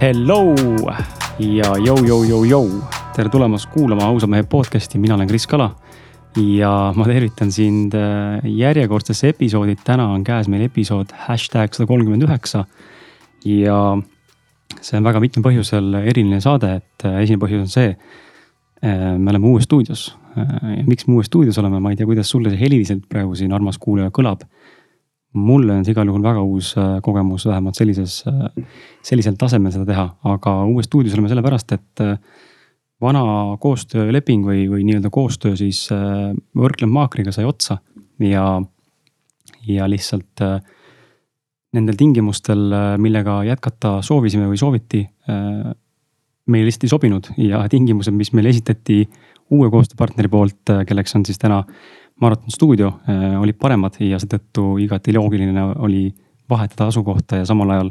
Hello ja jõu-jõu-jõu-jõu, tere tulemast kuulama Ausa mehe podcast'i, mina olen Kris Kala. ja ma tervitan sind äh, järjekordsesse episoodi, täna on käes meil episood hashtag sada kolmkümmend üheksa. ja see on väga mitmel põhjusel eriline saade, et äh, esimene põhjus on see. Äh, me oleme uues stuudios ja miks me uues stuudios oleme, ma ei tea, kuidas sulle see heliliselt praegu siin armas kuulaja kõlab mulle on see igal juhul väga uus äh, kogemus, vähemalt sellises, äh, sellisel tasemel seda teha, aga uues stuudios oleme sellepärast, et äh, vana koostööleping või, või nii-öelda koostöö siis Workland Maakriga sai otsa ja, ja lihtsalt nendel tingimustel, millega jätkata soovisime või sooviti, meile lihtsalt ei sobinud ja tingimused, mis meile esitati uue koostööpartneri poolt, kelleks on siis täna Maraton stuudio äh, olid paremad ja seetõttu igati loogiline oli vahetada asukohta ja samal ajal,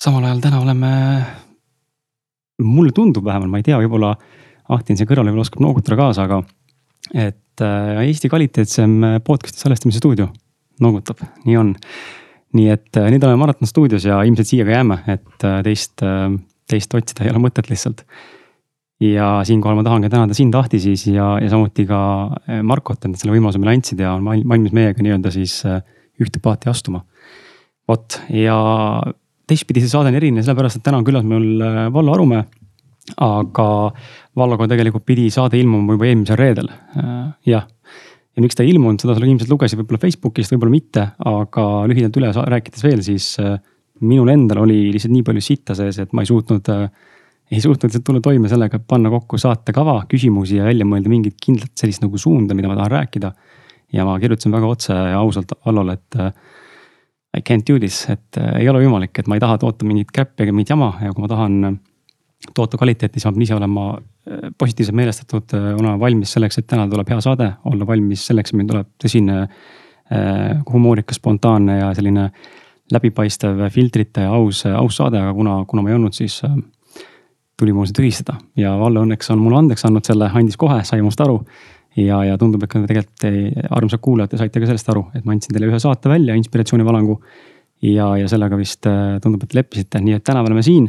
samal ajal täna oleme. mulle tundub vähemalt, ma ei tea, võib-olla Ahtin siin kõrval võib-olla oskab noogutada kaasa, aga et äh, Eesti kvaliteetsem podcast'i salvestamise stuudio noogutab, nii on. nii et äh, nüüd oleme Maraton stuudios ja ilmselt siia ka jääme, et teist, teist otsida ei ole mõtet lihtsalt ja siinkohal ma tahangi tänada sind, Ahti siis ja, ja samuti ka eh, Markot, et selle võimaluse meile andsid ja on valmis meiega nii-öelda siis eh, ühte paati astuma. vot ja teistpidi see saade on eriline sellepärast, et täna on külas mul eh, Vallo Arumäe. aga Valloga tegelikult pidi saade ilmuma juba eelmisel reedel, jah. ja miks ta ei ilmunud, seda sa ilmselt lugesid võib-olla Facebookist, võib-olla mitte, aga lühidalt üle rääkides veel, siis minul endal oli lihtsalt nii palju sitta sees, et ma ei suutnud äh, ei suutnud tulla toime sellega, et panna kokku saatekava, küsimusi ja välja mõelda mingit kindlat sellist nagu suunda, mida ma tahan rääkida. ja ma kirjutasin väga otse ja ausalt Allole, et I can't do this, et uh, ei ole võimalik, et ma ei taha toota mingit käppi ega mingit jama ja kui ma tahan äh, toota kvaliteeti, siis ma pean ise olema positiivselt meelestatud, olema valmis selleks, et täna tuleb hea saade, olla valmis selleks, et meil tuleb tõsine humoorikas, spontaanne ja selline läbipaistev, filtrita ja aus, aus saade, aga kuna, kuna ma ei olnud, siis tuli mul see tühistada ja Valle õnneks on mulle andeks andnud selle, andis kohe, sai minust aru. ja, ja tundub, et ka tegelikult armsad kuulajad, te saite ka sellest aru, et ma andsin teile ühe saate välja, inspiratsioonivalangu. ja, ja sellega vist äh, tundub, et leppisite, nii et täna me oleme siin.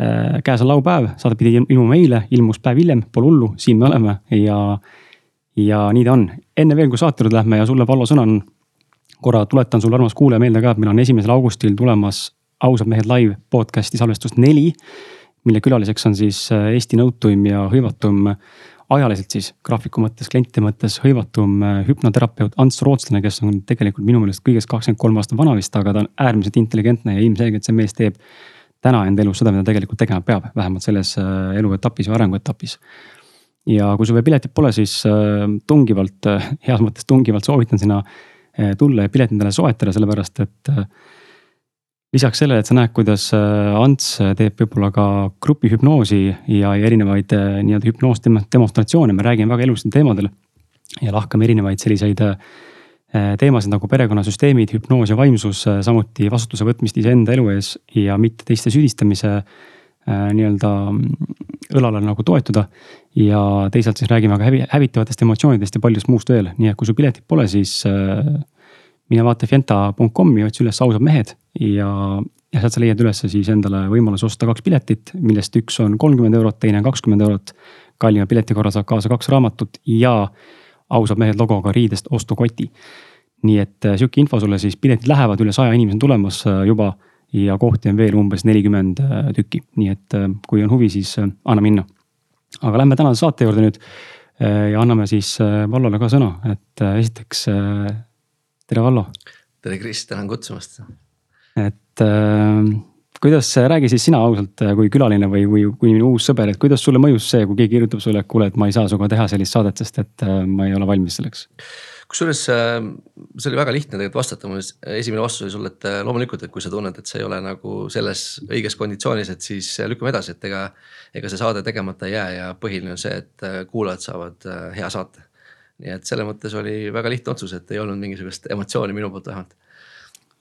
Äh, käes on laupäev, saade pidi ilmuma eile, ilmus päev hiljem, pole hullu, siin me oleme ja, ja nii ta on. enne veel, kui saate juurde lähme ja sulle, Vallo, sõna on. korra tuletan sulle, armas kuulaja, meelde ka, et meil on esimesel augustil tulemas ausad mehed live podcast'i salvestus neli mille külaliseks on siis äh, Eesti nõutuim ja hõivatum, ajaliselt siis graafiku mõttes, klientide mõttes hõivatum äh, hüpnoterapeut Ants Rootslane, kes on tegelikult minu meelest kõigest kakskümmend kolm aastat vana vist, aga ta on äärmiselt intelligentne ja ilmselgelt see mees teeb täna enda elus seda, mida tegelikult tegema peab, vähemalt selles äh, eluetapis või arenguetapis. ja kui sul veel piletit pole, siis tungivalt, heas mõttes tungivalt soovitan sinna tulla ja pilet endale soetada, sellepärast et lisaks sellele, et sa näed, kuidas äh, Ants teeb võib-olla ka grupihüpnoosi ja, ja erinevaid äh, nii-öelda hüpnoosdemonstratsioone, me räägime väga elulistel teemadel. ja lahkame erinevaid selliseid äh, teemasid nagu perekonnasüsteemid, hüpnoos ja vaimsus, samuti vastutuse võtmist iseenda elu ees ja mitte teiste süüdistamise nii-öelda mm, õlale nagu toetuda. ja teisalt siis räägime ka hävitavatest emotsioonidest ja paljust muust veel, nii et kui sul piletit pole, siis mine vaata fienta.com'i, otsi üles ausad mehed ja, ja sealt sa leiad ülesse siis endale võimaluse osta kaks piletit, millest üks on kolmkümmend eurot, teine on kakskümmend eurot. kallima pileti korral saab kaasa kaks raamatut ja ausad mehed logoga riidest ostukoti. nii et äh, sihuke info sulle siis, piletid lähevad, üle saja inimese on tulemas äh, juba ja kohti on veel umbes nelikümmend äh, tükki, nii et kui on huvi, siis anna minna. aga lähme tänase saate juurde nüüd ja anname siis Vallole ka sõna, et esiteks tere, Vallo. tere, Kris, tänan kutsumast. Et äh, kuidas, räägi siis sina ausalt äh, kui külaline või, või kui uus sõber, et kuidas sulle mõjus see, kui keegi kirjutab sulle, et kuule, et ma ei saa sinuga teha sellist saadet, sest et äh, ma ei ole valmis selleks kusjuures äh, see oli väga lihtne tegelikult vastata, mul esimene vastus oli sulle, et loomulikult, et kui sa tunned, et sa ei ole nagu selles õiges konditsioonis, et siis lükkame edasi, et ega. ega see saade tegemata ei jää ja põhiline on see, et kuulajad saavad hea saate nii et selles mõttes oli väga lihtne otsus, et ei olnud mingisugust emotsiooni minu poolt vähemalt.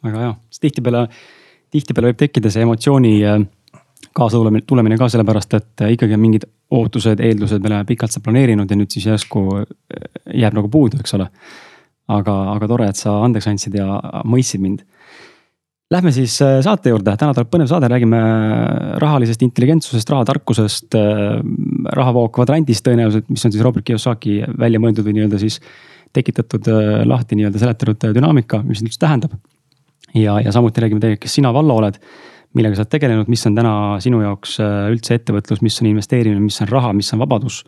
Väga hea, sest tihtipeale, tihtipeale võib tekkida see emotsiooni äh, kaasatulemine, tulemine ka sellepärast, et äh, ikkagi on mingid ootused, eeldused, me oleme pikalt seda planeerinud ja nüüd siis järsku äh, jääb nagu puudu, eks ole. aga, aga tore, et sa andeks andsid ja mõistsid mind. Lähme siis saate juurde, täna tuleb põnev saade, räägime rahalisest intelligentsusest, rahatarkusest, rahavoo kvadrandist tõenäoliselt, mis on siis Robert Kiyosaki välja mõeldud või nii-öelda siis tekitatud lahti nii-öelda seletatud dünaamika, mis üldse tähendab. Ja, ja samuti räägime tegelikult, kes sina, Vallo, oled millega sa oled tegelenud, mis on täna sinu jaoks äh, üldse ettevõtlus, mis on investeerimine, mis on raha, mis on vabadus.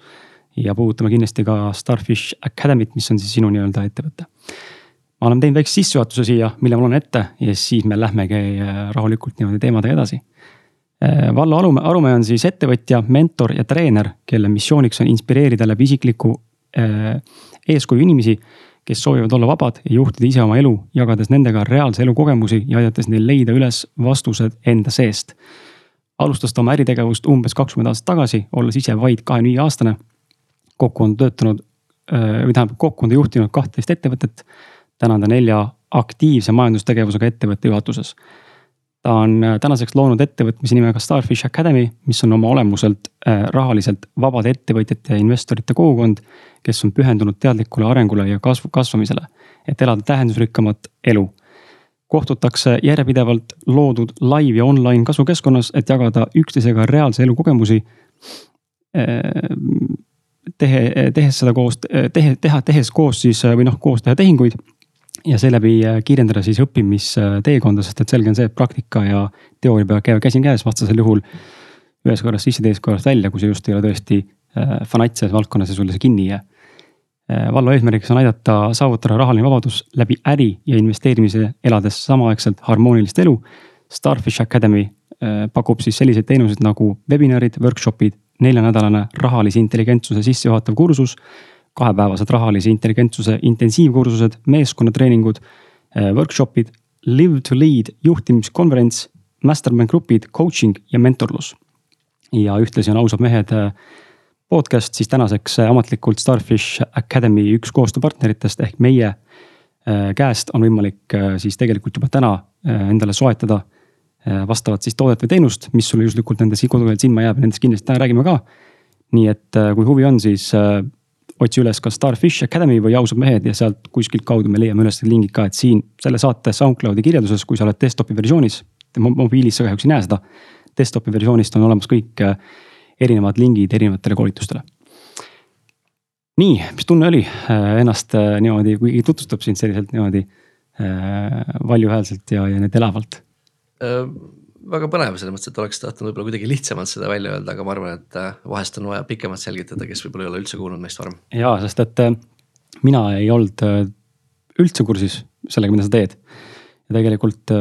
ja puudutame kindlasti ka Starfish Academy't, mis on siis sinu nii-öelda ettevõte. ma olen teinud väikse sissejuhatuse siia, mille ma loen ette ja siis me lähmegi äh, rahulikult niimoodi teemadega edasi. Äh, Vallo Alumäe, Arumäe on siis ettevõtja, mentor ja treener, kelle missiooniks on inspireerida läbi isikliku eeskuju inimesi kes soovivad olla vabad ja juhtida ise oma elu, jagades nendega reaalse elu kogemusi ja aidates neil leida üles vastused enda seest. alustas ta oma äritegevust umbes kakskümmend aastat tagasi, olles ise vaid kahekümne viie aastane. kokku on töötanud või tähendab, kokku on ta juhtinud kahtteist ettevõtet. täna on ta nelja aktiivse majandustegevusega ettevõtte juhatuses ta on tänaseks loonud ettevõtmise nimega Starfish Academy, mis on oma olemuselt rahaliselt vabade ettevõtjate ja investorite kogukond kes on pühendunud teadlikule arengule ja kasvu, kasvamisele, et elada tähendusrikkamat elu. kohtutakse järjepidevalt loodud live ja online kasvukeskkonnas, et jagada üksteisega reaalse elu kogemusi. tehe, tehes seda koos, tehe, teha, tehes koos siis või noh, koos teha tehinguid ja seeläbi kiirendada siis õppimisteekonda, sest et selge on see, et praktika ja teooria peavad käima käsikäes, vastasel juhul ühest korrast sisse, teisest korrast välja, kui see just ei ole tõesti fanatt selles valdkonnas ja sulle see kinni ei jää. Äh, valla eesmärgiks on aidata saavutada rahaline vabadus läbi äri ja investeerimise, elades samaaegselt harmoonilist elu. Starfish Academy äh, pakub siis selliseid teenuseid nagu webinarid, workshop'id, neljanädalane rahalise intelligentsuse sissejuhatav kursus. Kahepäevased rahalise intelligentsuse intensiivkursused, meeskonnatreeningud, äh, workshop'id, live to lead juhtimiskonverents, mastermind grupid, coaching ja mentorlus. ja ühtlasi on ausad mehed podcast siis tänaseks äh, ametlikult Starfish Academy üks koostööpartneritest ehk meie äh, käest on võimalik äh, siis tegelikult juba täna endale soetada vastavat siis toodet või teenust, mis sulle juhuslikult nende kodulehel silma jääb, nendest kindlasti täna räägime ka. nii et kui huvi on, siis otsi üles ka Starfish Academy või ausad mehed ja sealt kuskilt kaudu me leiame üles lingid ka, et siin selle saate SoundCloudi kirjelduses, kui sa oled desktopi versioonis. mobiilis sa kahjuks ei näe seda. Desktopi versioonist on olemas kõik erinevad lingid erinevatele koolitustele. nii, mis tunne oli äh, ennast äh, niimoodi, kuigi tutvustab sind selliselt niimoodi äh, valjuhäälselt ja, ja nüüd elavalt äh,? Väga põnev selles mõttes, et oleks tahtnud võib-olla kuidagi lihtsamalt seda välja öelda, aga ma arvan, et vahest on vaja pikemalt selgitada, kes võib-olla ei ole üldse kuulnud meist varem. ja, sest et mina ei olnud üldse kursis sellega, mida sa teed. ja tegelikult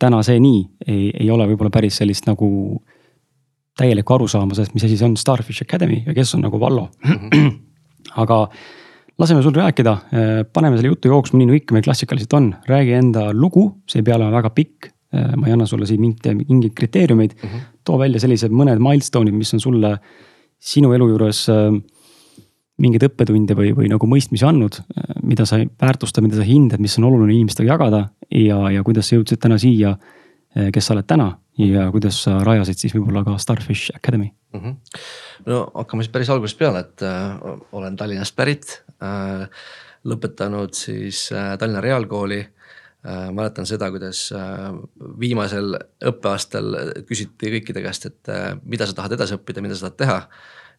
täna see nii ei, ei ole võib-olla päris sellist nagu äh, täielikku arusaama sellest, mis asi see on Starfish Academy ja kes on nagu Vallo mm. -hmm. aga laseme sul rääkida, paneme selle jutu jooksma, nii nagu ikka meil klassikaliselt on, räägi enda lugu, see ei pea olema väga pikk. Ma ei anna sulle siin mingeid, mingeid kriteeriumeid mm, -hmm. too välja sellised mõned milstone'id, mis on sulle sinu elu juures mingeid õppetunde või, või nagu mõistmisi andnud, mida sa väärtustad, mida sa hindad, mis on oluline inimestega jagada ja, ja kuidas sa jõudsid täna siia, kes sa oled täna ja kuidas sa rajasid siis võib-olla ka Starfish Academy mm? -hmm. no hakkame siis päris algusest peale, et äh, olen Tallinnast pärit äh,. lõpetanud siis äh, Tallinna Reaalkooli äh,. Mäletan seda, kuidas äh, viimasel õppeaastal küsiti kõikide käest, et äh, mida sa tahad edasi õppida, mida sa tahad teha.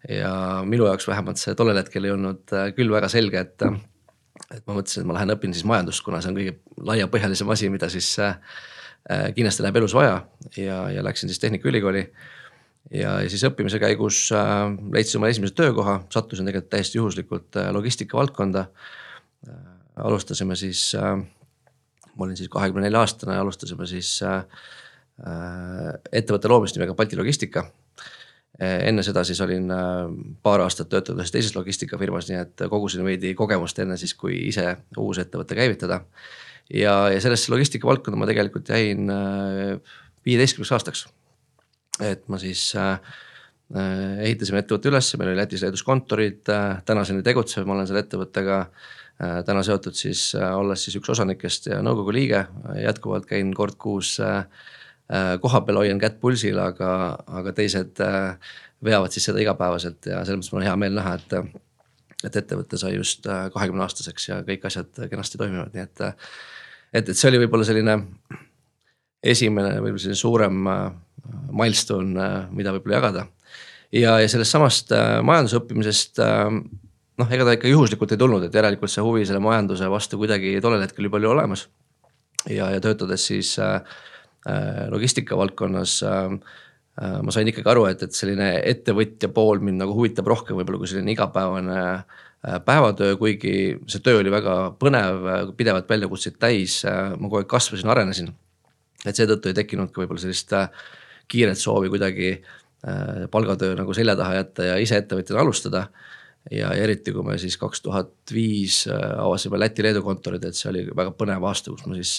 ja minu jaoks vähemalt see tollel hetkel ei olnud äh, küll väga selge, et äh, et ma mõtlesin, et ma lähen õpin siis majandust, kuna see on kõige laiapõhjalisem asi, mida siis äh, Äh, kindlasti läheb elus vaja ja, ja läksin siis Tehnikaülikooli. ja, ja siis õppimise käigus äh, leidsin oma esimese töökoha, sattusin tegelikult täiesti juhuslikult äh, logistika valdkonda äh,. alustasime siis äh,, ma olin siis kahekümne nelja aastane, alustasime siis äh, äh ettevõtte loomist nimega Balti Logistika äh, enne seda siis olin paar aastat töötanud ühes teises logistikafirmas, nii et kogusin veidi kogemust enne siis, kui ise uus ettevõte käivitada ja, ja sellesse logistika valdkonda ma tegelikult jäin äh, viieteistkümneks aastaks. et ma siis äh, äh, ehitasime ettevõtte üles, meil oli Lätis-Leedus kontorid äh,, tänaseni tegutseb, ma olen selle ettevõttega äh, täna seotud siis äh, olles siis üks osanikest ja nõukogu liige, jätkuvalt käin kord kuus äh, äh kohapeal, hoian kätt pulsil, aga, aga teised äh, veavad siis seda igapäevaselt ja selles mõttes mul on hea meel näha, et et ettevõte sai just kahekümne aastaseks ja kõik asjad kenasti toimivad, nii et et, et see oli võib-olla selline esimene võib-olla selline suurem milstone, mida võib-olla jagada. ja, ja sellest samast majanduse õppimisest noh, ega ta ikka juhuslikult ei tulnud, et järelikult see huvi selle majanduse vastu kuidagi tollel hetkel juba oli olemas. ja, ja töötades siis äh, logistika valdkonnas äh, Äh, ma sain ikkagi aru, et, et selline ettevõtja pool mind nagu huvitab rohkem võib-olla kui selline igapäevane äh, päevatöö, kuigi see töö oli väga põnev, pidevalt väljakutseid täis, äh, ma kogu aeg kasvasin, arenesin. et seetõttu ei tekkinud ka võib-olla sellist kiiret soovi kuidagi palgatöö nagu selja taha jätta ja ise ettevõtjana alustada. Ja eriti, kui me siis kaks tuhat viis avasime Läti-Leedu kontorid, et see oli väga põnev aasta, kus ma siis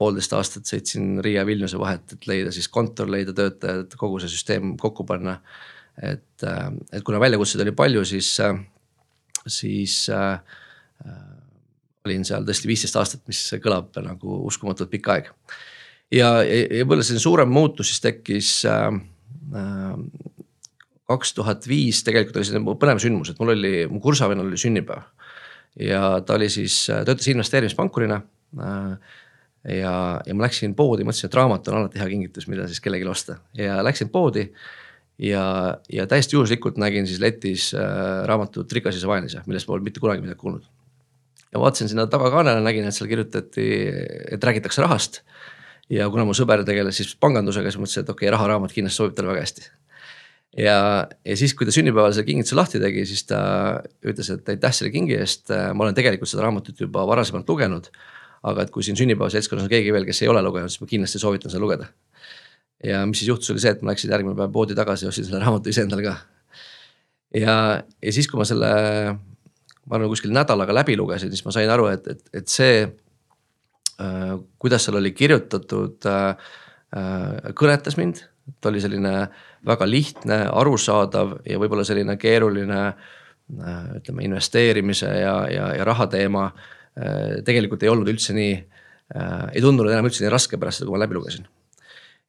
poolteist aastat sõitsin Riia Vilniuse vahet, et leida siis kontor, leida töötajad, kogu see süsteem kokku panna. et, äh, et kuna väljakutseid oli palju, siis, äh, siis äh, äh, olin seal tõesti viisteist aastat, mis kõlab nagu uskumatult pikk aeg. ja, ja, ja võib-olla selline suurem muutus siis tekkis kaks tuhat viis tegelikult oli selline põnev sündmus, et mul oli, mu kursavennal oli sünnipäev. ja ta oli siis, töötas investeerimispankurina äh, ja, ja ma läksin poodi, mõtlesin, et raamat on alati hea kingitus, mida siis kellelegi osta ja läksin poodi. ja, ja täiesti juhuslikult nägin siis letis äh, raamatut Rikas isa vaenlase, millest ma polnud mitte kunagi midagi kuulnud. ja vaatasin sinna tagakaanele, nägin, et seal kirjutati, et räägitakse rahast. ja kuna mu sõber tegeles siis pangandusega, siis mõtlesin, et okei okay,, raharaamat kindlasti sobib talle väga hästi ja, ja siis, kui ta sünnipäeval selle kingituse lahti tegi, siis ta ütles, et aitäh selle kingi eest, ma olen tegelikult seda raamatut juba varasemalt lugenud aga et kui siin sünnipäevaseltskonnas on keegi veel, kes ei ole lugenud, siis ma kindlasti soovitan seda lugeda. ja mis siis juhtus, oli see, et ma läksin järgmine päev poodi tagasi ja ostsin selle raamatu ise endale ka. ja, ja siis, kui ma selle, ma arvan kuskil nädalaga läbi lugesin, siis ma sain aru, et, et, et see äh,, kuidas seal oli kirjutatud äh,, äh, kõnetas mind. ta oli selline väga lihtne, arusaadav ja võib-olla selline keeruline äh, ütleme investeerimise ja, ja, ja raha teema äh, tegelikult ei olnud üldse nii, äh, ei tundunud enam üldse nii raske pärast seda, kui ma läbi lugesin.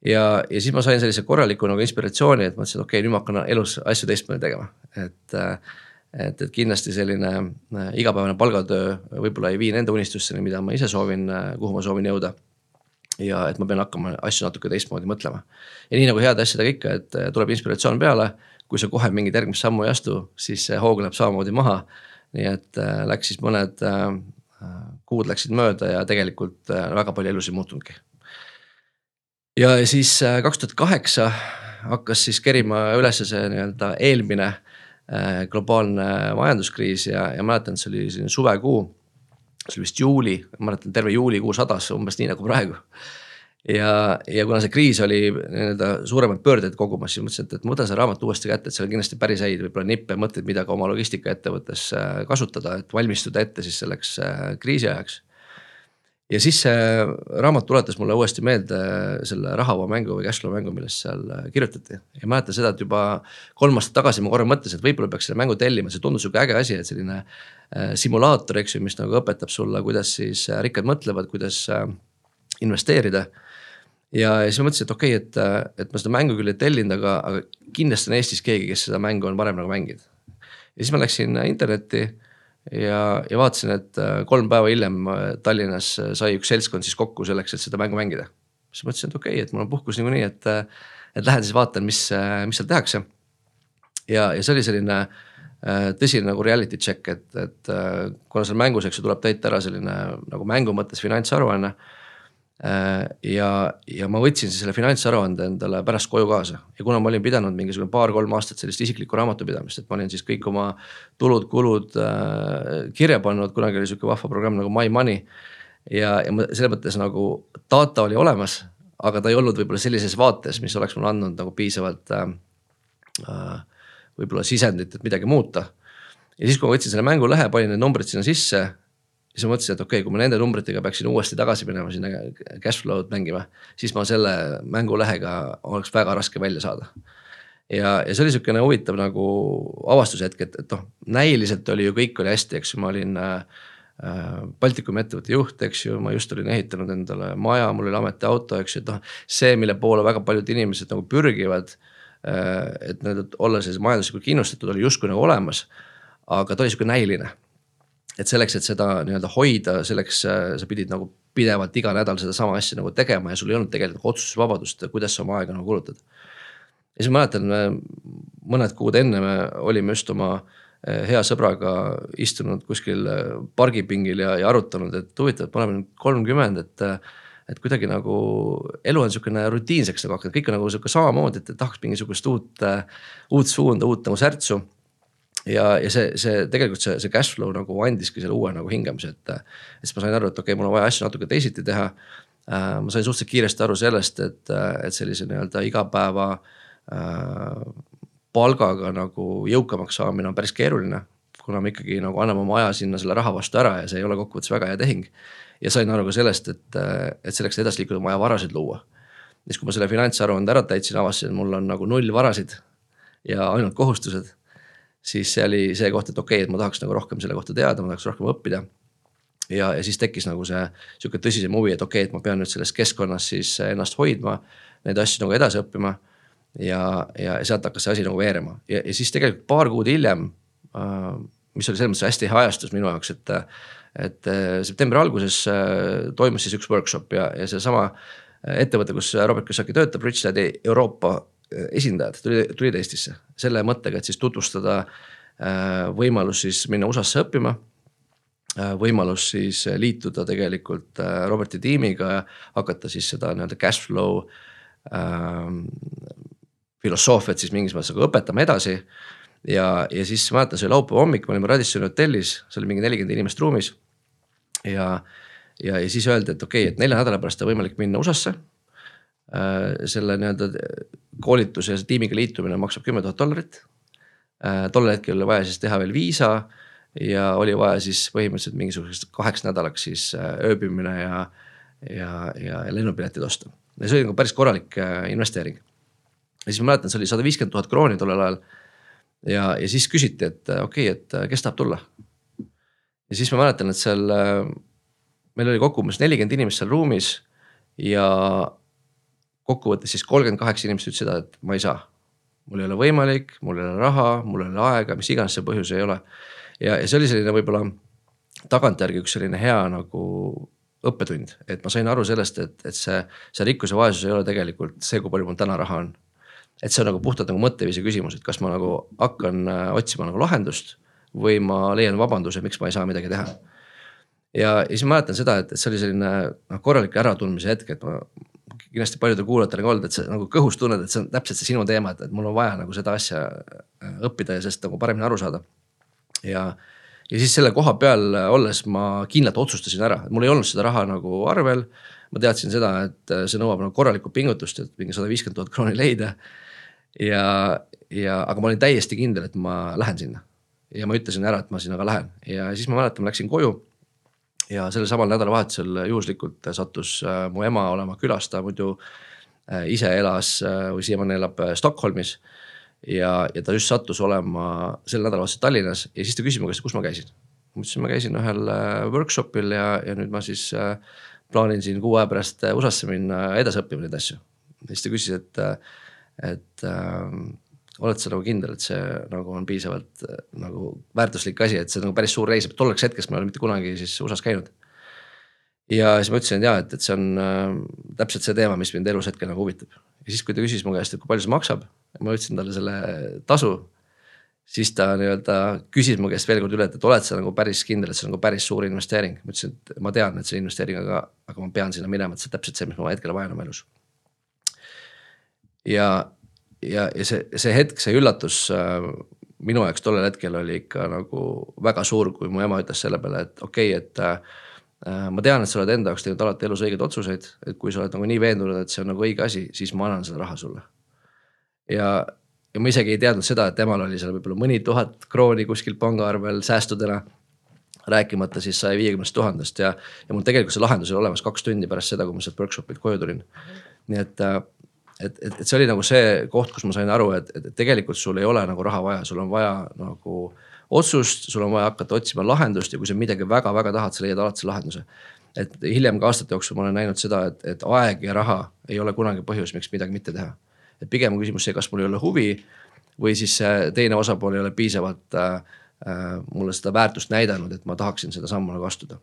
ja, ja siis ma sain sellise korraliku nagu inspiratsiooni, et mõtlesin, et okei okay,, nüüd ma hakkan elus asju teistmoodi tegema, et et, et kindlasti selline igapäevane palgatöö võib-olla ei vii nende unistusteni, mida ma ise soovin, kuhu ma soovin jõuda. Ja et ma pean hakkama asju natuke teistmoodi mõtlema. ja nii nagu heade asjadega ikka, et tuleb inspiratsioon peale, kui sa kohe mingit järgmist sammu ei astu, siis see hoog läheb samamoodi maha. nii et äh, läks siis mõned äh, kuud läksid mööda ja tegelikult äh, väga palju elus ei muutunudki. ja siis kaks tuhat kaheksa hakkas siis kerima üles see nii-öelda eelmine globaalne majanduskriis ja, ja mäletan, see oli selline suvekuu. See oli vist juuli, ma mäletan terve juulikuu sadas umbes nii nagu praegu ja, ja kuna see kriis oli nii-öelda suuremaid pöördeid kogumas, siis mõtlesin, et, et ma võtan selle raamatu uuesti kätte, et seal on kindlasti päris häid võib-olla nippe, mõtteid, mida ka oma logistikaettevõttes äh, kasutada, et valmistuda ette siis selleks äh, kriisi ajaks. Ja siis see raamat tuletas mulle uuesti meelde selle rahavaba mängu või cashflow mängu, millest seal äh, kirjutati. ja mäletan seda, et juba kolm aastat tagasi ma korra mõtlesin, et võib-olla peaks selle mängu tellima, see tundus sihuke äge asi, et selline simulaator, eks ju, mis nagu õpetab sulle, kuidas siis rikkad mõtlevad, kuidas investeerida ja siis ma mõtlesin, et okei okay,, et, et ma seda mängu küll ei tellinud, aga, aga kindlasti on Eestis keegi, kes seda mängu on varem nagu mänginud. ja siis ma läksin internetti ja, ja vaatasin, et äh, kolm päeva hiljem äh, Tallinnas äh, sai üks seltskond siis kokku selleks, et seda mängu mängida. siis mõtlesin, et okei okay,, et mul on puhkus niikuinii, et, et lähen siis vaatan, mis, mis seal tehakse. ja, ja see oli selline tõsine nagu reality check, et, et kuna seal mängus, eks ju, tuleb täita ära selline nagu mängu mõttes finantsaruanne ja, ja ma võtsin siis selle finantsaruande endale pärast koju kaasa ja kuna ma olin pidanud mingisugune paar-kolm aastat sellist isiklikku raamatupidamist, et ma olin siis kõik oma tulud-kulud äh, kirja pannud, kunagi oli sihuke vahva programm nagu My Money. ja, ja ma selles mõttes nagu data oli olemas, aga ta ei olnud võib-olla sellises vaates, mis oleks mulle andnud nagu piisavalt äh, äh, võib-olla sisendit, et midagi muuta. ja siis, kui ma võtsin selle mängulehe, panin need numbrid sinna sisse siis ma mõtlesin, et okei okay,, kui ma nende numbritega peaksin uuesti tagasi minema sinna cash flow'd mängima, siis ma selle mängulehega oleks väga raske välja saada. ja, ja see oli sihukene huvitav nagu avastushetk, et, et noh, näiliselt oli ju kõik oli hästi, eks ju, ma olin äh, Baltikumi ettevõtte juht, eks ju, ma just olin ehitanud endale maja, mul oli ametiauto, eks ju, et noh, see, mille poole väga paljud inimesed nagu pürgivad äh,. et nii-öelda olla siis majanduslikult kindlustatud oli justkui nagu olemas, aga ta oli sihuke näiline et selleks, et seda nii-öelda hoida, selleks äh, sa pidid nagu pidevalt iga nädal sedasama asja nagu tegema ja sul ei olnud tegelikult otsustusvabadust, kuidas sa oma aega nagu kulutad. ja siis ma mäletan, mõned kuud enne me olime just oma äh, hea sõbraga istunud kuskil äh, pargipingil ja, ja arutanud, et huvitav, et me oleme nüüd kolmkümmend, et et kuidagi nagu elu on sihukene rutiinseks nagu hakanud, kõik on nagu sihuke samamoodi, et tahaks mingisugust uut, uut suunda, uut nagu särtsu ja, ja see, see tegelikult see, see cash flow nagu andiski selle uue nagu hingamise, et. siis ma sain aru, et okei okay,, mul on vaja asju natuke teisiti teha äh,. ma sain suhteliselt kiiresti aru sellest, et, et sellise nii-öelda igapäeva äh, palgaga nagu jõukamaks saamine on päris keeruline. kuna me ikkagi nagu anname oma aja sinna selle raha vastu ära ja see ei ole kokkuvõttes väga hea tehing. ja sain aru ka sellest, et, et selleks edasi liikuda on vaja varasid luua. siis, kui ma selle finantsaruande ära täitsin, avastasin, et mul on nagu null varasid ja ainult kohustused siis see oli see koht, et okei okay,, et ma tahaks nagu rohkem selle kohta teada, ma tahaks rohkem õppida. ja, ja siis tekkis nagu see sihuke tõsisem huvi, et okei okay,, et ma pean nüüd selles keskkonnas siis ennast hoidma, neid asju nagu edasi õppima. ja, ja sealt hakkas see asi nagu veerema ja, ja siis tegelikult paar kuud hiljem äh,, mis oli selles mõttes hästi hea ajastus minu jaoks, et, et äh, septembri alguses äh, toimus siis üks workshop ja, ja seesama ettevõte, kus Robert Kiyosaki töötab, Rich Daddy Euroopa esindajad tulid, tulid Eestisse selle mõttega, et siis tutvustada äh, võimalus siis minna USA-sse õppima. Äh, võimalus siis liituda tegelikult äh, Roberti tiimiga hakata siis seda nii-öelda cash flow ähm, filosoofiat siis mingis mõttes nagu õpetama edasi. ja, ja siis mäletan, see oli laupäeva hommik, me olime Radissoni hotellis, seal oli mingi nelikümmend inimest ruumis. ja, ja, ja siis öeldi, et okei okay,, et nelja nädala pärast on võimalik minna USA-sse selle nii-öelda koolituse ja tiimiga liitumine maksab kümme tuhat dollarit. Äh, tollel hetkel oli vaja siis teha veel viisa ja oli vaja siis põhimõtteliselt mingisuguseks kaheks nädalaks siis äh, ööbimine ja, ja, ja lennupiletid osta. ja see oli nagu päris korralik investeering. ja siis ma mäletan, see oli sada viiskümmend tuhat krooni tollel ajal. ja, ja siis küsiti, et okei okay,, et kes tahab tulla. ja siis ma mäletan, et seal meil oli kokku umbes nelikümmend inimest seal ruumis ja kokkuvõttes siis kolmkümmend kaheksa inimest ütlesid seda, et ma ei saa. mul ei ole võimalik, mul ei ole raha, mul ei ole aega, mis iganes see põhjus ei ole. ja, ja see oli selline võib-olla tagantjärgi üks selline hea nagu õppetund, et ma sain aru sellest, et, et see, see rikkus ja vaesus ei ole tegelikult see, kui palju mul täna raha on. et see on nagu puhtalt nagu mõtteviisi küsimus, et kas ma nagu hakkan äh, otsima nagu lahendust või ma leian vabanduse, miks ma ei saa midagi teha ja, ja siis mäletan seda, et, et see oli selline noh, korralik äratundmise hetk, et ma kindlasti paljudel kuulajatel on olnud, et sa nagu kõhus tunned, et see on täpselt see sinu teema, et, et mul on vaja nagu seda asja äh, õppida ja sellest nagu paremini aru saada. ja, ja siis selle koha peal olles ma kindlalt otsustasin ära, et mul ei olnud seda raha nagu arvel. ma teadsin seda, et äh, see nõuab nagu korralikku pingutust, et mingi sada viiskümmend tuhat krooni leida. ja, ja, aga ma olin täiesti kindel, et ma lähen sinna ja ma ütlesin ära, et ma sinna ka lähen ja siis ma mäletan, ma läksin koju ja sellel samal nädalavahetusel juhuslikult sattus äh, mu ema olema külas, ta muidu äh, ise elas äh, või siiamaani elab Stockholmis. ja, ja ta just sattus olema sel nädalavahetusel Tallinnas ja siis ta küsis mu käest, kus ma käisin. ma ütlesin, ma käisin ühel workshop'il ja, ja nüüd ma siis plaanin siin kuu aja pärast USA-sse minna edasi õppima neid asju. ja siis ta küsis, et, et oled sa nagu kindel, et see nagu on piisavalt äh, nagu väärtuslik asi, et see on nagu päris suur reis, tolleks hetkeks ma ei ole mitte kunagi siis USA-s käinud. ja siis ma ütlesin, et jaa, et, et see on äh, täpselt see teema, mis mind elus hetkel nagu huvitab. ja siis, kui ta küsis mu käest, et kui palju see maksab, ma ütlesin talle selle tasu. siis ta nii-öelda küsis mu käest veel kord üle, et, oled sa nagu päris kindel, et see on nagu päris suur investeering. ma ütlesin, et ma tean, et see investeering, aga, aga ma pean sinna minema, et see on täpselt see, mis ma hetkel vajan oma elus. ja ja, ja see, see hetk, see üllatus äh, minu jaoks tollel hetkel oli ikka nagu väga suur, kui mu ema ütles selle peale, et okei okay,, et äh, ma tean, et sa oled enda jaoks teinud alati elus õigeid otsuseid, et kui sa oled nagu nii veendunud, et see on nagu õige asi, siis ma annan seda raha sulle. ja, ja ma isegi ei teadnud seda, et temal oli seal võib-olla mõni tuhat krooni kuskil pangaarvel säästudena. rääkimata siis saja viiekümnest tuhandest ja, ja mul tegelikult see lahendus oli olemas kaks tundi pärast seda, kui ma sealt workshop'ilt koju tulin. nii et äh, et, et, et see oli nagu see koht, kus ma sain aru, et, et tegelikult sul ei ole nagu raha vaja, sul on vaja nagu otsust, sul on vaja hakata otsima lahendust ja kui sa midagi väga-väga tahad, sa leiad alati selle lahenduse. et hiljem ka aastate jooksul ma olen näinud seda, et, et aeg ja raha ei ole kunagi põhjus, miks midagi mitte teha. et pigem on küsimus see, kas mul ei ole huvi või siis teine osapool ei ole piisavalt äh, mulle seda väärtust näidanud, et ma tahaksin seda sammu nagu astuda.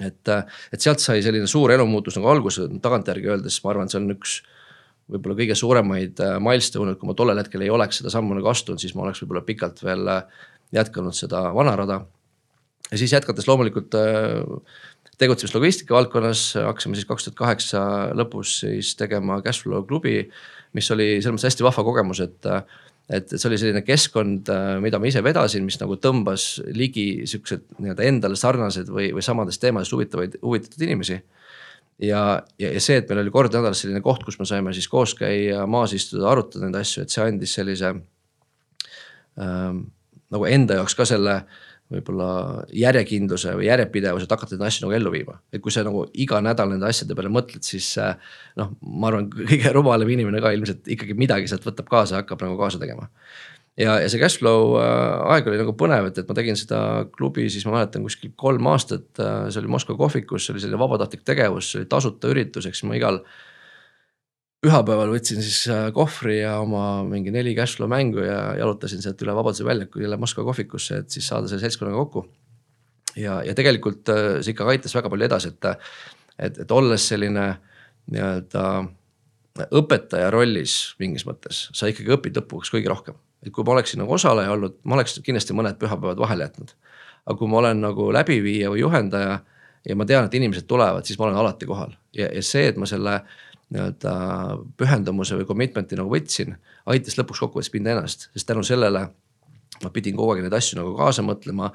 et, et sealt sai selline suur elumuutus nagu alguse, tagantjärgi öeldes ma arvan, et see on üks võib-olla kõige suuremaid milstoned, kui ma tollel hetkel ei oleks seda sammu nagu astunud, siis ma oleks võib-olla pikalt veel jätkanud seda vana rada. ja siis jätkates loomulikult tegutsemist logistika valdkonnas, hakkasime siis kaks tuhat kaheksa lõpus siis tegema Cashflow klubi, mis oli selles mõttes hästi vahva kogemus, et et see oli selline keskkond, mida ma ise vedasin, mis nagu tõmbas ligi siuksed nii-öelda endale sarnased või, või samadest teemadest huvitavaid, huvitatud inimesi. Ja, ja, ja see, et meil oli kord nädalas selline koht, kus me saime siis koos käia, maas istuda, arutada neid asju, et see andis sellise ähm, nagu enda jaoks ka selle võib-olla järjekindluse või järjepidevuse, et hakata neid asju nagu ellu viima. et kui sa nagu iga nädal nende asjade peale mõtled, siis äh, noh, ma arvan, kõige rumalam inimene ka ilmselt ikkagi midagi sealt võtab kaasa, hakkab nagu kaasa tegema. Ja, ja see cashflow äh, aeg oli nagu põnev, et, et ma tegin seda klubi, siis ma mäletan kuskil kolm aastat, äh, see oli Moskva kohvikus, see oli selline vabatahtlik tegevus, see oli tasuta üritus, eks ma igal pühapäeval võtsin siis äh, kohvri ja oma mingi neli cashflow mängu ja jalutasin sealt üle Vabaduse väljaku jälle Moskva kohvikusse, et siis saada selle seltskonnaga kokku. ja, ja tegelikult see ikkagi aitas väga palju edasi, et, et, et olles selline nii-öelda õpetaja rollis mingis mõttes, sa ikkagi õpid lõpuks kõige rohkem. Et kui ma oleksin nagu osaleja olnud, ma oleks kindlasti mõned pühapäevad vahele jätnud. aga kui ma olen nagu läbiviija või juhendaja ja ma tean, et inimesed tulevad, siis ma olen alati kohal ja, ja see, et ma selle nii-öelda pühendumuse või commitment'i nagu võtsin, aitas lõpuks kokkuvõttes mind ennast, sest tänu sellele ma pidin kogu aeg neid asju nagu kaasa mõtlema.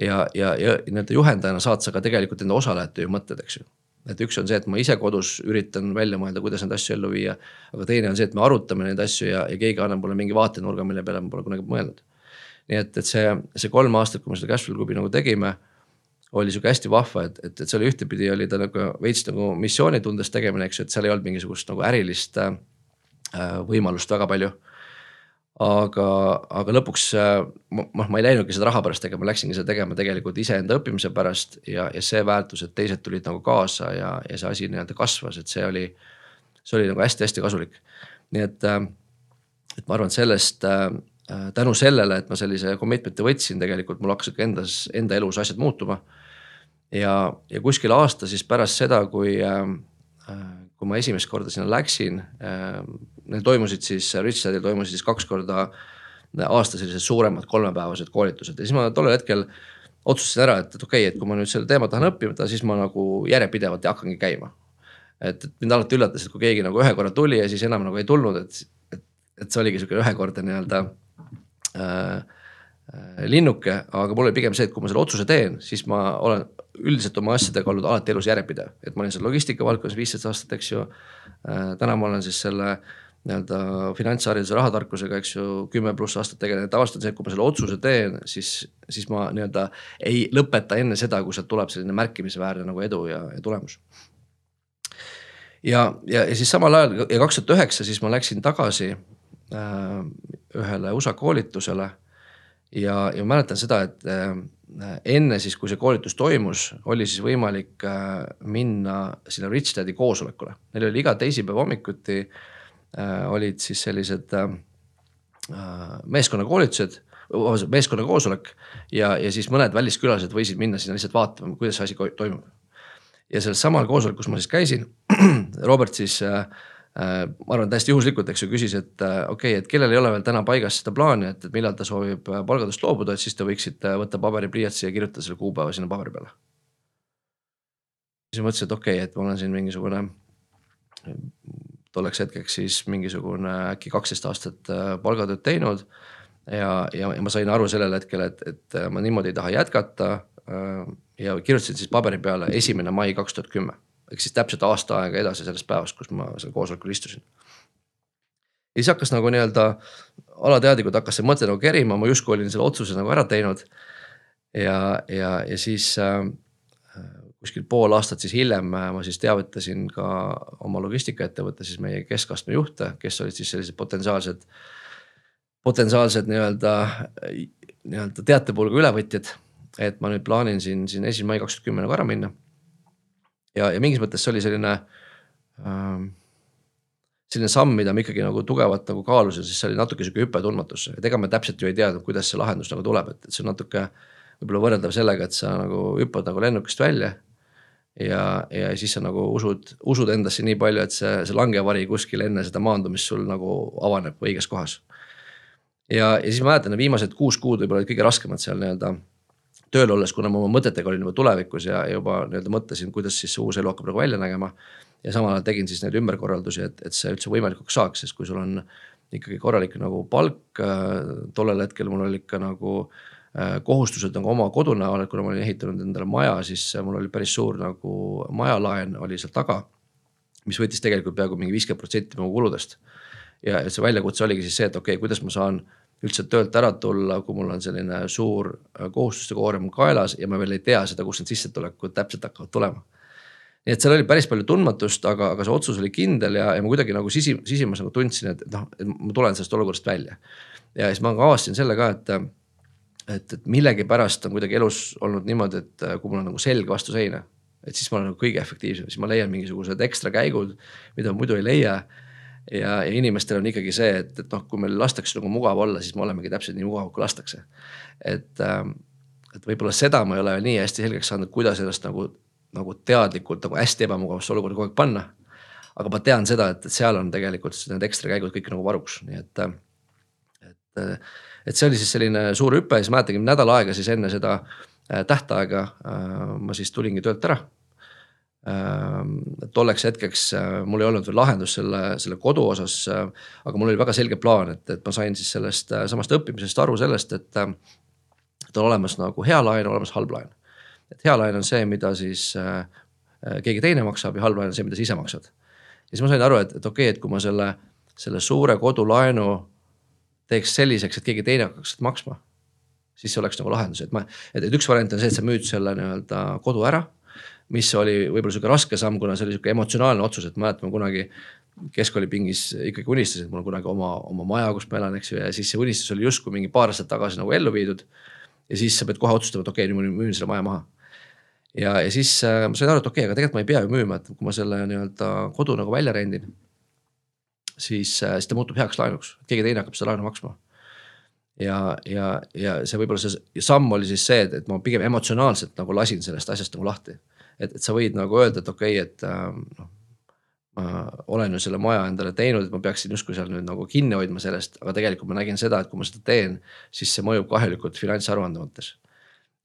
ja, ja, ja nii-öelda juhendajana saad sa ka tegelikult enda osalejate ju mõtted, eks ju. Et üks on see, et ma ise kodus üritan välja mõelda, kuidas neid asju ellu viia. aga teine on see, et me arutame neid asju ja, ja keegi annab mulle mingi vaatenurga, mille peale ma pole kunagi mõelnud. nii et, et see, see kolm aastat, kui me seda Cashflow klubi nagu tegime oli sihuke hästi vahva, et, et, et see oli ühtepidi oli ta nagu veits nagu missioonitundes tegemine, eks ju, et seal ei olnud mingisugust nagu ärilist äh, võimalust väga palju. Aga, aga lõpuks äh, noh, ma ei läinudki seda raha pärast tegema, läksingi seda tegema tegelikult iseenda õppimise pärast ja, ja see väärtus, et teised tulid nagu kaasa ja, ja see asi nii-öelda kasvas, et see oli, see oli nagu hästi-hästi kasulik. nii et, äh, et ma arvan, et sellest äh, tänu sellele, et ma sellise commitment'i võtsin, tegelikult mul hakkasid ka endas, enda elus asjad muutuma ja, ja kuskil aasta siis pärast seda, kui kui ma esimest korda sinna läksin neil toimusid siis, Richardil toimusid siis kaks korda aastas sellised suuremad kolmepäevased koolitused ja siis ma tollel hetkel otsustasin ära, et, et okei okay,, et kui ma nüüd selle teema tahan õppida, siis ma nagu järjepidevalt hakkangi käima. et, et mind alati üllatas, et kui keegi nagu ühe korra tuli ja siis enam nagu ei tulnud, et, et, et see oligi sihuke ühekordne nii-öelda äh, äh, linnuke, aga mul oli pigem see, et kui ma selle otsuse teen, siis ma olen üldiselt oma asjadega olnud alati elus järjepidev, et ma olin seal logistika valdkonnas viisteist aastat, eks ju. Äh, täna ma olen siis selle nii-öelda finantshariduse rahatarkusega, eks ju, kümme pluss aastat tegelenud, tavaliselt on see, et kui ma selle otsuse teen, siis, siis ma nii-öelda ei lõpeta enne seda, kui sealt tuleb selline märkimisväärne nagu edu ja, ja tulemus. ja, ja, ja siis samal ajal ja kaks tuhat üheksa, siis ma läksin tagasi äh, ühele USA koolitusele. ja, ja mäletan seda, et äh, enne siis, kui see koolitus toimus, oli siis võimalik äh, minna sinna Rich Daddy koosolekule. Neil oli iga teisipäev hommikuti äh, olid siis sellised meeskonnakoolitused, meeskonna koosolek ja, ja siis mõned väliskülalised võisid minna sinna lihtsalt vaatama, kuidas see asi toimub. ja sellel samal koosolekul, kus ma siis käisin, Robert siis äh, Äh, ma arvan, täiesti juhuslikult, eks ju, küsis, et äh, okei okay,, et kellel ei ole veel täna paigas seda plaani, et, millal ta soovib äh, palgadest loobuda, et siis te võiksite võtta paberipliiatsi ja kirjutada selle kuupäeva sinna paberi peale. siis ma mõtlesin, et okei okay,, et ma olen siin mingisugune tolleks hetkeks siis mingisugune äkki kaksteist aastat palgatööd teinud. ja, ja, ma sain aru sellel hetkel, et, et ma niimoodi ei taha jätkata. ja kirjutasin siis paberi peale esimene mai kaks tuhat kümme ehk siis täpselt aasta aega edasi sellest päevast, kus ma seal koosolekul istusin. ja siis hakkas nagu nii-öelda alateadlikult hakkas see mõte nagu kerima, ma justkui olin selle otsuse nagu ära teinud. ja, ja, ja siis äh, kuskil pool aastat siis hiljem äh, ma siis teavitasin ka oma logistikaettevõtte siis meie keskastme juhte, kes olid siis sellised potentsiaalsed, potentsiaalsed nii-öelda, nii-öelda teatepulga ülevõtjad. et ma nüüd plaanin siin, siin esimene mai kaks tuhat kümme nagu ära minna ja, ja mingis mõttes see oli selline ähm,. selline samm, mida me ikkagi nagu tugevalt nagu kaalusime, siis see oli natuke sihuke hüpe tundmatusse, et ega me täpselt ju ei teadnud, kuidas see lahendus nagu tuleb, et, et see on natuke. võib-olla võrreldav sellega, et sa nagu hüppad nagu lennukist välja. Ja, ja siis sa nagu usud, usud endasse nii palju, et see, see langevari kuskil enne seda maandumist sul nagu avaneb õiges kohas. ja, ja siis ma mäletan, viimased kuus kuud võib-olla olid kõige raskemad seal nii-öelda tööl olles, kuna ma oma mõtetega olin juba tulevikus ja juba nii-öelda mõtlesin, kuidas siis see uus elu hakkab nagu välja nägema. ja samal ajal tegin siis neid ümberkorraldusi, et, et see üldse võimalikuks saaks, sest kui sul on ikkagi korralik nagu palk äh,. tollel hetkel mul oli ikka nagu äh, kohustused nagu oma kodu näol, et kuna ma olin ehitanud endale maja, siis mul oli päris suur nagu majalaen oli seal taga. mis võttis tegelikult peaaegu mingi viiskümmend protsenti mu kuludest. ja, ja see väljakutse oligi siis see, et okei okay,, kuidas ma saan üldse töölt ära tulla, kui mul on selline suur äh, kohustuste koorem kaelas ja ma veel ei tea seda, kust need sissetulekud täpselt hakkavad tulema. nii et seal oli päris palju tundmatust, aga, aga see otsus oli kindel ja, ja ma kuidagi nagu sisi, sisimas nagu tundsin, et noh, et ma tulen sellest olukorrast välja. ja siis ma avastasin selle ka, et, et, et millegipärast on kuidagi elus olnud niimoodi, et kui mul on nagu selg vastu seina, et siis ma olen nagu kõige efektiivsem, siis ma leian mingisugused ekstra käigud, mida muidu ei leia ja, ja inimestel on ikkagi see, et, et noh, kui meil lastakse nagu mugav olla, siis me olemegi täpselt nii mugavad, kui lastakse. et, ähm, et võib-olla seda ma ei ole nii hästi selgeks saanud, kuidas ennast nagu, nagu teadlikult nagu hästi ebamugavasse olukorda kogu aeg panna. aga ma tean seda, et, et seal on tegelikult need ekstra käigud kõik nagu varuks, nii et, et, et see oli siis selline suur hüpe, siis mäletangi nädal aega siis enne seda äh, tähtaega äh, ma siis tulingi töölt ära Ehm, tolleks hetkeks äh, mul ei olnud veel lahendust selle, selle kodu osas. Äh, aga mul oli väga selge plaan, et, et ma sain siis sellest äh, samast õppimisest aru sellest, et. et on olemas nagu hea laen, olemas halb laen. et hea laen on see, mida siis keegi teine maksab ja halb laen on see, mida sa ise maksad. ja siis ma sain aru, et, et okei okay,, et kui ma selle, selle suure kodulaenu teeks selliseks, et keegi teine hakkaks maksma. siis see oleks nagu lahendus, et ma, et, et üks variant on see, et sa müüd selle nii-öelda kodu ära mis oli võib-olla sihuke raske samm, kuna see oli sihuke emotsionaalne otsus, et mäletan kunagi keskkoolipingis ikkagi unistasin, et mul on kunagi oma, oma maja, kus ma elan, eks ju, ja siis see unistus oli justkui mingi paar aastat tagasi nagu ellu viidud. ja siis sa pead kohe otsustama, et okei okay,, nüüd ma müün selle maja maha. ja, ja siis äh, ma sain aru, et okei okay,, aga tegelikult ma ei pea ju müüma, et kui ma selle nii-öelda kodu nagu välja rendin. Siis äh,, siis ta muutub heaks laenuks, keegi teine hakkab seda laenu maksma ja, ja, ja see võib-olla see samm oli siis see, et, et ma pigem emotsionaalselt nagu lasin sellest asjast nagu lahti et, et sa võid nagu öelda, et okei okay,, et äh, noh. ma olen ju selle maja endale teinud, et ma peaksin justkui seal nüüd nagu kinni hoidma sellest, aga tegelikult ma nägin seda, et kui ma seda teen, siis see mõjub kahjulikult finantsaruande mõttes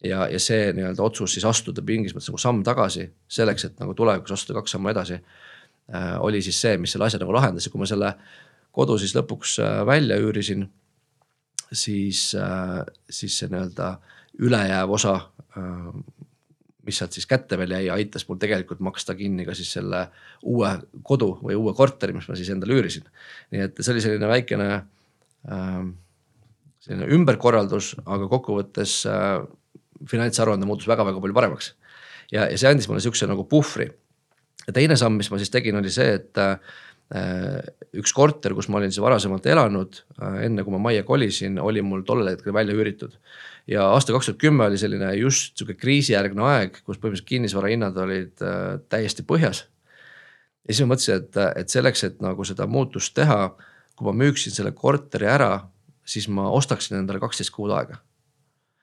ja, ja see nii-öelda otsus siis astuda mingis mõttes nagu samm tagasi selleks, et nagu tulevikus astuda kaks sammu edasi. Oli siis see, mis selle asja nagu lahendas ja kui ma selle kodu siis lõpuks äh, välja üürisin. siis äh,, siis see nii-öelda ülejääv osa äh, mis sealt siis kätte veel jäi, aitas mul tegelikult maksta kinni ka siis selle uue kodu või uue korteri, mis ma siis endale üürisin. nii et see oli selline väikene äh, selline ümberkorraldus, aga kokkuvõttes äh, finantsaruande muutus väga-väga palju paremaks. ja, ja see andis mulle sihukese nagu puhvri. Ja teine samm, mis ma siis tegin, oli see, et äh, üks korter, kus ma olin siis varasemalt elanud äh,, enne kui ma majja kolisin, oli mul tollel hetkel välja üüritud ja aasta kaks tuhat kümme oli selline just sihuke kriisijärgne aeg, kus põhimõtteliselt kinnisvara hinnad olid äh, täiesti põhjas. ja siis ma mõtlesin, et, et selleks, et nagu seda muutust teha, kui ma müüksin selle korteri ära, siis ma ostaksin endale kaksteist kuud aega.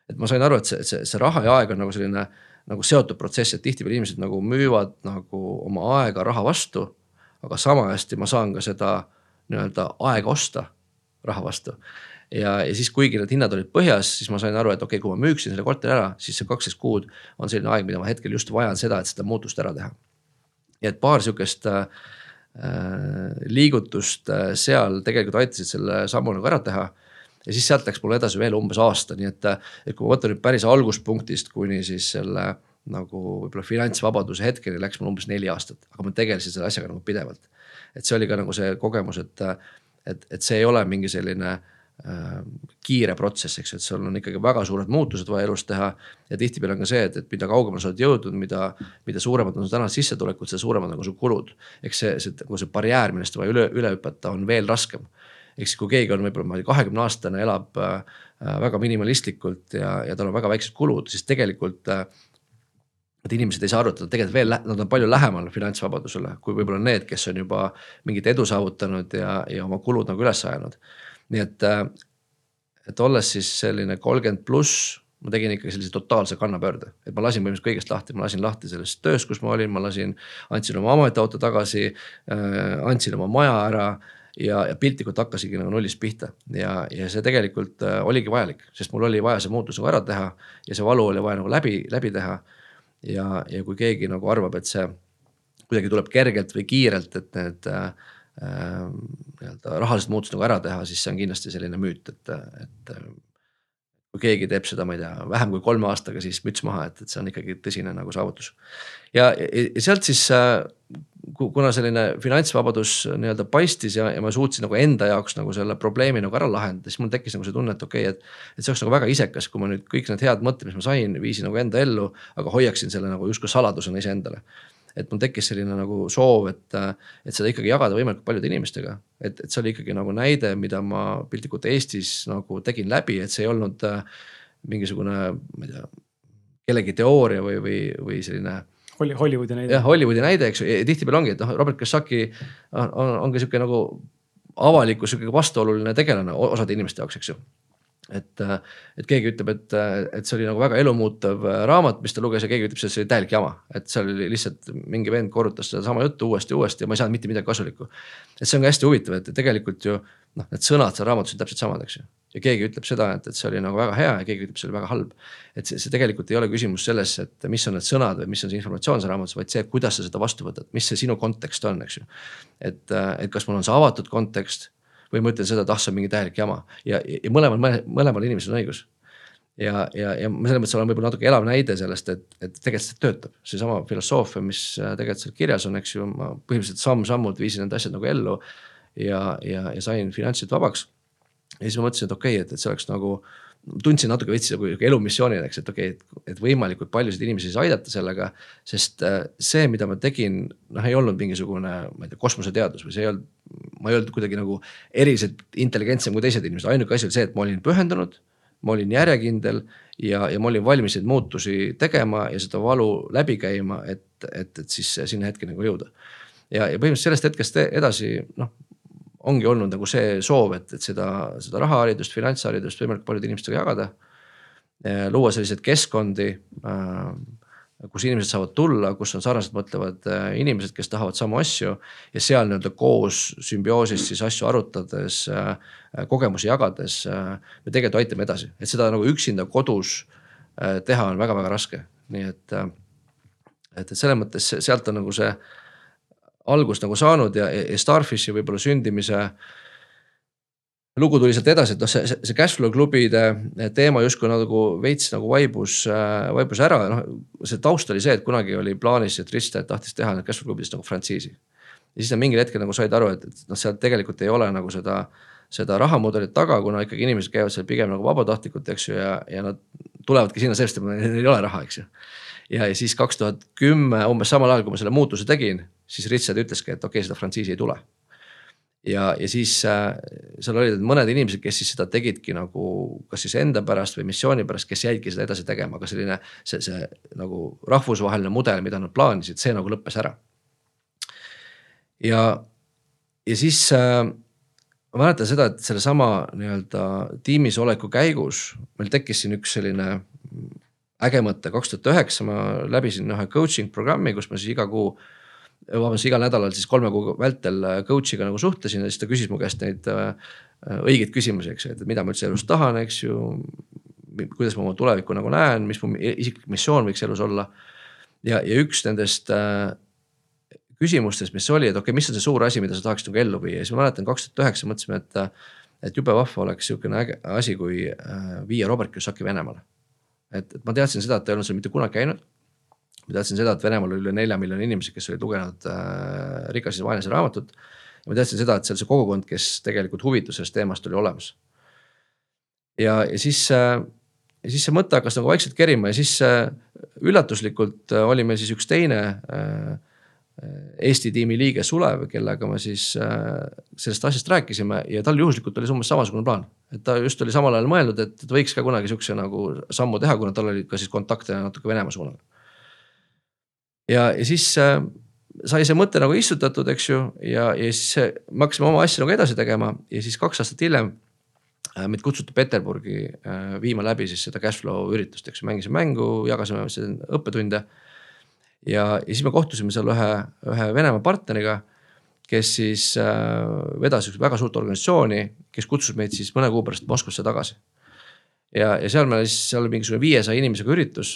et ma sain aru, et see, see, see raha ja aeg on nagu selline nagu seotud protsess, et tihtipeale inimesed nagu müüvad nagu oma aega raha vastu. aga sama hästi ma saan ka seda nii-öelda aega osta raha vastu ja, ja siis, kuigi need hinnad olid põhjas, siis ma sain aru, et okei okay,, kui ma müüksin selle korteri ära, siis see kaksteist kuud on selline aeg, mida ma hetkel just vajan seda, et seda muutust ära teha. nii et paar sihukest äh, liigutust äh, seal tegelikult aitasid selle sammu nagu ära teha. Ja siis sealt läks mul edasi veel umbes aasta, nii et, et kui ma võtan nüüd päris alguspunktist kuni siis selle nagu võib-olla finantsvabaduse hetkeni läks mul umbes neli aastat, aga ma tegelesin selle asjaga nagu pidevalt. et see oli ka nagu see kogemus, et, et, et see ei ole mingi selline äh, kiire protsess, eks ju, et sul on ikkagi väga suured muutused vaja elus teha. ja tihtipeale on ka see, et, et mida kaugemale sa oled jõudnud, mida, mida suuremad on su tänased sissetulekud, seda suuremad on ka su kulud. eks see, see, nagu see barjäär, millest vaja üle, üle hüpata, on veel raskem. Ehk siis, kui keegi on võib-olla, ma ei tea, kahekümne aastane, elab äh, väga minimalistlikult ja, ja tal on väga väiksed kulud, siis tegelikult äh, et inimesed ei saa aru, et nad tegelikult veel, nad on palju lähemal finantsvabadusele, kui võib-olla need, kes on juba mingit edu saavutanud ja, ja oma kulud nagu üles ajanud. nii et, äh, et olles siis selline kolmkümmend pluss, ma tegin ikka sellise totaalse kannapöörde, et ma lasin põhimõtteliselt kõigest lahti, ma lasin lahti sellest tööst, kus ma olin, ma lasin, andsin oma ametiauto tagasi äh,, andsin oma maja ära ja, ja piltlikult hakkasingi nagu nullist pihta ja, ja see tegelikult äh, oligi vajalik, sest mul oli vaja see muutus nagu ära teha ja see valu oli vaja nagu läbi, läbi teha ja, ja kui keegi nagu arvab, et see kuidagi tuleb kergelt või kiirelt, et need äh, äh, nii-öelda rahalised muutused nagu ära teha, siis see on kindlasti selline müüt, et, et kui keegi teeb seda, ma ei tea, vähem kui kolme aastaga, siis müts maha, et, et see on ikkagi tõsine nagu saavutus. ja, ja sealt siis äh, kuna selline finantsvabadus nii-öelda paistis ja, ja ma suutsin nagu enda jaoks nagu selle probleemi nagu ära lahendada, siis mul tekkis nagu see tunne, et okei okay,, et. et see oleks nagu väga isekas, kui ma nüüd kõik need head mõtted, mis ma sain, viisin nagu enda ellu, aga hoiaksin selle nagu justkui saladusena iseendale. et mul tekkis selline nagu soov, et, et seda ikkagi jagada võimalikult paljude inimestega. et, et see oli ikkagi nagu näide, mida ma piltlikult Eestis nagu tegin läbi, et see ei olnud äh, mingisugune, ma ei tea, kellegi teooria või, või, või selline Hollywoodi näide. jah, Hollywoodi näide, eks ju, tihtipeale ongi, et noh, Robert Kiyosaki on, on, on ka sihuke nagu avalikus sihuke vastuoluline tegelane osade inimeste jaoks, eks ju et, et keegi ütleb, et, et see oli nagu väga elumuutev raamat, mis ta luges ja keegi ütleb, see oli täielik jama. et seal oli lihtsalt mingi vend korrutas sedasama juttu uuesti ja uuesti ja ma ei saanud mitte midagi kasulikku. et see on ka hästi huvitav, et tegelikult ju noh, need sõnad seal raamatus on täpselt samad, eks ju ja keegi ütleb seda, et, et see oli nagu väga hea ja keegi ütleb, see oli väga halb. et see, see tegelikult ei ole küsimus selles, et mis on need sõnad või mis on see informatsioon seal raamatus, vaid see, kuidas sa seda vastu võtad, mis see sinu kontekst on, eks ju. et, et kas mul on see avatud kontekst või ma ütlen seda, et ah, see on mingi täielik jama ja, ja mõlemal, mõlemal inimesel on õigus ja, ja, ja ma selles mõttes olen võib-olla natuke elav näide sellest, et, et tegelikult see töötab, seesama filosoofia, mis tegelikult seal kirjas on, eks ju, ma põhimõtteliselt samm-sammult viisin need asjad nagu ellu. ja, ja, ja sain finantsilt vabaks ja siis ma mõtlesin, et okei okay,, et, et see oleks nagu, tundsin natuke veits nagu elumissioonina, eks, et okei okay,, et, võimalikult paljusid inimesi siis aidata sellega. sest äh, see, mida ma tegin, noh, ei olnud mingisugune, ma ei tea, kosmoseteadus või see ei olnud, ma ei olnud kuidagi nagu eriliselt intelligentsem kui teised inimesed, ainuke asi oli see, et ma olin pühendunud ma olin järjekindel ja, ja ma olin valmis neid muutusi tegema ja seda valu läbi käima, et, et, et siis sinna hetkeni nagu jõuda. ja, ja põhimõtteliselt sellest hetkest edasi noh, ongi olnud nagu see soov, et, et seda, seda rahaharidust, finantsharidust võimalikult paljude inimestega jagada. luua selliseid keskkondi, äh, kus inimesed saavad tulla, kus on sarnaselt mõtlevad äh, inimesed, kes tahavad samu asju. ja seal nii-öelda koos sümbioosis siis asju arutades, äh, kogemusi jagades me tegelikult aitame edasi, et seda nagu üksinda kodus teha on väga-väga raske, nii et. et, et selles mõttes sealt on nagu see algust nagu saanud ja, ja Starfishi võib-olla sündimise lugu tuli sealt edasi, et noh, see, see cashflow klubide teema justkui nagu veits nagu vaibus, vaibus ära, noh. see taust oli see, et kunagi oli plaanis, et Ristead tahtis teha cashflow klubidest nagu frantsiisi. ja siis nad mingil hetkel nagu said aru, et, et noh, seal tegelikult ei ole nagu seda, seda rahamudelit taga, kuna ikkagi inimesed käivad seal pigem nagu vabatahtlikult, eks ju, ja, ja nad tulevadki sinna sellest, et neil ei ole raha, eks ju. ja, ja siis kaks tuhat kümme, umbes samal ajal, kui ma selle muutuse tegin siis Richard ütleski, et okei okay,, seda frantsiisi ei tule. ja, ja siis äh, seal olid mõned inimesed, kes siis seda tegidki nagu kas siis enda pärast või missiooni pärast, kes jäidki seda edasi tegema, aga selline see, see nagu rahvusvaheline mudel, mida nad plaanisid, see nagu lõppes ära. ja, ja siis äh, ma mäletan seda, et sellesama nii-öelda tiimis oleku käigus meil tekkis siin üks selline äge mõte, kaks tuhat üheksa ma läbisin ühe coaching programmi, kus ma siis iga kuu vabandust, igal nädalal siis kolme kuu vältel äh, coach'iga nagu suhtlesin ja siis ta küsis mu käest neid äh, äh, õigeid küsimusi, eks ju, et mida ma üldse elus tahan, eks ju. kuidas ma oma tulevikku nagu näen, mis mu isiklik missioon võiks elus olla. ja, ja üks nendest äh, küsimustest, mis oli, et okei okay,, mis on see suur asi, mida sa tahaksid nagu ellu viia, siis ma mäletan kaks tuhat üheksa mõtlesime, et. et jube vahva oleks sihukene äge asi, kui äh, viia Robert Kiyosaki Venemaale. et, et ma teadsin seda, et ta ei olnud seal mitte kunagi käinud ma teadsin seda, et Venemaal oli üle nelja miljoni inimesi, kes olid lugenud äh, Rikas ja vaenlase raamatut. ja ma teadsin seda, et seal see kogukond, kes tegelikult huvitus sellest teemast, oli olemas. ja, ja siis äh,, ja siis see mõte hakkas nagu vaikselt kerima ja siis äh, üllatuslikult äh, oli meil siis üks teine äh, Eesti tiimi liige Sulev, kellega me siis äh, sellest asjast rääkisime ja tal juhuslikult oli umbes samasugune plaan. et ta just oli samal ajal mõelnud, et võiks ka kunagi sihukese nagu sammu teha, kuna tal oli ka siis kontakte natuke Venemaa suunal ja, ja siis äh, sai see mõte nagu istutatud, eks ju, ja, ja siis me hakkasime oma asja nagu edasi tegema ja siis kaks aastat hiljem äh, meid kutsuti Peterburgi äh, viima läbi siis seda cashflow üritust, eks ju, mängisime mängu, jagasime õppetunde. ja, ja siis me kohtusime seal ühe, ühe Venemaa partneriga, kes siis vedas üks väga suurt organisatsiooni, kes kutsus meid siis mõne kuu pärast Moskvasse tagasi ja, ja seal me siis, seal oli mingisugune viiesaja inimesega üritus.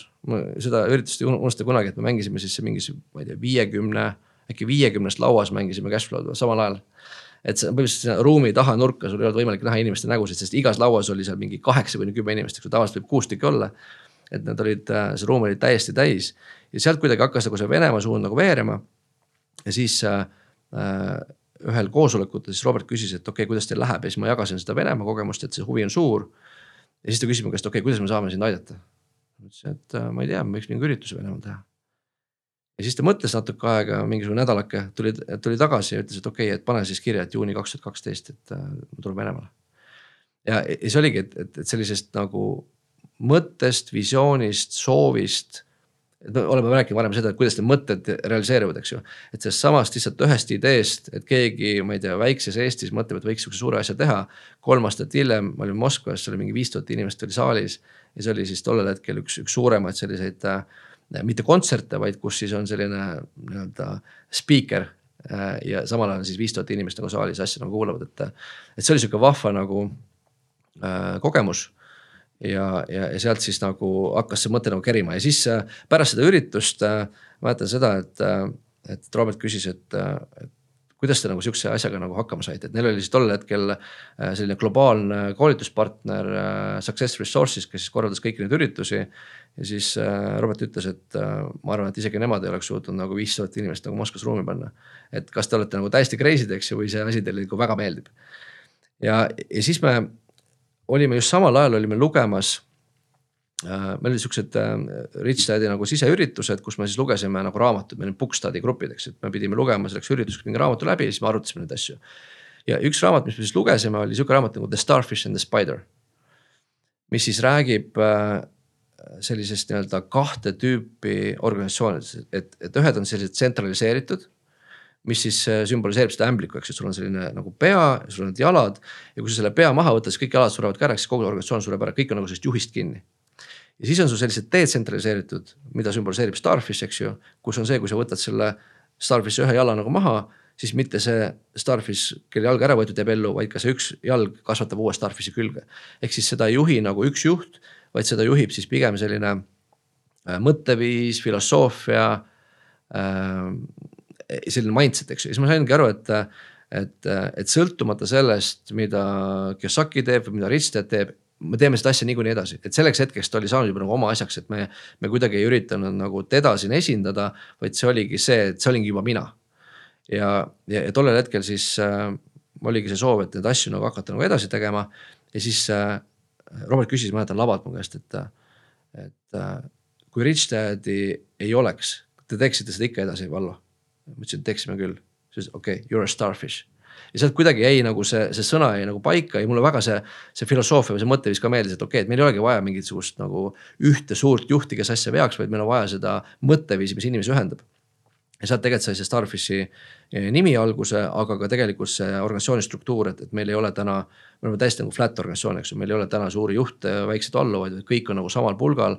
seda üritust ei unusta kunagi, et me mängisime siis mingis, ma ei tea, viiekümne, äkki viiekümnest lauas mängisime Cashflow'd samal ajal. et see põhimõtteliselt ruumi taha nurka, sul ei olnud võimalik näha inimeste nägusid, sest igas lauas oli seal mingi kaheksa kuni kümme inimest, eks ju, tavaliselt võib kuus tükki olla. et nad olid, see ruum oli täiesti täis ja sealt kuidagi hakkas nagu see Venemaa suund nagu veerema. ja siis äh, ühel koosolekutel siis Robert küsis, et okei okay,, kuidas teil läheb ja siis ma jagasin seda Venemaa kogemust, et see huvi on suur ja siis ta küsis mu käest, okei okay,, kuidas me saame sind aidata. ma ütlesin, et äh, ma ei tea, me võiks mingi ürituse Venemaal teha. ja siis ta mõtles natuke aega, mingisugune nädalake, tuli, tuli tagasi ja ütles, et okei okay,, et pane siis kirja, et juuni kaks tuhat kaksteist, et äh, ma tulen Venemaale. ja, ja see oligi, et, et, et sellisest nagu mõttest, visioonist, soovist et me oleme rääkinud varem seda, et kuidas need mõtted realiseeruvad, eks ju. et sellest samast lihtsalt ühest ideest, et keegi, ma ei tea, väikses Eestis mõtleb, et võiks sihukese suure asja teha. kolm aastat hiljem ma olin Moskvas, seal oli mingi viis tuhat inimest oli saalis. ja see oli siis tollel hetkel üks, üks suuremaid selliseid äh,, mitte kontserte, vaid kus siis on selline nii-öelda spiiker äh,. ja samal ajal siis viis tuhat inimest nagu saalis asja nagu kuulavad, et, et see oli sihuke vahva nagu äh, kogemus ja, ja, ja sealt siis nagu hakkas see mõte nagu kerima ja siis äh, pärast seda üritust äh, mäletan seda, et, äh, et Robert küsis, et, et kuidas te nagu sihukese asjaga nagu hakkama saite, et neil oli siis tol hetkel selline globaalne koolituspartner Success Resources, kes siis korraldas kõiki neid üritusi. ja siis Robert ütles, et ma arvan, et isegi nemad ei oleks suutnud nagu viis tuhat inimest nagu Moskvas ruumi panna. et kas te olete nagu täiesti crazy'd, eks ju, või see asi teile nagu väga meeldib. ja, ja siis me olime just samal ajal olime lugemas äh,. meil olid siuksed äh, Rich Daddy nagu siseüritused, kus me siis lugesime nagu raamatuid, meil olid Bookstudy grupid, eks, et me pidime lugema selleks ürituseks mingi raamatu läbi ja siis me arutasime neid asju. ja üks raamat, mis me siis lugesime, oli sihuke raamat nagu The Starfish and the Spider. mis siis räägib äh, sellisest nii-öelda kahte tüüpi organisatsioonidest, et, et ühed on sellised tsentraliseeritud mis siis äh, sümboliseerib seda ämblikku, eks ju, sul on selline nagu pea, sul on need jalad. ja kui sa selle pea maha võtad, siis kõik jalad surevad ka ära, siis kogu organisatsioon sureb ära, kõik on nagu sellest juhist kinni. ja siis on sul sellised detsentraliseeritud, mida sümboliseerib Starfish, eks ju, kus on see, kui sa võtad selle Starfishi ühe jala nagu maha siis mitte see Starfish, kelle jalg ära võetud, jääb ellu, vaid ka see üks jalg kasvatab uue Starfishi külge. ehk siis seda ei juhi nagu üks juht, vaid seda juhib siis pigem selline äh, mõtteviis, filosoofia äh, selline mindset, eks ju, siis ma saingi aru, et, et, et sõltumata sellest, mida Kiyosaki teeb või mida Dad teeb me teeme seda asja niikuinii edasi, et selleks hetkeks ta oli saanud juba nagu oma asjaks, et me, me kuidagi ei üritanud nagu teda siin esindada, vaid see oligi see, et see olingi juba mina. ja, ja, ja tollel hetkel siis äh, oligi see soov, et neid asju nagu hakata nagu edasi tegema. Ja siis äh, Robert küsis, ma mäletan lavalt mu käest, et, et äh, kui Rich Dad'i ei oleks, te teeksite seda ikka edasi, Vallo ma ütlesin, et teeksime küll. siis okei okay,, you are a starfish. ja sealt kuidagi jäi nagu see, see sõna jäi nagu paika ja mulle väga see, see filosoofia või see mõtteviis ka meeldis, et okei okay,, et meil ei olegi vaja mingisugust nagu ühte suurt juhti, kes asja veaks, vaid meil on vaja seda mõtteviisi, mis inimesi ühendab ja sealt tegelikult sai see Starfishi eh, nimi alguse, aga ka tegelikult see organisatsiooni struktuur, et, et meil ei ole täna. me oleme täiesti nagu flat organisatsioon, eks ju, meil ei ole täna suuri juhte, väikseid alluvaid, kõik on nagu samal pulgal.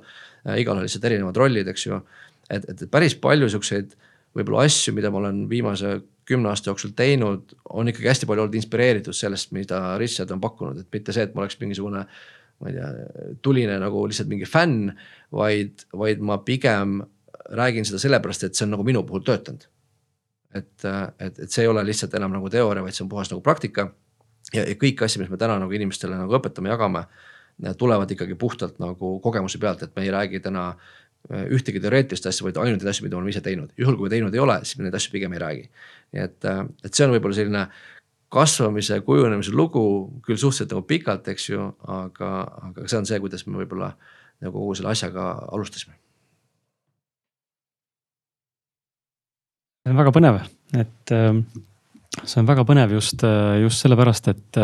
igal on lihtsalt erinevad rollid, eks ju. et, et päris palju siukseid võib-olla asju, mida ma olen viimase kümne aasta jooksul teinud, on ikkagi hästi palju olnud inspireeritud sellest, mida Richard on pakkunud, et mitte see, et ma oleks mingisugune. ma ei tea, tuline nagu lihtsalt mingi fänn, vaid, vaid ma pigem räägin seda sellepärast, et see on nagu minu puhul töötanud. et, et, et see ei ole lihtsalt enam nagu teooria, vaid see on puhas nagu praktika. ja, ja kõik asjad, mis me täna nagu inimestele nagu õpetame, jagame, tulevad ikkagi puhtalt nagu kogemuse pealt, et me ei räägi täna ühtegi teoreetilist asja, vaid ainult neid asju, mida oleme ise teinud. juhul kui me teinud ei ole, siis me neid asju pigem ei räägi. nii et, äh, et see on võib-olla selline kasvamise, kujunemise lugu küll suhteliselt nagu pikalt, eks ju, aga, aga see on see, kuidas me võib-olla nagu kogu selle asjaga alustasime. see on väga põnev, et äh, see on väga põnev just, just sellepärast, et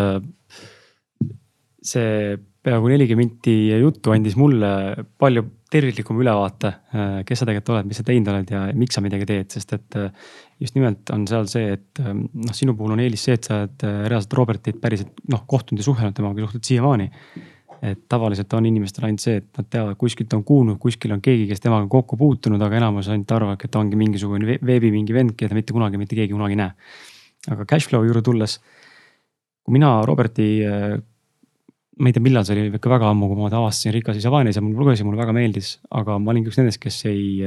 see peaaegu nelikümmend minti juttu andis mulle palju terviklikuma ülevaate, kes sa tegelikult oled, mis sa teinud oled ja miks sa midagi teed, sest et just nimelt on seal see, et noh, sinu puhul on eelis see, et sa oled reaalselt Robertit päriselt noh kohtunud ja suhelnud temaga, suhtled siiamaani et tavaliselt on inimestel ainult see, et nad teavad, kuskilt on kuulnud, kuskil on keegi, kes temaga kokku puutunud, aga enamus ainult arvavad, et ongi mingisugune veebi mingi vend, keda mitte kunagi mitte keegi kunagi ei näe. aga cashflow juurde tulles, kui mina Roberti, ma ei tea, millal see oli, ikka väga ammu, kui ma ta avastasin Rikas Isavanis ja mul lugesin, mulle väga meeldis, aga ma olin üks nendest, kes ei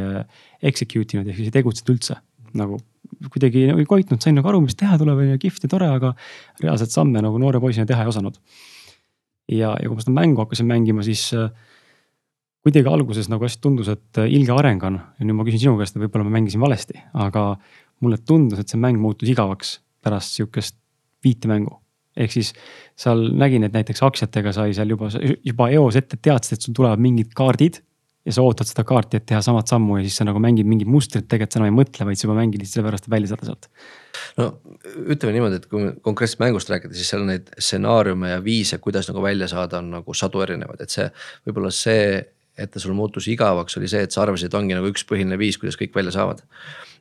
execute inud ehk siis ei tegutsenud üldse. Nagu kuidagi nagu ei koitnud, sain nagu aru, mis teha tuleb, on ju kihvt ja tore, aga reaalselt samme nagu noore poisina teha ei osanud. Ja, ja kui ma seda mängu hakkasin mängima, siis äh, kuidagi alguses nagu hästi tundus, et äh, ilge areng on. Ja nüüd ma küsin sinu käest, võib-olla ma mängisin valesti, aga mulle tundus, et see mäng muutus igavaks pärast sihukest viite mängu. Ehk siis seal nägin, et näiteks aktsiatega sai seal juba, juba eos ette teadsid, et sul tulevad mingid kaardid ja sa ootad seda kaarti, et teha samat sammu ja siis sa nagu mängid mingit mustrit, tegelikult sa enam ei mõtle, vaid sa juba mängid lihtsalt sellepärast, et välja saada sealt. no ütleme niimoodi, et kui konkreetselt mängust rääkida, siis seal neid stsenaariume ja viise, kuidas nagu välja saada, on nagu sadu erinevaid, et see võib-olla see, et ta sul muutus igavaks, oli see, et sa arvasid, et ongi nagu üks põhiline viis, kuidas kõik välja saavad.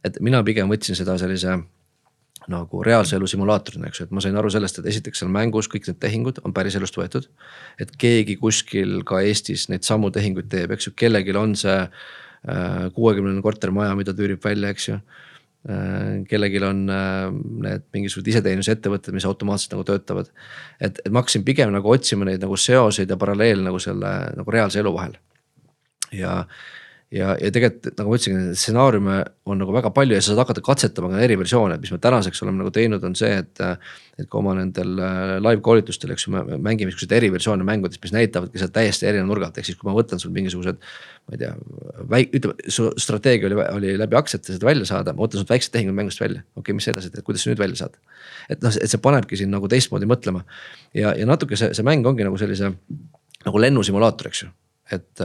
et mina pigem võtsin seda sellise nagu reaalse elu simulaatorina, eks ju, et ma sain aru sellest, et esiteks seal mängus kõik need tehingud on päris elust võetud. et keegi kuskil ka Eestis neid samu tehinguid teeb, eks ju, kellelgi on see äh, kuuekümnene äh, kortermaja, mida tüürib välja, eks ju äh,. kellelgi on äh, need mingisugused iseteenusettevõtted, mis automaatselt nagu töötavad. et, et ma hakkasin pigem nagu otsima neid nagu seoseid ja paralleele nagu selle nagu reaalse elu vahel. ja ja, ja tegelikult nagu ma ütlesin, stsenaariume on nagu väga palju ja sa saad hakata katsetama ka eri versioone, mis me tänaseks oleme nagu teinud, on see, et. et ka oma nendel äh, live koolitustel, eks ju, me mängime siukseid eriversioone mängudest, mis näitavadki seda täiesti erineva nurga alt, ehk siis kui ma võtan sul mingisugused. ma ei tea, väik-, ütleme, su strateegia oli, oli läbi aktsiate seda välja saada, ma võtan sult väiksed tehingud mängust välja, okei okay,, mis edasi teed, kuidas sa nüüd välja saad. et noh, et see panebki sind nagu teistmoodi mõtlema ja, ja natuke see, see mäng ongi nagu sellise nagu lennusimulaator, eks ju et,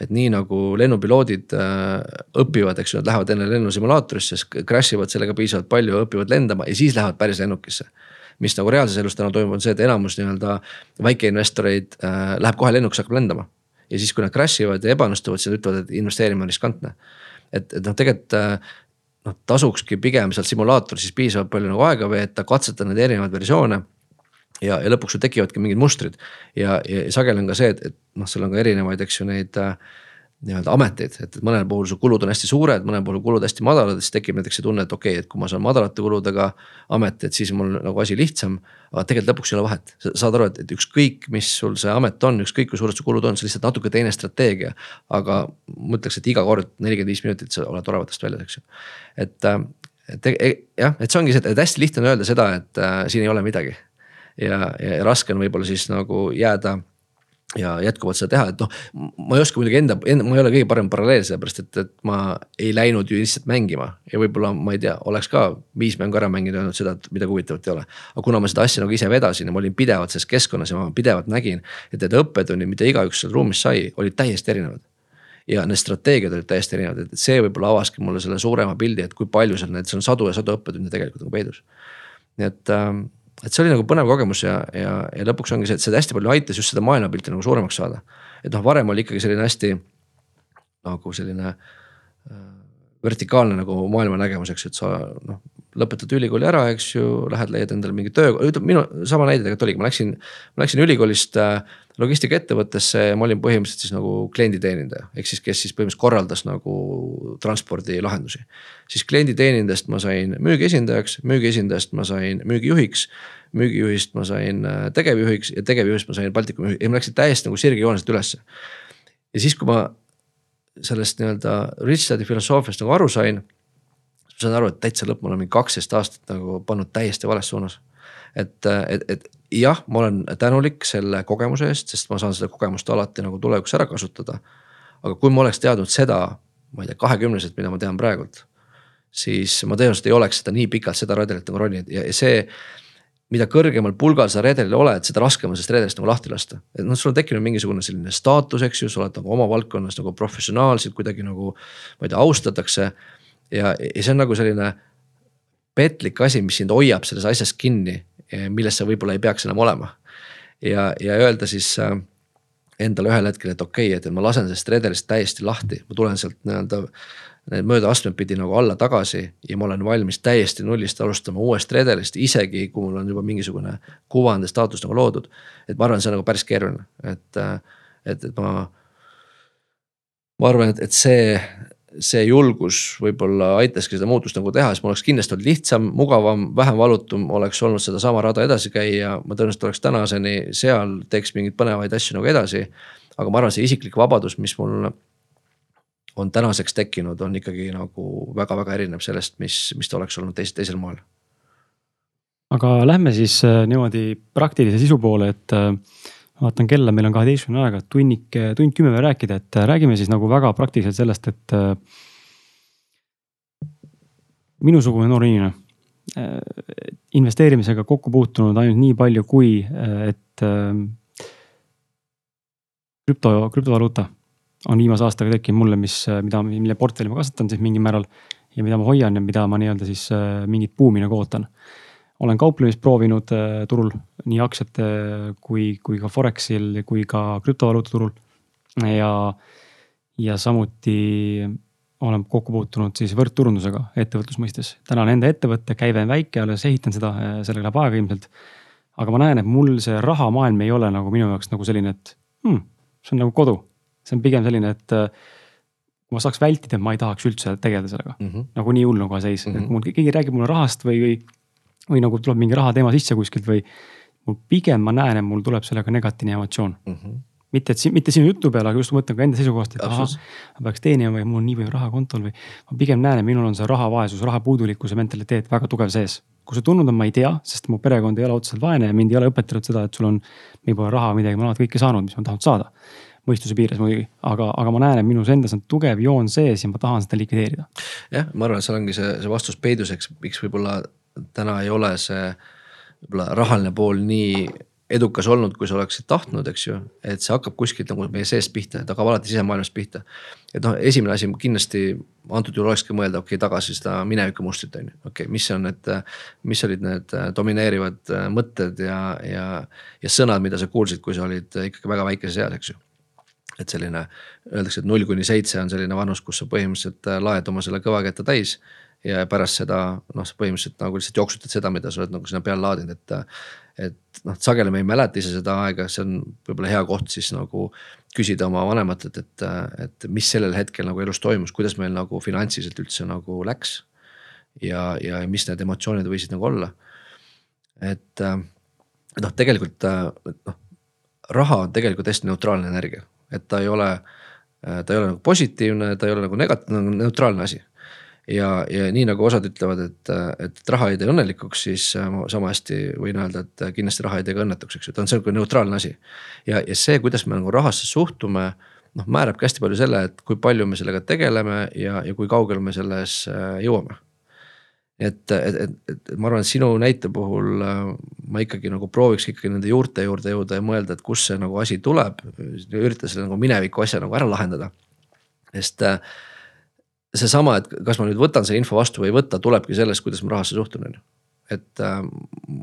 et nii nagu lennupiloodid äh, õpivad, eks ju, nad lähevad enne lennusimulaatorisse, crash ivad sellega piisavalt palju, õpivad lendama ja siis lähevad päris lennukisse mis nagu reaalses elus täna toimub, on see, et enamus nii-öelda väikeinvestoreid äh, läheb kohe lennuks, hakkab lendama. ja siis, kui nad crash ivad ja ebaõnnestuvad, siis nad ütlevad, et investeerimine on riskantne. et, et noh, tegelikult äh, noh, tasukski pigem seal simulaatoris siis piisavalt palju nagu aega veeta, katsetada neid erinevaid versioone ja, ja lõpuks sul tekivadki mingid mustrid ja, ja sageli on ka see, et, et noh, seal on ka erinevaid, eks ju, neid äh, nii-öelda ameteid, et mõnel puhul su kulud on hästi suured, mõnel puhul kulud hästi madalad, siis tekib näiteks see tunne, et okei okay,, et kui ma saan madalate kuludega amet, et siis mul nagu asi lihtsam. aga tegelikult lõpuks ei ole vahet, sa saad aru, et, et ükskõik, mis sul see amet on, ükskõik kui suured su kulud on, see on lihtsalt natuke teine strateegia. aga ma ütleks, et iga kord nelikümmend viis minutit sa oled oravatest väljas, eks ju. et, äh, et jah, et see ongi see, et hästi lihtne on öelda seda, et äh, siin ei ole midagi ja, ja raske on võib-olla siis nagu jääda ja jätkuvalt seda teha, et noh, ma ei oska muidugi enda, enda, ma ei ole kõige parem paralleel, sellepärast et, et ma ei läinud ju lihtsalt mängima. ja võib-olla ma ei tea, oleks ka viis mängu ära mänginud ja öelnud seda, et midagi huvitavat ei ole. aga kuna ma seda asja nagu ise vedasin ja ma olin pidevalt selles keskkonnas ja ma pidevalt nägin, et need õppetunnid, mida igaüks seal ruumis sai, olid täiesti erinevad ja need strateegiad olid täiesti erinevad, et see võib-olla avaski mulle selle suurema pildi, et kui palju seal neid, seal on sadu ja sadu õppetunde tegelikult nagu peidus. nii et ähm, et see oli nagu põnev kogemus ja, ja, ja lõpuks ongi see, et see hästi palju aitas just seda maailmapilti nagu suuremaks saada. et noh, varem oli ikkagi selline hästi nagu selline äh, vertikaalne nagu maailmanägemus, eks ju, et sa noh, lõpetad ülikooli ära, eks ju, lähed leiad endale mingi töö, ütleme minu sama näide tegelikult oligi, ma läksin, ma läksin ülikoolist äh, logistikaettevõttesse ja ma olin põhimõtteliselt siis nagu klienditeenindaja, ehk siis, kes siis põhimõtteliselt korraldas nagu transpordilahendusi. siis klienditeenindajast ma sain müügiesindajaks, müügiesindajast ma sain müügijuhiks. müügijuhist ma sain äh, tegevjuhiks ja tegevjuhist ma sain Baltikumi juhiks ja ma läksin täiesti nagu sirgjooneselt ülesse. ja siis, kui ma sellest nii-öelda Rich Daddy filosoofiast nagu aru sain. ma sain aru, et täitsa lõpp, ma olen mingi kaksteist aastat nagu pannud täiesti vales suunas. et, et, et jah, ma olen tänulik selle kogemuse eest, sest ma saan seda kogemust alati nagu tulevikus ära kasutada. aga kui ma oleks teadnud seda, ma ei tea, kahekümneselt, mida ma tean praegult. siis ma tõenäoliselt ei oleks seda nii pikalt seda redelit nagu roninud ja, ja see mida kõrgemal pulgal sa redelil oled, seda raskem on sellest redelist nagu lahti lasta. et noh, sul on tekkinud mingisugune selline staatus, eks ju, sa oled nagu oma valdkonnas nagu professionaalselt kuidagi nagu. ma ei tea, austatakse ja, ja see on nagu selline petlik asi, mis sind hoiab selles asjas kinni, milles sa võib-olla ei peaks enam olema. ja, ja öelda siis äh, endale ühel hetkel, et okei okay,, et ma lasen sellest redelist täiesti lahti, ma tulen sealt nii-öelda need möödaastmed pidi nagu alla tagasi ja ma olen valmis täiesti nullist alustama uuest redelist, isegi kui mul on juba mingisugune kuvand ja staatus nagu loodud. et ma arvan, see on nagu päris keeruline, et, et, et ma. ma arvan, et, et see, see julgus võib-olla aitaski seda muutust nagu teha, siis mul oleks kindlasti olnud lihtsam, mugavam, vähem valutum oleks olnud sedasama rada edasi käia, ma tõenäoliselt oleks tänaseni seal, teeks mingeid põnevaid asju nagu edasi. aga ma arvan, see isiklik vabadus, mis mul on tänaseks tekkinud, on ikkagi nagu väga-väga erinev sellest, mis, mis ta oleks olnud teis, teisel moel. aga lähme siis äh, niimoodi praktilise sisu poole, et äh, vaatan kella, meil on kaheteistkümne aega, tunnik, tund kümme veel rääkida, et äh, räägime siis nagu väga praktiliselt sellest, et. minusugune noor inimene, investeerimisega kokku puutunud ainult nii palju, kui et krüpto, krüptovaluuta on viimase aastaga tekkinud mulle, mis, mida, mille portfelli ma kasvatan siis mingil määral. ja mida ma hoian ja mida ma nii-öelda siis äh, mingit buumi nagu ootan. Olen kauplemist proovinud äh, turul nii aktsiate kui, kui ka Forexil kui ka krüptovaluuta turul. ja, ja samuti olen kokku puutunud siis võrdturundusega ettevõtluse mõistes. täna on enda ettevõte, käive on väike, alles ehitan seda, äh, sellega läheb aega ilmselt. aga ma näen, et mul see rahamaailm ei ole nagu minu jaoks nagu selline, et hmm, see on nagu kodu see on pigem selline, et äh, kui ma saaks vältida, ma ei tahaks üldse tegeleda sellega mm. -hmm. nagu nii hull nagu seis mm, -hmm. et mul keegi räägib mulle rahast või, või, või nagu tuleb mingi rahateema sisse kuskilt või. pigem ma näen, et mul tuleb sellega negatiivne emotsioon mm. -hmm mitte, et mitte sinu jutu peale, aga just mõtlen ka enda seisukohast, et ahah, ma peaks teenima või mul on nii palju raha kontol või. ma pigem näen, et minul on see rahavaesus, raha puudulikkuse mentaliteet väga tugev sees. kus see tulnud on, ma ei tea, sest mu perekond ei ole otseselt vaene ja mind ei ole õpetatud seda, et sul on. meil pole raha midagi, ma olen kõike saanud, mis ma tahan saada mõistuse piires muidugi, aga, aga ma näen, et minus endas on tugev joon sees ja ma tahan seda likvideerida. jah, ma arvan, et seal ongi see, see vastus peiduseks, miks võib-olla täna ei ole see võib-olla rahaline pool nii edukas olnud, kui sa oleksid tahtnud, eks ju. et see hakkab kuskilt nagu meie seest pihta, ta hakkab alati sisemaailmast pihta. et noh, esimene asi kindlasti antud juhul olekski mõelda, okei okay,, tagasi seda minevikumustrit on ju, okei okay,, mis on need. mis olid need domineerivad mõtted ja, ja, ja sõnad, mida sa kuulsid, kui sa olid ikkagi väga väikeses eas, eks ju et selline, öeldakse, et null kuni seitse on selline vanus, kus sa põhimõtteliselt laed oma selle kõvaketta täis. Ja pärast seda noh, sa põhimõtteliselt nagu lihtsalt jooksutad seda, mida sa oled nagu sinna peale laadinud, et. et noh, sageli me ei mäleta ise seda aega, see on võib-olla hea koht siis nagu küsida oma vanematelt, et, et mis sellel hetkel nagu elus toimus, kuidas meil nagu finantsiliselt üldse nagu läks. ja, ja mis need emotsioonid võisid nagu olla. et noh, tegelikult noh raha on tegelikult hästi neutraalne energia et ta ei ole, ta ei ole nagu positiivne, ta ei ole nagu negatiivne, neutraalne asi. Ja, ja nii nagu osad ütlevad, et, et raha ei tee õnnelikuks, siis äh, ma sama hästi võin öelda, et kindlasti raha ei tee ka õnnetuks, eks ju, ta on sihuke neutraalne asi. ja, ja see, kuidas me nagu rahasse suhtume noh, määrabki hästi palju selle, et kui palju me sellega tegeleme ja, ja kui kaugele me selles äh, jõuame et, et, et, et ma arvan, et sinu näite puhul äh, ma ikkagi nagu prooviks ikkagi nende juurte juurde jõuda ja mõelda, et kust see nagu asi tuleb. ürita selle nagu mineviku asja nagu ära lahendada. sest äh, seesama, et kas ma nüüd võtan selle info vastu või ei võta, tulebki sellest, kuidas ma rahasse suhtun, on ju et äh,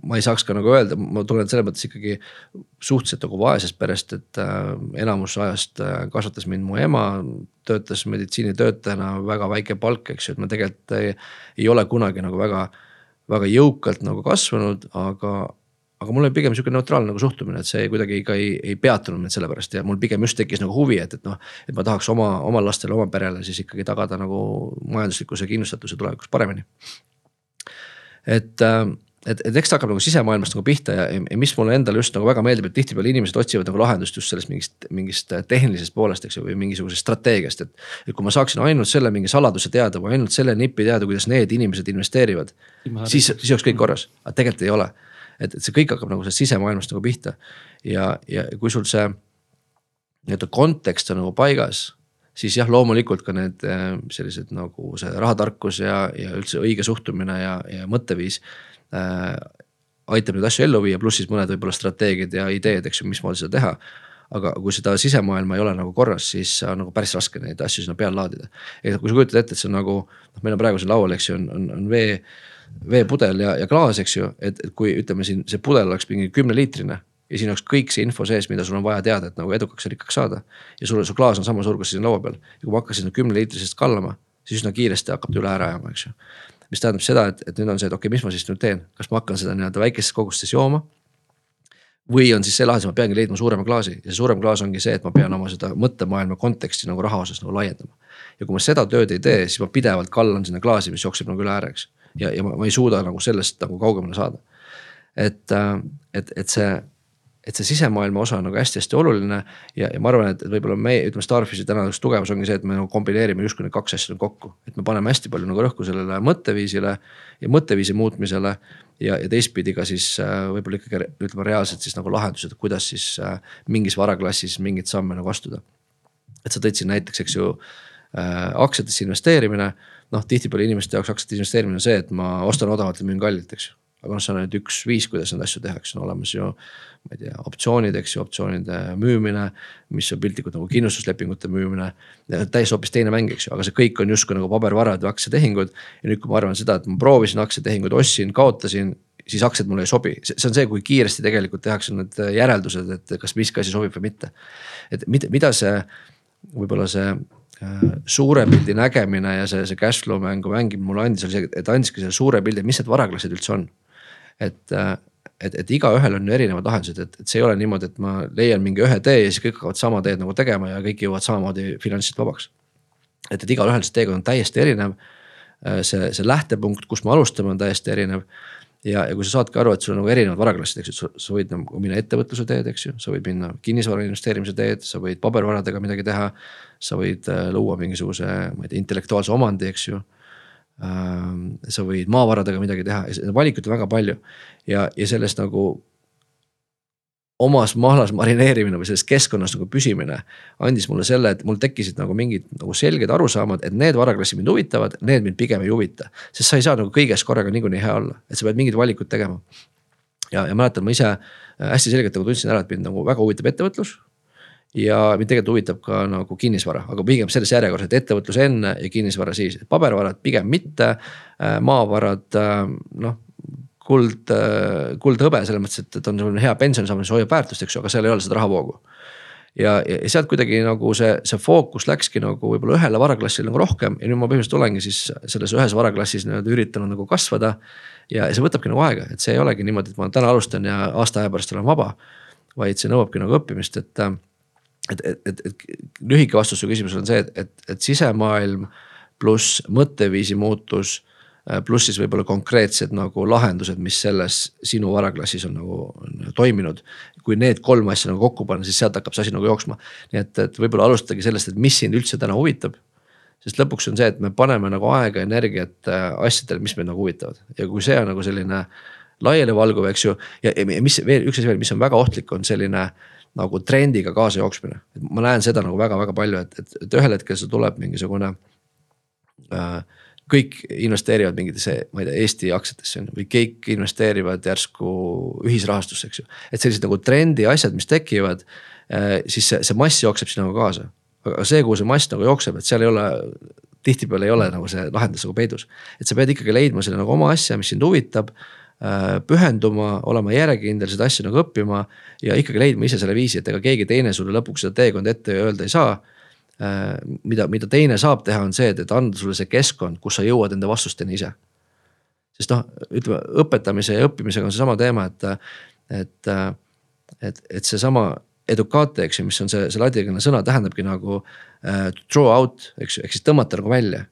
ma ei saaks ka nagu öelda, ma tulen selles mõttes ikkagi suhteliselt nagu vaesest perest, et äh, enamus ajast äh, kasvatas mind mu ema. töötas meditsiinitöötajana, väga väike palk, eks ju, et ma tegelikult ei, ei ole kunagi nagu väga, väga jõukalt nagu kasvanud, aga aga mul oli pigem sihuke neutraalne nagu suhtumine, et see kuidagi ka ei, ei peatunud mind selle pärast ja mul pigem just tekkis nagu huvi, et, et noh. et ma tahaks oma, oma lastele, oma perele siis ikkagi tagada nagu majanduslikkuse kindlustatuse tulevikus paremini et et, et eks ta hakkab nagu sisemaailmast nagu pihta ja, ja mis mulle endale just nagu väga meeldib, et tihtipeale inimesed otsivad nagu lahendust just sellest mingist, mingist tehnilisest poolest, eks ju, või mingisugusest strateegiast, et. et kui ma saaksin ainult selle mingi saladuse teada või ainult selle nipi teada, kuidas need inimesed investeerivad. siis, siis oleks kõik korras, aga tegelikult ei ole. Et, et see kõik hakkab nagu sellest sisemaailmast nagu pihta ja, ja kui sul see nii-öelda kontekst on nagu paigas siis jah, loomulikult ka need äh, sellised nagu see rahatarkus ja, ja üldse õige suhtumine ja, ja mõtteviis äh,. aitab neid asju ellu viia, pluss siis mõned võib-olla strateegiad ja ideed, eks ju, mismoodi seda teha. aga kui seda sisemaailma ei ole nagu korras, siis on nagu päris raske neid asju sinna peale laadida. et kui sa kujutad ette, et see on nagu noh, meil on praegu siin laual, eks ju, on, on, on vee veepudel ja, ja klaas, eks ju, et, et kui ütleme siin see pudel oleks mingi kümneliitrine ja siin oleks kõik see info sees, mida sul on vaja teada, et nagu edukaks ja rikkaks saada. ja sul, su klaas on sama suur, kui siin laua peal ja kui ma hakkasin kümne liitrisest kallama, siis üsna kiiresti hakkab ta üle ära ajama, eks ju. mis tähendab seda, et, et nüüd on see, et okei okay,, mis ma siis nüüd teen, kas ma hakkan seda nii-öelda väikestes kogustes jooma. või on siis see lahendus, ma peangi leidma suurema klaasi ja see suurem klaas ongi see, et ma pean oma seda mõttemaailma konteksti nagu raha osas nagu laiendama. ja kui ma seda tööd ei tee, siis ma pidevalt kallan sinna klaasi, mis jookseb nagu üle ääre, eks. Ja, ja ma, ma ei suuda nagu sellest nagu kaugemale saada. et, et, et see et see sisemaailma osa on nagu hästi-hästi oluline ja, ja ma arvan, et võib-olla meie ütleme, Starfish'i täna üks tugevus ongi see, et me nagu kombineerime justkui need kaks asja kokku. et me paneme hästi palju nagu rõhku sellele mõtteviisile ja mõtteviisi muutmisele. ja, ja teistpidi ka siis äh, võib-olla ikkagi ütleme reaalselt siis nagu lahendused, kuidas siis äh, mingis varaklassis mingeid samme nagu astuda. et sa tõid siin näiteks, eks ju aktsiatesse investeerimine. noh, tihtipeale inimeste jaoks aktsiate investeerimine on see, et ma ostan odavalt ja müün kallilt, eks ju aga noh, see on ainult üks viis, kuidas neid asju tehakse, on olemas ju ma ei tea, optsioonid, eks ju, optsioonide müümine, mis on piltlikult nagu kindlustuslepingute müümine. täiesti hoopis teine mäng, eks ju, aga see kõik on justkui nagu pabervarad või aktsiatehingud. ja nüüd, kui ma arvan seda, et ma proovisin aktsiatehinguid, ostsin, kaotasin, siis aktsiad mulle ei sobi, see on see, kui kiiresti tegelikult tehakse need järeldused, et kas miski asi sobib või mitte. et mida, mida see, võib-olla see äh, suure pildi nägemine ja see, see cash flow mängu mängimine mulle andis, oli see, et andiski selle suure pildi, mis need varaklassid üldse on. et et, et igaühel on ju erinevad lahendused, et, et see ei ole niimoodi, et ma leian mingi ühe tee ja siis kõik hakkavad sama teed nagu tegema ja kõik jõuavad samamoodi finantsiliselt vabaks. et, et igalühel see teekond on täiesti erinev. See, see lähtepunkt, kust me alustame, on täiesti erinev. Ja, ja kui sa saadki aru, et sul on nagu erinevad varaklassid, eks ju, sa võid nagu minna ettevõtluse teed, eks ju, sa võid minna kinnisvara investeerimise teed, sa võid pabervaradega midagi teha. sa võid äh, luua mingisuguse, ma ei tea, intellektuaalse omandi, eks ju Ähm, sa võid maavaradega midagi teha valikuid on väga palju ja, ja sellest nagu omas mahlas marineerimine või selles keskkonnas nagu püsimine andis mulle selle, et mul tekkisid nagu mingid nagu selged arusaamad, et need varaklassid mind huvitavad, need mind pigem ei huvita. sest sa ei saa nagu kõiges korraga niikuinii hea olla, et sa pead mingeid valikuid tegema. ja, ja mäletan, ma ise hästi selgelt nagu tundsin ära, et mind nagu väga huvitab ettevõtlus ja mind tegelikult huvitab ka nagu kinnisvara, aga pigem selles järjekorras, et ettevõtlus enne ja kinnisvara siis, pabervarad pigem mitte. Äh, maavarad äh, noh, kuld, äh, kuldhõbe selles mõttes, et, et on selline hea pensionisammas, hoiab väärtust, eks ju, aga seal ei ole seda rahavoogu. ja, ja sealt kuidagi nagu see, see fookus läkski nagu võib-olla ühele varaklassile nagu rohkem ja nüüd ma põhimõtteliselt olengi siis selles ühes varaklassis nii-öelda üritanud nagu kasvada. ja see võtabki nagu aega, et see ei olegi niimoodi, et ma täna alustan ja aasta aja pärast olen vaba. vaid see nõuabki nagu õppimist, et et, et, et, et lühike vastus su küsimusele on see, et, et, et sisemaailm pluss mõtteviisi muutus. Äh, pluss siis võib-olla konkreetsed nagu lahendused, mis selles sinu varaklassis on nagu toiminud. kui need kolm asja nagu kokku panna, siis sealt hakkab see asi nagu jooksma. nii et, et võib-olla alustadagi sellest, et mis sind üldse täna huvitab sest lõpuks on see, et me paneme nagu aega, energiat äh, asjadele, mis meid nagu huvitavad ja kui see on nagu selline laialivalguv, eks ju. ja, mis veel üks asi veel, mis on väga ohtlik, on selline nagu trendiga kaasa jooksmine. ma näen seda nagu väga-väga palju, et, et, et ühel hetkel see tuleb mingisugune äh,. Kõik investeerivad mingitesse, ma ei tea, Eesti aktsiatesse on ju, või kõik investeerivad järsku ühisrahastusse, eks ju. et sellised nagu trendi asjad, mis tekivad äh,, siis see, see mass jookseb sinna nagu kaasa. aga see, kuhu see mass nagu jookseb, et seal ei ole tihtipeale ei ole nagu see lahendus nagu peidus. et sa pead ikkagi leidma selle nagu oma asja, mis sind huvitab Äh, pühenduma, olema järjekindel, seda asja nagu õppima ja ikkagi leidma ise selle viisi, et ega keegi teine sulle lõpuks seda teekonda ette öelda ei saa. Äh, mida, mida teine saab teha, on see, et, et anda sulle see keskkond, kus sa jõuad enda vastusteni ise. sest noh, ütleme õpetamise ja õppimisega on seesama teema, et, et, et, et seesama educate, eks ju, mis on see, see ladinakeelne sõna tähendabki nagu uh, draw out, eks ju, ehk siis tõmmata nagu välja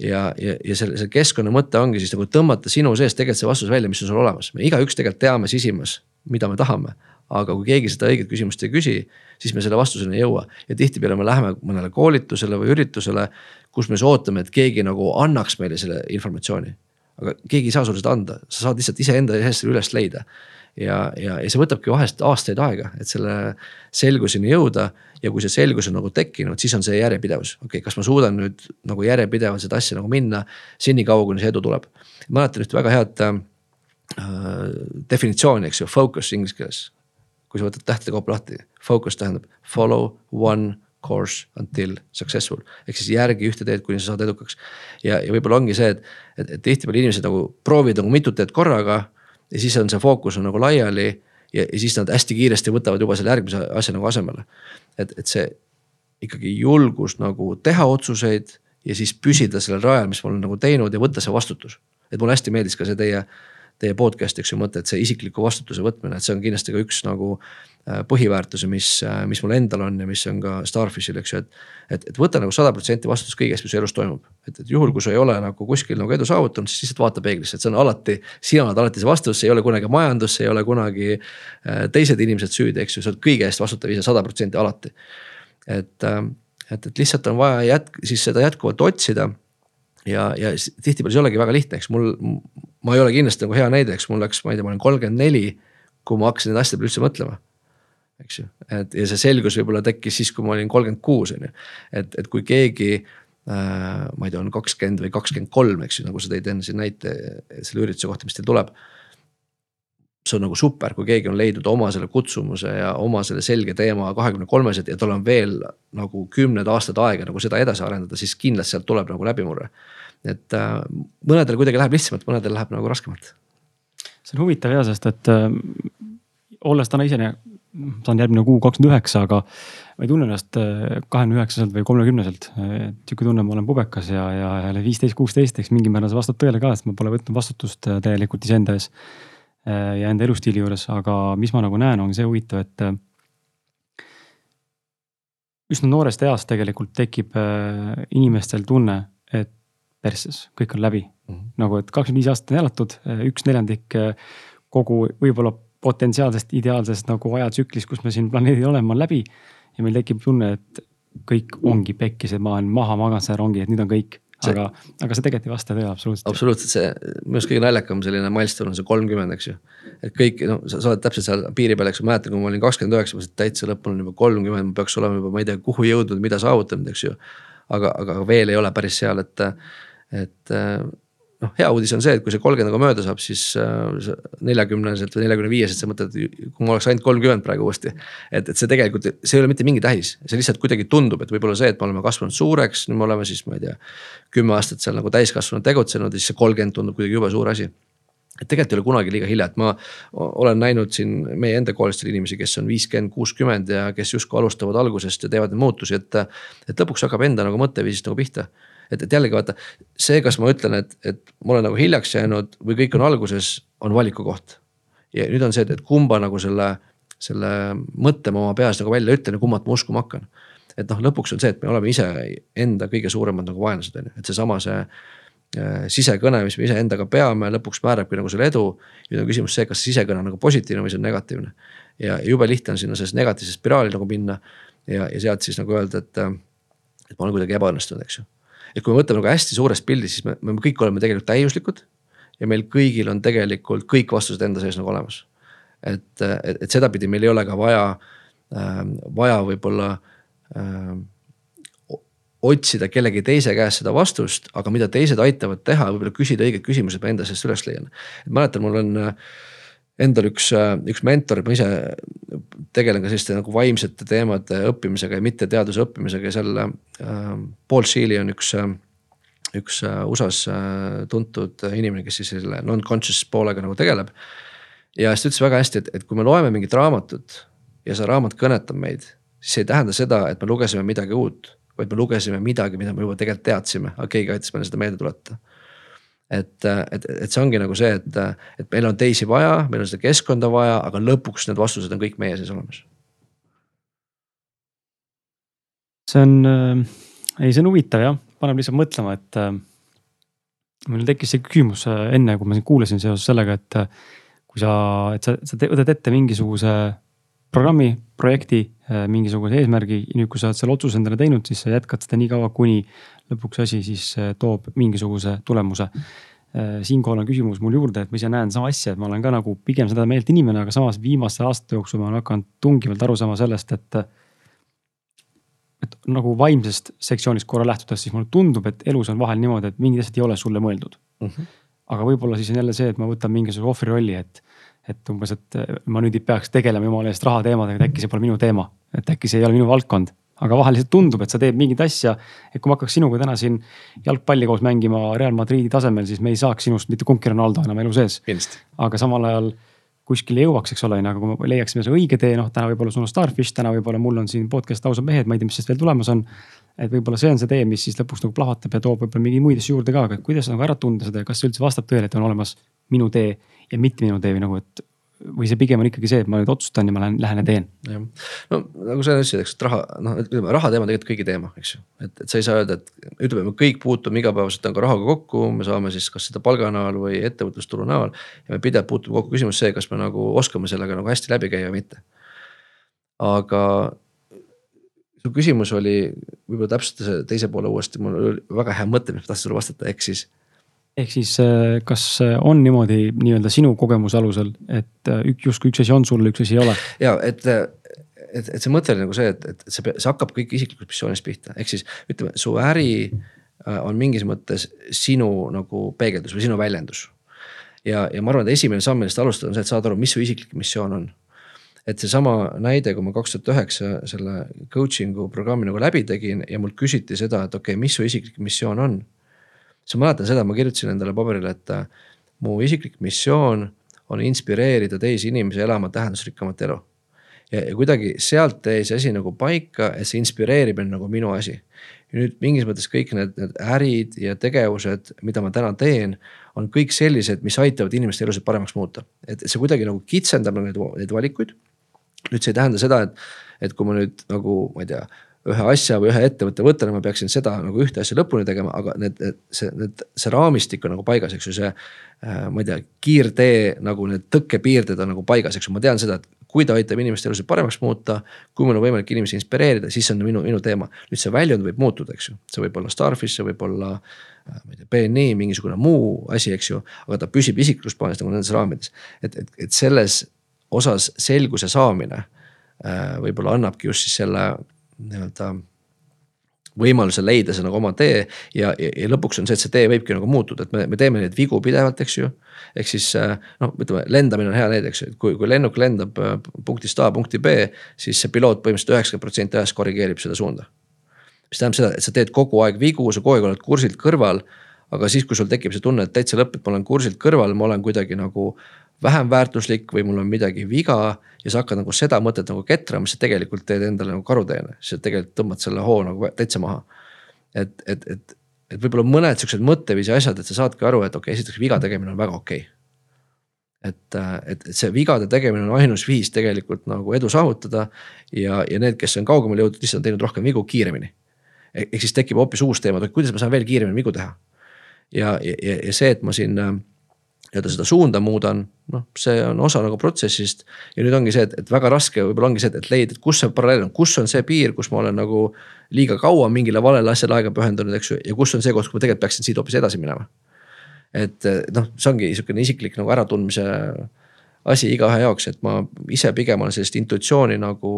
ja, ja, ja selle, selle keskkonna mõte ongi siis nagu tõmmata sinu sees tegelikult see vastus välja, mis on sul olemas, me igaüks tegelikult teame sisimas, mida me tahame. Aga kui keegi seda õiget küsimust ei küsi, siis me selle vastuseni ei jõua ja tihtipeale me läheme mõnele koolitusele või üritusele, kus me siis ootame, et keegi nagu annaks meile selle informatsiooni. aga keegi ei saa sulle seda anda, sa saad lihtsalt iseenda sees selle üles leida ja, ja, ja see võtabki vahest aastaid aega, et selle selguseni jõuda ja kui see selgus on nagu tekkinud, siis on see järjepidevus, okei okay,, kas ma suudan nüüd nagu järjepidevalt seda asja nagu minna senikaua, kuni see edu tuleb. mäletan ühte väga head äh, definitsiooni, eks ju, focus inglise keeles. Kui sa võtad tähtede kaupa lahti, focus tähendab follow one course until successful. ehk siis järgi ühte teed, kuni sa saad edukaks. ja, ja võib-olla ongi see, et, et, et tihtipeale inimesed nagu proovivad nagu mitut teed korraga. ja siis on see fookus on nagu laiali ja, ja siis nad hästi kiiresti võtavad juba selle järgmise asja nagu asemele. et, et see ikkagi julgus nagu teha otsuseid ja siis püsida sellel rajal, mis ma olen nagu teinud ja võtta see vastutus. et mulle hästi meeldis ka see teie, teie podcast, eks ju, mõte, et see isikliku vastutuse võtmine, et see on kindlasti ka üks nagu Äh, põhiväärtusi, mis, äh, mis mul endal on ja mis on ka Starfishil, eks ju, et. et, et võta nagu sada protsenti vastutust kõige eest, mis elus toimub. et, et juhul, kui sa ei ole nagu kuskil nagu edu saavutanud, siis lihtsalt vaata peeglisse, et see on alati. sina oled alati see vastus, see ei ole kunagi majandus, see ei ole kunagi äh, teised inimesed süüdi, eks ju, sa oled kõige eest vastutav ise sada protsenti alati. et, et, et lihtsalt on vaja jätk-, siis seda jätkuvalt otsida ja, ja tihtipeale see ei olegi väga lihtne, eks mul, ma ei ole kindlasti nagu hea näide, eks mul läks, ma ei tea, ma olin kolmkümmend neli, kui ma hakkasin nende asjade peale üldse mõtlema eks ju, et ja see selgus võib-olla tekkis siis, kui ma olin kolmkümmend kuus on ju. et, et kui keegi äh, ma ei tea, on kakskümmend või kakskümmend kolm, eks ju, nagu sa tõid enne siin näite selle ürituse kohta, mis teil tuleb. See on nagu super, kui keegi on leidnud oma selle kutsumuse ja oma selle selge teema kahekümne kolmeselt ja tal on veel nagu kümned aastad aega nagu seda edasi arendada, siis kindlasti sealt tuleb nagu läbimurre. et äh, mõnedel kuidagi läheb lihtsamalt, mõnedel läheb nagu raskemalt. see on huvitav ja, sest et äh, olles täna ise saan järgmine kuu kakskümmend üheksa, aga ma ei tunne ennast äh, kahekümne üheksaselt või kolmekümneselt. sihuke tunne, ma olen pubekas ja, ja jälle viisteist, kuusteist, eks mingil määral see vastab tõele ka, sest ma pole võtnud vastutust äh, täielikult iseenda ees. Äh, ja enda elustiili juures, aga mis ma nagu näen, on see huvitav, et. üsna noorest east tegelikult tekib inimestel tunne, et persses, kõik on läbi mm. -hmm. nagu, et kakskümmend viis aastat on elatud, üks neljandik kogu võib-olla potentsiaalsest ideaalsest nagu ajatsüklis, kus me siin planeedil oleme, on läbi. ja meil tekib tunne, et kõik ongi pekkis, et ma olen maha maganud selle rongi, et nüüd on kõik. Aga, aga see tegelikult ei vasta tõele absoluutselt. absoluutselt, see minu arust kõige naljakam selline milstone on see kolmkümmend, eks ju. et kõik, no sa, sa oled täpselt seal piiri peal, eks ma mäletan, kui ma olin kakskümmend üheksa, ma mõtlesin, täitsa mul on juba kolmkümmend, ma peaks olema juba, ma ei tea, kuhu jõudnud, mida saavutanud, eks ju. aga, aga veel ei ole päris seal, et, et noh, hea uudis on see, et kui see kolmkümmend nagu mööda saab, siis äh, neljakümneselt või neljakümne viieselt sa mõtled, kui ma oleks ainult kolmkümmend praegu uuesti. et, et see tegelikult, see ei ole mitte mingi tähis, see lihtsalt kuidagi tundub, et võib-olla see, et me oleme kasvanud suureks, nüüd me oleme siis, ma ei tea. kümme aastat seal nagu täiskasvanud tegutsenud ja siis see kolmkümmend tundub kuidagi jube suur asi et tegelikult ei ole kunagi liiga hilja, et ma olen näinud siin meie enda koolist inimesi, kes on viiskümmend, kuuskümmend ja kes justkui alustavad algusest ja teevad neid muutusi, et. et lõpuks hakkab enda nagu mõtteviisist nagu pihta et, et jällegi vaata see, kas ma ütlen, et, et ma olen nagu hiljaks jäänud või kõik on alguses, on valiku koht. ja nüüd on see, et, et kumba nagu selle, selle mõtte ma oma peas nagu välja ütlen ja kummat ma uskuma hakkan. et noh, lõpuks on see, et me oleme ise enda kõige suuremad nagu vaenlased on ju, et seesama see, see äh, sisekõne, mis me iseendaga peame, lõpuks määrabki nagu selle edu. nüüd on küsimus see, kas see sisekõne on nagu positiivne või see on negatiivne. ja jube lihtne on sinna sellest negatiivsest spiraali nagu minna ja, ja sealt siis nagu öelda, et, et ma olen kuidagi ebaõnnestunud, eks ju et kui me mõtleme nagu hästi suurest pildist, siis me, me kõik oleme tegelikult täiuslikud. ja meil kõigil on tegelikult kõik vastused enda sees nagu olemas. et, et, et sedapidi meil ei ole ka vaja äh,, vaja võib-olla äh, otsida kellegi teise käest seda vastust, aga mida teised aitavad teha, võib-olla küsida õiged küsimused, ma enda seest üles leian. et mäletan, mul on äh, endal üks, äh, üks mentor, ma ise tegelen ka selliste nagu vaimsete teemade õppimisega ja mitte teaduse õppimisega ja seal äh,. Paul Sheely on üks äh,, üks USA-s äh, tuntud inimene, kes siis selle non-conscious poolega nagu tegeleb. ja siis ta ütles väga hästi, et, et kui me loeme mingit raamatut ja see raamat kõnetab meid, siis see ei tähenda seda, et me lugesime midagi uut, vaid me lugesime midagi, mida me juba tegelikult teadsime, aga keegi aitas meile seda meelde tuletada et, et, et see ongi nagu see, et, et meil on teisi vaja, meil on seda keskkonda vaja, aga lõpuks need vastused on kõik meie sees olemas. see on äh,, ei, see on huvitav jah, paneb lihtsalt mõtlema, et äh, mul tekkis see küsimus äh, enne, kui ma sind kuulasin seoses sellega, et äh, kui sa, et sa, sa võtad ette mingisuguse programmi, projekti, äh, mingisuguse eesmärgi ja nüüd, kui sa oled selle otsuse endale teinud, siis sa jätkad seda nii kaua, kuni lõpuks asi siis äh, toob mingisuguse tulemuse. Äh, siinkohal on küsimus mul juurde, et ma ise näen sama asja, et ma olen ka nagu pigem seda meelt inimene, aga samas viimaste aastate jooksul ma olen hakanud tungivalt aru saama sellest, et. et nagu vaimsest sektsioonist korra lähtudes, siis mulle tundub, et elus on vahel niimoodi, et mingid asjad ei ole sulle mõeldud mm. -hmm. aga võib-olla siis on jälle see, et ma võtan mingisuguse ohvri rolli, et et umbes, et ma nüüd ei peaks tegelema jumala eest rahateemadega, et äkki see pole minu teema, et äkki see ei ole minu valdkond aga vahel lihtsalt tundub, et sa teed mingit asja. et kui ma hakkaks sinuga täna siin jalgpalli koos mängima Real Madridi tasemel, siis me ei saaks sinust mitte kumbki Ronaldo enam elu sees. aga samal ajal kuskile jõuaks, eks ole, on ju, aga kui me leiaksime see õige tee, noh täna võib-olla sul on Starfish, täna võib-olla mul on siin podcast Ausad mehed, ma ei tea, mis sellest veel tulemas on. et võib-olla see on see tee, mis siis lõpuks nagu plahvatab ja toob võib-olla mingeid muid asju juurde ka, aga kuidas nagu ära tunda seda ja kas see üldse vastab tõele, et on olemas minu tee ja mitte minu tee või nagu, et või see pigem on ikkagi see, et ma nüüd otsustan ja ma lähen, lähen ja teen. jah, no nagu sa ütlesid, eks, raha, noh, ütleme raha teema on tegelikult kõigi teema, eks ju. et, et sa ei saa öelda, et ütleme, me kõik puutume igapäevaselt nagu rahaga kokku, me saame siis kas seda palga näol või ettevõtlustulu näol. ja me pidevalt puutume kokku, küsimus see, kas me nagu oskame sellega nagu hästi läbi käia või mitte. aga su küsimus oli võib-olla täpsusta see teise poole uuesti, mul oli väga hea mõte, mis ma tahtsin sulle vastata, ehk siis ehk siis äh, kas äh, on niimoodi nii-öelda sinu kogemuse alusel, et äh, justkui üks asi on sulle, üks asi ei ole? ja et, et, et see mõte oli nagu see, et, et see, see hakkab kõik isiklikust missioonist pihta, ehk siis ütleme, su äri on mingis mõttes sinu nagu peegeldus või sinu väljendus. ja, ja ma arvan, et esimene samm, millest alustada on see, et saada aru, mis su isiklik missioon on et seesama näide, kui ma kaks tuhat üheksa selle coaching'u programmi nagu läbi tegin ja mult küsiti seda, et okei okay,, mis su isiklik missioon on siis ma mäletan seda, ma kirjutasin endale paberile, et äh, mu isiklik missioon on inspireerida teisi inimesi elama tähendusrikkamat elu. ja, ja kuidagi sealt jäi see asi nagu paika, et see inspireerimine nagu minu asi. ja nüüd mingis mõttes kõik need, need ärid ja tegevused, mida ma täna teen, on kõik sellised, mis aitavad inimeste elusid paremaks muuta. et see kuidagi nagu kitsendab neid, neid valikuid. nüüd see ei tähenda seda, et, et kui ma nüüd nagu, ma ei tea ühe asja või ühe ettevõtte võtan ja ma peaksin seda nagu ühte asja lõpuni tegema, aga need, see, need, see raamistik on nagu paigas, eks ju, see. Äh, ma ei tea, kiirtee nagu need tõkkepiirded on nagu paigas, eks ju, ma tean seda, et kui ta aitab inimeste elusid paremaks muuta. kui mul on võimalik inimesi inspireerida, siis see on minu, minu teema. nüüd see väljund võib muutuda, eks ju, see võib olla Starfish, see võib olla äh, ma ei tea, BNI, mingisugune muu asi, eks ju. aga ta püsib isiklusplaanis nagu nendes raamides, et, et, et selles osas selguse saamine äh, võib-olla annabki just siis selle nii-öelda võimaluse leida see nagu oma tee ja, ja, ja lõpuks on see, et see tee võibki nagu muutuda, et me, me teeme neid vigu pidevalt, eks ju. ehk siis noh, ütleme lendamine on hea näide, eks ju, et kui, kui lennuk lendab äh, punktist A punkti B, siis see piloot põhimõtteliselt üheksakümmend protsenti ajast korrigeerib seda suunda. mis tähendab seda, et sa teed kogu aeg vigu, sa kogu aeg oled kursilt kõrval. aga siis, kui sul tekib see tunne, et täitsa lõpp, et ma olen kursilt kõrval, ma olen kuidagi nagu vähem väärtuslik või mul on midagi viga ja sa hakkad nagu seda mõtet nagu ketrama, siis sa tegelikult teed endale nagu karuteene, sa tegelikult tõmbad selle hoo nagu täitsa maha. et, et, et, et võib-olla mõned siuksed mõtteviisi asjad, et sa saadki aru, et okei okay,, esiteks viga tegemine on väga okei okay. et, et, et see vigade tegemine on ainus viis tegelikult nagu edu saavutada ja, ja need, kes on kaugemale jõudnud, lihtsalt on teinud rohkem vigu kiiremini. ehk siis tekib hoopis uus teema, et kuidas ma saan veel kiiremini vigu teha. ja, ja, ja see, et ma siin nii-öelda seda suunda muudan, noh, see on osa nagu protsessist. ja nüüd ongi see, et, et väga raske võib-olla ongi see, et leida, et kus see paralleel on, kus on see piir, kus ma olen nagu liiga kaua mingile valele asjale aega pühendanud, eks ju, ja kus on see koht, kus ma tegelikult peaksin siit hoopis edasi minema. et noh, see ongi niisugune isiklik nagu äratundmise asi igaühe jaoks, et ma ise pigem olen sellist intuitsiooni nagu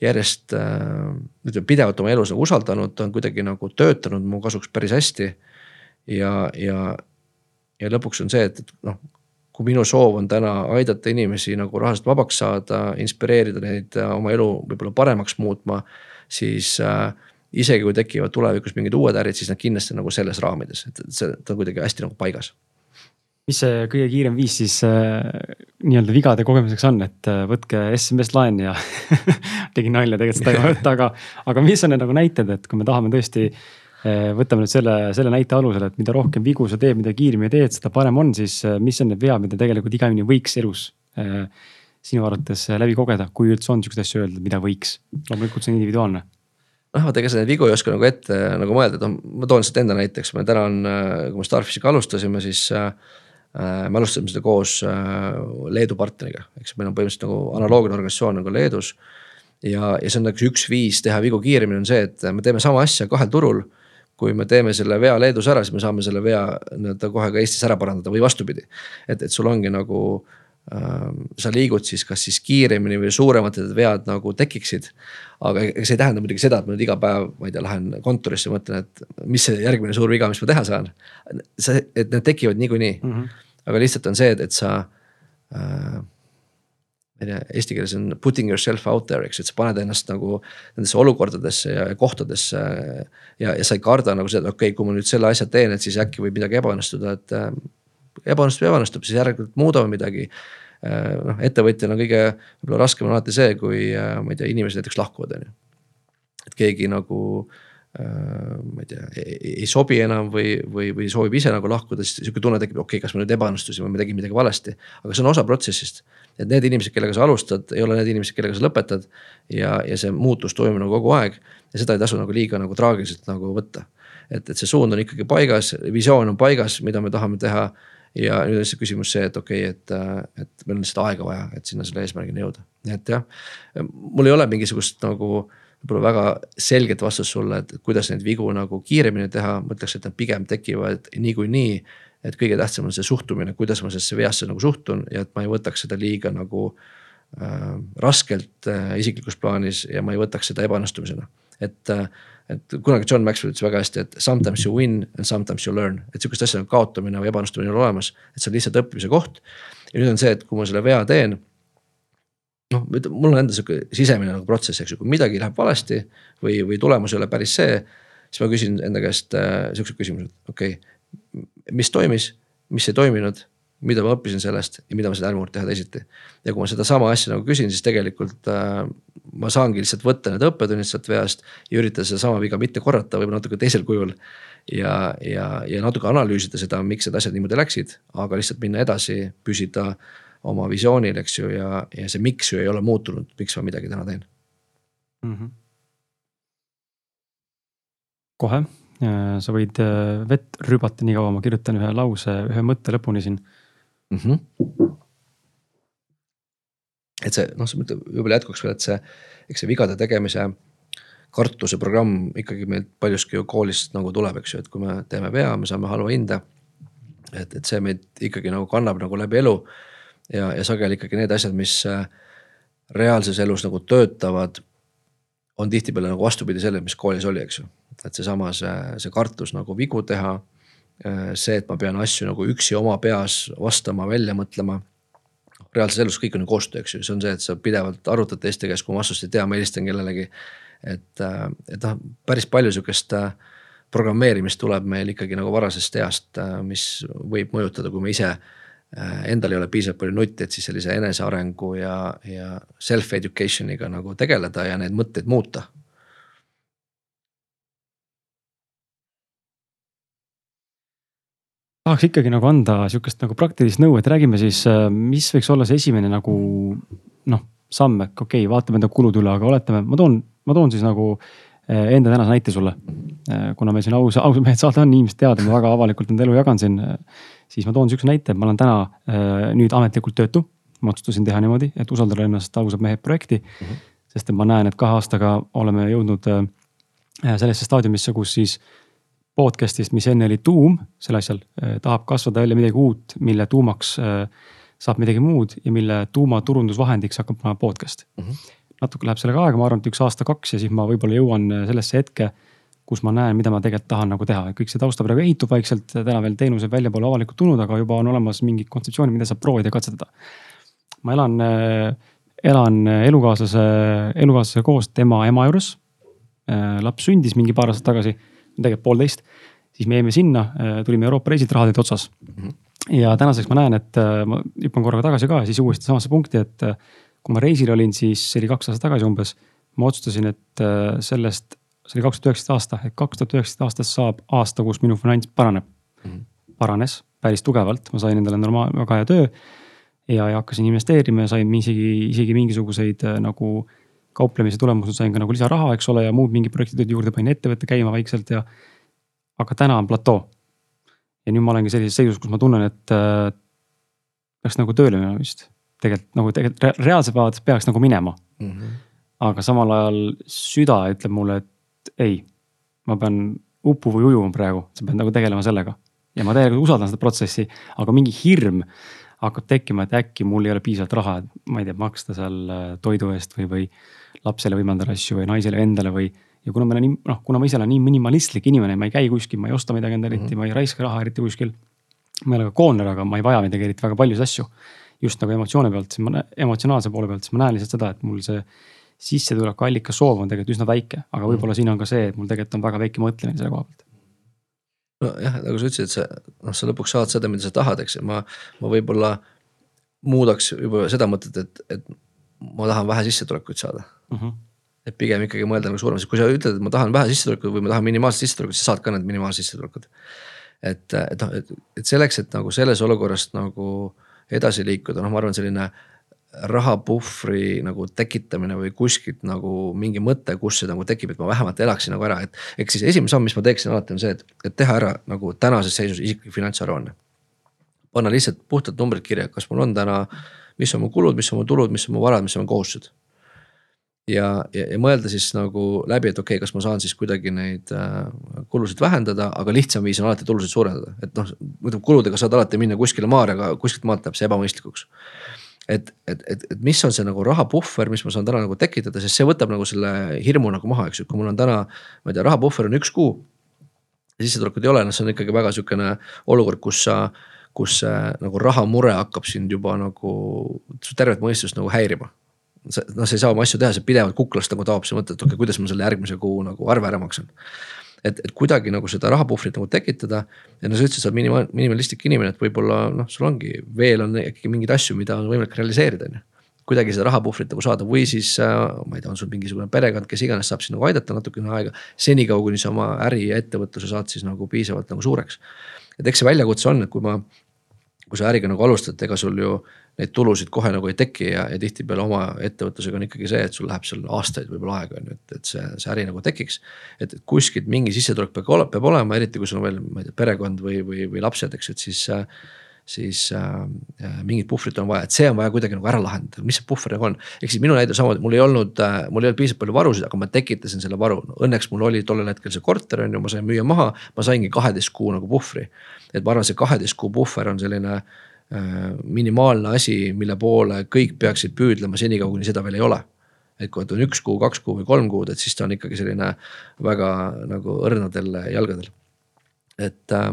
järjest ütleme pidevalt oma elus nagu usaldanud, ta on kuidagi nagu töötanud mu kasuks päris hästi. ja, ja ja lõpuks on see, et, et noh, kui minu soov on täna aidata inimesi nagu rahast vabaks saada, inspireerida neid äh, oma elu võib-olla paremaks muutma, siis äh, isegi kui tekivad tulevikus mingid uued ärid, siis nad kindlasti nagu selles raamides, et see, ta on kuidagi hästi nagu paigas. Mis see kõige kiirem viis siis äh, nii-öelda vigade kogemuseks on, et äh, võtke SMS laen ja tegin nalja, tegelikult seda ei võta, aga, aga mis on need nagu näited, et kui me tahame tõesti äh, võtame nüüd selle, selle näite alusel, et mida rohkem vigu sa teed, mida kiiremini teed, seda parem on, siis eh, mis on need vead, mida tegelikult iga inimene võiks elus eh, sinu arvates läbi kogeda, kui üldse on siukseid asju öelda, mida võiks, loomulikult see on individuaalne noh, vaata ega sa neid vigu ei oska nagu ette nagu mõelda, et noh, ma toon lihtsalt enda näiteks, me täna on, kui me Starfishiga alustasime, siis äh,. me alustasime seda koos äh, Leedu partneriga, eks meil on põhimõtteliselt nagu analoogne organisatsioon nagu Leedus. ja, ja see on nagu üks viis teha vigu kiiremini on see, et me teeme sama asja kahel turul kui me teeme selle vea Leedus ära, siis me saame selle vea nii-öelda kohe ka Eestis ära parandada või vastupidi. et, et sul ongi nagu äh,, sa liigud siis kas siis kiiremini või suuremad need vead nagu tekiksid. aga ega see ei tähenda muidugi seda, et ma nüüd iga päev, ma ei tea, lähen kontorisse, mõtlen, et mis see järgmine suur viga, mis ma teha saan. see, et need tekivad niikuinii mm, -hmm. aga lihtsalt on see, et, et sa äh, ma ei tea, eesti keeles on putting yourself out there, eks ju, et sa paned ennast nagu nendesse olukordadesse ja kohtadesse. ja, ja sa ei karda nagu seda, okei okay,, kui ma nüüd selle asja teen, et siis äkki võib midagi ebaõnnestuda, et äh, ebaõnnestub, ebaõnnestub, siis järelikult muudame midagi noh, ettevõtjana kõige võib-olla raskem on alati see, kui ma ei tea, inimesed näiteks lahkuvad, on ju. et keegi nagu ma ei tea, ei sobi enam või, või, või soovib ise nagu lahkuda, siis sihuke tunne tekib, okei okay,, kas ma nüüd ebaõnnestusin või ma tegin midagi valesti. aga see on osa protsessist, et need inimesed, kellega sa alustad, ei ole need inimesed, kellega sa lõpetad. ja, ja see muutus toimub nagu kogu aeg ja seda ei tasu nagu liiga nagu traagiliselt nagu võtta. et, et see suund on ikkagi paigas, visioon on paigas, mida me tahame teha ja nüüd on lihtsalt küsimus see, et okei okay,, et, et meil on lihtsalt aega vaja, et sinna selle eesmärgini jõuda, nii et jah. mul ei ole mingisugust nagu võib-olla väga selget vastust sulle, et kuidas neid vigu nagu kiiremini teha, ma ütleks, et nad pigem tekivad niikuinii. Et kõige tähtsam on see suhtumine, kuidas ma sellesse veasse nagu suhtun ja et ma ei võtaks seda liiga nagu äh, raskelt äh, isiklikus plaanis ja ma ei võtaks seda ebaõnnestumisena. et äh, et kunagi John Maxwell ütles väga hästi, et sometimes you win and sometimes you learn, et sihukest asja nagu kaotamine või ebaõnnestumine on olemas, et see on lihtsalt õppimise koht. ja nüüd on see, et kui ma selle vea teen. noh, mul on enda sihuke sisemine nagu protsess, eks ju, kui midagi läheb valesti või, või tulemus ei ole päris see. siis ma küsin enda käest äh, sihukesed küsimused, okei okay,, mis toimis, mis ei toiminud mida ma õppisin sellest ja mida ma seda järgmine kord teha teisiti. ja kui ma sedasama asja nagu küsin, siis tegelikult äh, ma saangi lihtsalt võtta need õppetunnid sealt veast ja üritada sedasama viga mitte korrata, võib-olla natuke teisel kujul. ja, ja, ja natuke analüüsida seda, miks need asjad niimoodi läksid, aga lihtsalt minna edasi, püsida oma visioonil, eks ju, ja, ja see miks ju ei ole muutunud, miks ma midagi täna teen mm. -hmm. kohe, sa võid äh, vett rübata nii kaua, ma kirjutan ühe lause, ühe mõtte lõpuni siin mm. -hmm. et see noh, võib-olla jätkuks veel, et see, eks see vigade tegemise kartuse programm ikkagi meilt paljuski ju koolist nagu tuleb, eks ju, et kui me teeme vea, me saame halva hinde. et, et see meid ikkagi nagu kannab nagu läbi elu. ja, ja sageli ikkagi need asjad, mis äh, reaalses elus nagu töötavad, on tihtipeale nagu vastupidi sellele, mis koolis oli, eks ju. et seesama see, see kartus nagu vigu teha Äh, see, et ma pean asju nagu üksi oma peas vastama, välja mõtlema. reaalses elus kõik on ju koostöö, eks ju, see on see, et sa pidevalt arutad teiste käest, kui ma vastust ei tea, ma helistan kellelegi. et, äh, et noh, päris palju sihukest äh, programmeerimist tuleb meil ikkagi nagu varasest east, mis võib mõjutada, kui me ise endal ei ole piisavalt palju nutti, et siis sellise enesearengu ja, ja self-education'iga nagu tegeleda ja neid mõtteid muuta tahaks ikkagi nagu anda sihukest nagu praktilist nõu, et räägime siis, äh, mis võiks olla see esimene nagu noh, samm, et okei okay,, vaatame enda kulud üle, aga oletame, ma toon, ma toon siis nagu äh, enda tänase näite sulle. Äh, kuna meil siin aus, aus mehed saade on, inimesed teavad, ma väga avalikult enda elu jagan siin. Siis ma toon sihukese näite, et ma olen täna nüüd ametlikult töötu. ma otsustasin teha niimoodi, et usaldada ennast ausad mehed projekti mm. -hmm. sest et ma näen, et kahe aastaga oleme jõudnud sellesse staadiumisse, kus siis podcast'ist, mis enne oli tuum sel asjal, äh, tahab kasvada välja midagi uut, mille tuumaks äh, saab midagi muud ja mille tuumaturundusvahendiks hakkab olema podcast mm. -hmm. natuke läheb sellega aega, ma arvan, et üks aasta-kaks ja siis ma võib-olla jõuan äh, sellesse hetke, kus ma näen, mida ma tegelikult tahan nagu teha, kõik see tausta praegu ehitub vaikselt, täna veel teenused väljapoole avalikult tulnud, aga juba on olemas mingid kontseptsioonid, mida saab proovida ja katsetada. ma elan, elan elukaaslase, elukaaslasega koos tema ema juures. laps sündis mingi paar aastat tagasi tegelikult poolteist. siis me jäime sinna, äh, tulime Euroopa reisilt, olid otsas mm. -hmm. ja tänaseks ma näen, et äh, ma hüppan korraga tagasi ka ja siis uuesti samasse punkti, et äh, kui ma reisil olin, siis see oli kaks aastat tagasi umbes. ma otsustasin, et sellest, see oli kaks tuhat üheksateist aasta, et kaks tuhat üheksateist aastast saab aasta, kus minu finants paraneb mm. -hmm. paranes päris tugevalt, ma sain endale normaal-, väga hea töö. ja, ja hakkasin investeerima ja sain isegi, isegi mingisuguseid nagu kauplemise tulemusel sain ka nagu lisaraha, eks ole, ja muud mingid projektid olid juurde, panin ettevõtte käima vaikselt ja. aga täna on platoo. ja nüüd ma olengi sellises seisus, kus ma tunnen, et äh, peaks nagu tööle minema vist. tegelikult nagu tegelikult reaalses vaates peaks nagu minema mm. -hmm. aga samal ajal süda ütleb mulle, et ei, ma pean upu või ujuma praegu, sa pead nagu tegelema sellega. ja ma tegelikult usaldan seda protsessi, aga mingi hirm hakkab tekkima, et äkki mul ei ole piisavalt raha, et ma ei tea, maksta seal äh, toidu eest või, või lapsele võimaldada asju või naisele endale või. ja kuna meil on nii, noh, kuna ma ise olen nii minimalistlik inimene, ma ei käi kuskil, ma ei osta midagi endale eriti mm, -hmm. ma ei raiska raha eriti kuskil. ma ei ole ka koonler, aga ma ei vaja midagi eriti väga paljusid asju. just nagu emotsiooni pealt, siis ma, emotsionaalse poole pealt, siis ma näen lihtsalt seda, et mul see sissetulekuallika soov on tegelikult üsna väike, aga võib-olla mm siin on ka see, et mul tegelikult on väga väike mõtlemine selle koha pealt nojah, nagu sa ütlesid, et sa noh, sa lõpuks saad seda, mida sa tahad, eks ju, ma, ma võib-olla muudaks juba seda mõtet, et, et ma tahan vähe sissetulekuid saada mm. -hmm. et pigem ikkagi mõelda nagu suuremas, kui sa ütled, et ma tahan vähe sissetulekuid või ma tahan minimaalset sissetulekut, siis saad ka need minimaalsed sissetulekud. et, et noh, et, selleks, et nagu selles olukorras nagu edasi liikuda, noh, ma arvan, selline rahapuhvri nagu tekitamine või kuskilt nagu mingi mõte, kus see nagu tekib, et ma vähemalt elaksin nagu ära, et. ehk siis esimene samm, mis ma teeksin alati on see, et, et teha ära nagu tänases seisus isiklik finantsaruanne. panna lihtsalt puhtalt numbrid kirja, kas mul on täna, mis on mu kulud, mis on mu tulud, mis on mu varad, mis on mu kohustused. ja, ja, ja mõelda siis nagu läbi, et okei okay,, kas ma saan siis kuidagi neid äh, kulusid vähendada, aga lihtsam viis on alati tulusid suurendada, et noh, muidu kuludega saad alati minna kuskile maale, aga kuskilt maalt läheb see ebamõistlikuks et, et, et, et mis on see nagu rahapuhver, mis ma saan täna nagu tekitada, sest see võtab nagu selle hirmu nagu maha, eks ju, kui mul on täna, ma ei tea, rahapuhver on üks kuu. sissetulekut ei ole, noh, see on ikkagi väga sihukene olukord, kus sa, kus see nagu rahamure hakkab sind juba nagu tervet mõistust nagu häirima noh, sa ei saa oma asju teha, sa pidevalt kuklast nagu taob, sa mõtled, et okei okay,, kuidas ma selle järgmise kuu nagu arve ära maksan et, et kuidagi nagu seda rahapuhvrit nagu tekitada. ja no sa ütlesid, sa oled minima-, minimalistlik inimene, et võib-olla noh, sul ongi veel on ikkagi mingeid asju, mida on võimalik realiseerida, on ju kuidagi seda rahapuhvrit nagu saada või siis äh, ma ei tea, on sul mingisugune perekond, kes iganes saab sind nagu aidata natukene aega. senikaua, kuni sa oma äri ja ettevõtluse saad siis nagu piisavalt nagu suureks. et eks see väljakutse on, et kui ma, kui sa äriga nagu alustad, ega sul ju neid tulusid kohe nagu ei teki ja, ja tihtipeale oma ettevõtlusega on ikkagi see, et sul läheb seal aastaid võib-olla aega on ju, et, et see, see äri nagu tekiks. et kuskilt mingi sissetulek peab, peab olema, eriti kui sul on veel, ma ei tea, perekond või, või, või lapsed, eks et siis siis äh, mingit puhvrit on vaja, et see on vaja kuidagi nagu ära lahendada, mis see puhver nagu on. ehk siis minu näide samamoodi, mul ei olnud äh,, mul ei olnud piisavalt palju varusid, aga ma tekitasin selle varu no,. Õnneks mul oli tollel hetkel see korter on ju, ma sain müüa maha, ma saingi kaheteist kuu nagu puhvri. et ma arvan, see kaheteist kuu puhver on selline äh, Äh, minimaalne asi, mille poole kõik peaksid püüdlema senikaua, kuni seda veel ei ole. et kui on üks kuu, kaks kuu või kolm kuud, et siis ta on ikkagi selline väga nagu õrnadel jalgadel. et äh,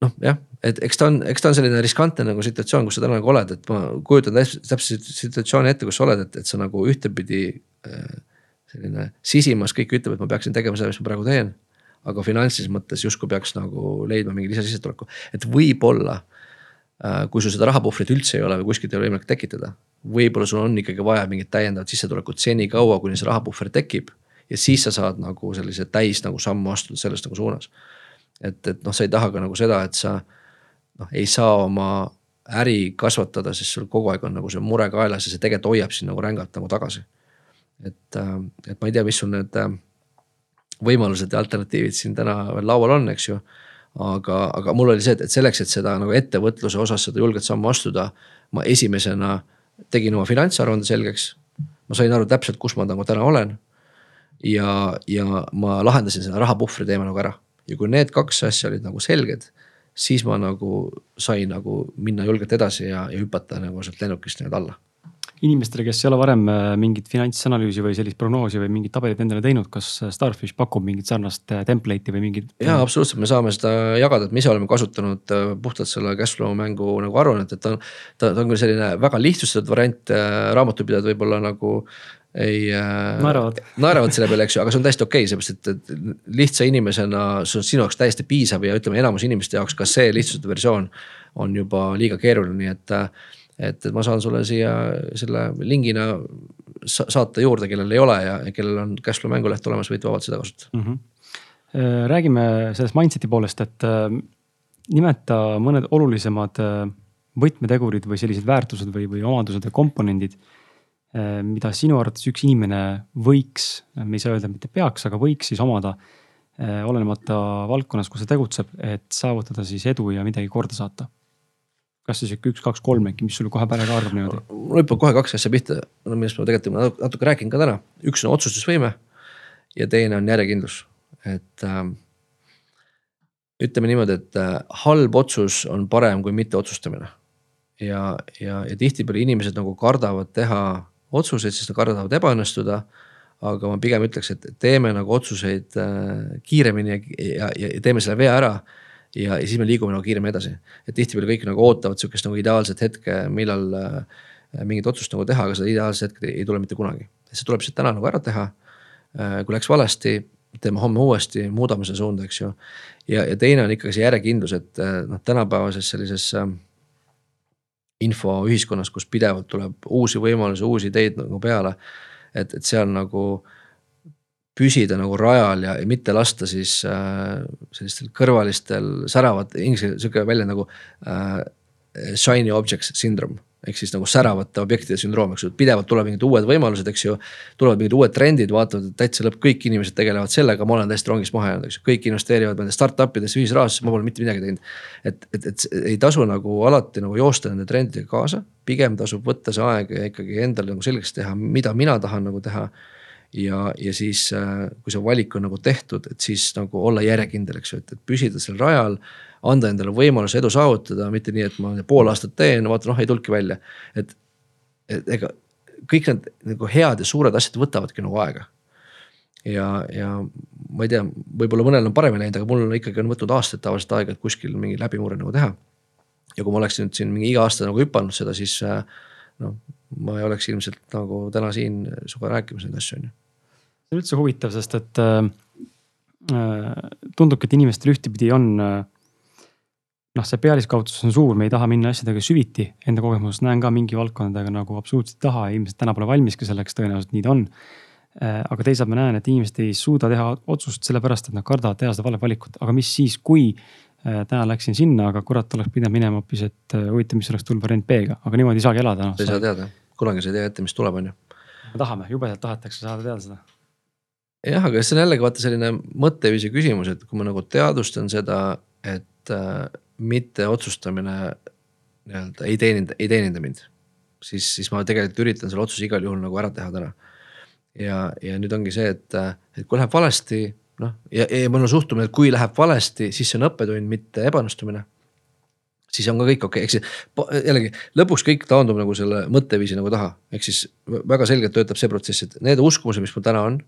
noh, jah, et eks ta on, eks ta on selline riskantne nagu situatsioon, kus sa täna nagu oled, et ma kujutan täpselt situatsiooni ette, kus sa oled, et, et sa nagu ühtepidi äh, selline sisimas kõik ütleb, et ma peaksin tegema seda, mis ma praegu teen. aga finantsilises mõttes justkui peaks nagu leidma mingi lisasissetuleku, et võib-olla Äh, kui sul seda rahapuhvrit üldse ei ole või kuskilt ei ole võimalik tekitada. võib-olla sul on ikkagi vaja mingit täiendavat sissetulekut senikaua, kuni see rahapuhver tekib. ja siis sa saad nagu sellise täis nagu sammu astuda selles nagu suunas. et, et noh, sa ei taha ka nagu seda, et sa noh, ei saa oma äri kasvatada, sest sul kogu aeg on nagu see mure kaelas ja see tegelikult hoiab sind nagu rängalt nagu tagasi. et, äh, et ma ei tea, mis sul need äh, võimalused ja alternatiivid siin täna veel laual on, eks ju aga, aga mul oli see, et, selleks, et seda nagu ettevõtluse osas seda julget sammu astuda. ma esimesena tegin oma finantsaruande selgeks. ma sain aru täpselt, kus ma nagu täna olen. ja, ja ma lahendasin selle rahapuhvri teema nagu ära ja kui need kaks asja olid nagu selged siis ma nagu sain nagu minna julgelt edasi ja, ja hüpata nagu sealt lennukist nii-öelda alla inimestele, kes ei ole varem äh, mingit finantsanalüüsi või sellist prognoosi või mingit tabelit endale teinud, kas äh, Starfish pakub mingit sarnast äh, template'i või mingit? ja absoluutselt, me saame seda jagada, et me ise oleme kasutanud puhtalt selle cashflow mängu nagu aruannet, et ta on. ta, ta on küll selline väga lihtsustatud variant, raamatupidajad võib-olla nagu ei naeravad naeravad selle peale, eks ju, aga see on täiesti okei okay,, seepärast et lihtsa inimesena see on sinu jaoks täiesti piisav ja ütleme, enamus inimeste jaoks ka see lihtsustatud versioon on juba liiga keeruline, nii et et, et ma saan sulle siia selle lingina saata juurde, kellel ei ole ja, kellel on cashflow mänguleht olemas, võite vabalt seda kasutada mm. -hmm. räägime sellest mindset'i poolest, et äh, nimeta mõned olulisemad äh, võtmetegurid või sellised väärtused või, või omadused ja komponendid. mida sinu arvates üks inimene võiks, me ei saa öelda, mitte peaks, aga võiks siis omada olenemata valdkonnas, kus ta tegutseb, et saavutada siis edu ja midagi korda saata kas see sihuke üks, kaks, kolm äkki, mis sulle kohe pähe kaardab niimoodi? mul hüppab kohe kaks asja pihta, millest ma tegelikult natuke räägin ka täna, üks on otsustusvõime. ja teine on järjekindlus, et äh, ütleme niimoodi, et äh, halb otsus on parem kui mitte otsustamine. ja, ja, ja tihtipeale inimesed nagu kardavad teha otsuseid, sest nad kardavad ebaõnnestuda aga ma pigem ütleks, et teeme nagu otsuseid äh, kiiremini ja, ja, ja teeme selle vea ära ja, ja siis me liigume nagu kiiremini edasi. et tihtipeale kõik nagu ootavad sihukest nagu ideaalset hetke, millal äh, mingit otsust nagu teha, aga seda ideaalset hetke ei tule mitte kunagi. see tuleb lihtsalt täna nagu ära teha äh,. kui läks valesti, teeme homme uuesti, muudame seda suunda, eks ju. ja, ja teine on ikkagi see järjekindlus, et äh, noh, tänapäevases sellises äh, infoühiskonnas, kus pidevalt tuleb uusi võimalusi, uusi ideid nagu peale. et, et seal nagu püsida nagu rajal ja, ja mitte lasta siis äh, sellistel kõrvalistel säravad, inglise keeles sihuke väljend nagu äh, shiny objects syndrome. Ehk siis nagu säravate objektide sündroom, eks ju, pidevalt tulevad mingid uued võimalused, eks ju. tulevad mingid uued trendid, vaatavad, et täitsa lõpp, kõik inimesed tegelevad sellega, ma olen täiesti rongist maha jäänud, eks ju, kõik investeerivad nende startup idesse, ühisrahastusse, ma pole mitte midagi teinud. et, et, et ei tasu nagu alati nagu joosta nende trendidega kaasa, pigem tasub võtta see aeg ja ikkagi endale nagu selgeks teha, mida mina tahan nagu teha ja, ja siis, äh, kui see valik on nagu tehtud, et siis nagu olla järjekindel, eks ju, et, et püsida seal rajal anda endale võimaluse edu saavutada, mitte nii, et ma pool aastat teen, vaata noh, ei tulnudki välja. et, et ega kõik need nagu head ja suured asjad võtavadki nagu aega. ja, ja ma ei tea, võib-olla mõnel on paremini läinud, aga mul on ikkagi on võtnud aastaid tavaliselt aega, et kuskil mingi läbimurre nagu teha. ja kui ma oleksin nüüd siin mingi iga aasta nagu hüpanud seda, siis äh, noh, ma ei oleks ilmselt nagu täna siin sinuga rääkimas neid asju, on ju. See on üldse huvitav, sest et äh, äh tundubki, et inimestel ühtepidi on äh, noh, see pealiskaudsus on suur, me ei taha minna asjadega süviti. Enda kogemusest näen ka mingi valdkondadega nagu absoluutselt ei taha ilmselt täna pole valmis ka selleks, tõenäoliselt nii ta on. Äh, aga teisalt ma näen, et inimesed ei suuda teha otsust sellepärast, et nad kardavad teha seda vale valikut, aga mis siis, kui äh, täna läksin sinna, aga kurat, oleks pidanud minema hoopis, et äh, huvitav, mis oleks tulnud variant B-ga, aga niimoodi ei saagi elada no,. sa ei saa teada, kunagi sa ei tea ette, mis tuleb, on ju. me tahame, jubedalt tahetakse saada teada seda. Jah, aga see on jällegi vaata selline mõtteviisi küsimus, et kui ma nagu teadvustan seda, et mitte otsustamine nii-öelda ei teeninda, ei teeninda mind. siis, siis ma tegelikult üritan selle otsuse igal juhul nagu ära teha täna. ja, ja nüüd ongi see, et, et kui läheb valesti, noh ja, ja mul on suhtumine, et kui läheb valesti, siis see on õppetund, mitte ebaõnnestumine siis on ka kõik okei okay., ehk siis jällegi lõpuks kõik taandub nagu selle mõtteviisi nagu taha, ehk siis väga selgelt töötab see protsess, et need uskumused, mis mul täna on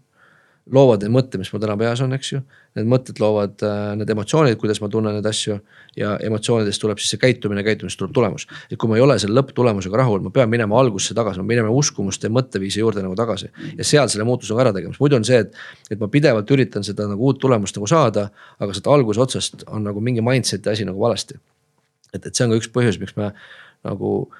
loovad neid mõtteid, mis mul täna peas on, eks ju. Need mõtted loovad äh, need emotsioonid, kuidas ma tunnen neid asju ja emotsioonidest tuleb siis see käitumine, käitumisest tuleb tulemus. et kui ma ei ole selle lõpptulemusega rahul, ma pean minema algusesse tagasi, ma pean minema uskumuste ja mõtteviisi juurde nagu tagasi. ja seal selle muutuse ka ära tegema, sest muidu on see, et, et ma pidevalt üritan seda nagu uut tulemust nagu saada, aga sealt alguse otsast on nagu mingi mindset'i asi nagu valesti. et, et see on ka üks põhjus, miks me nagu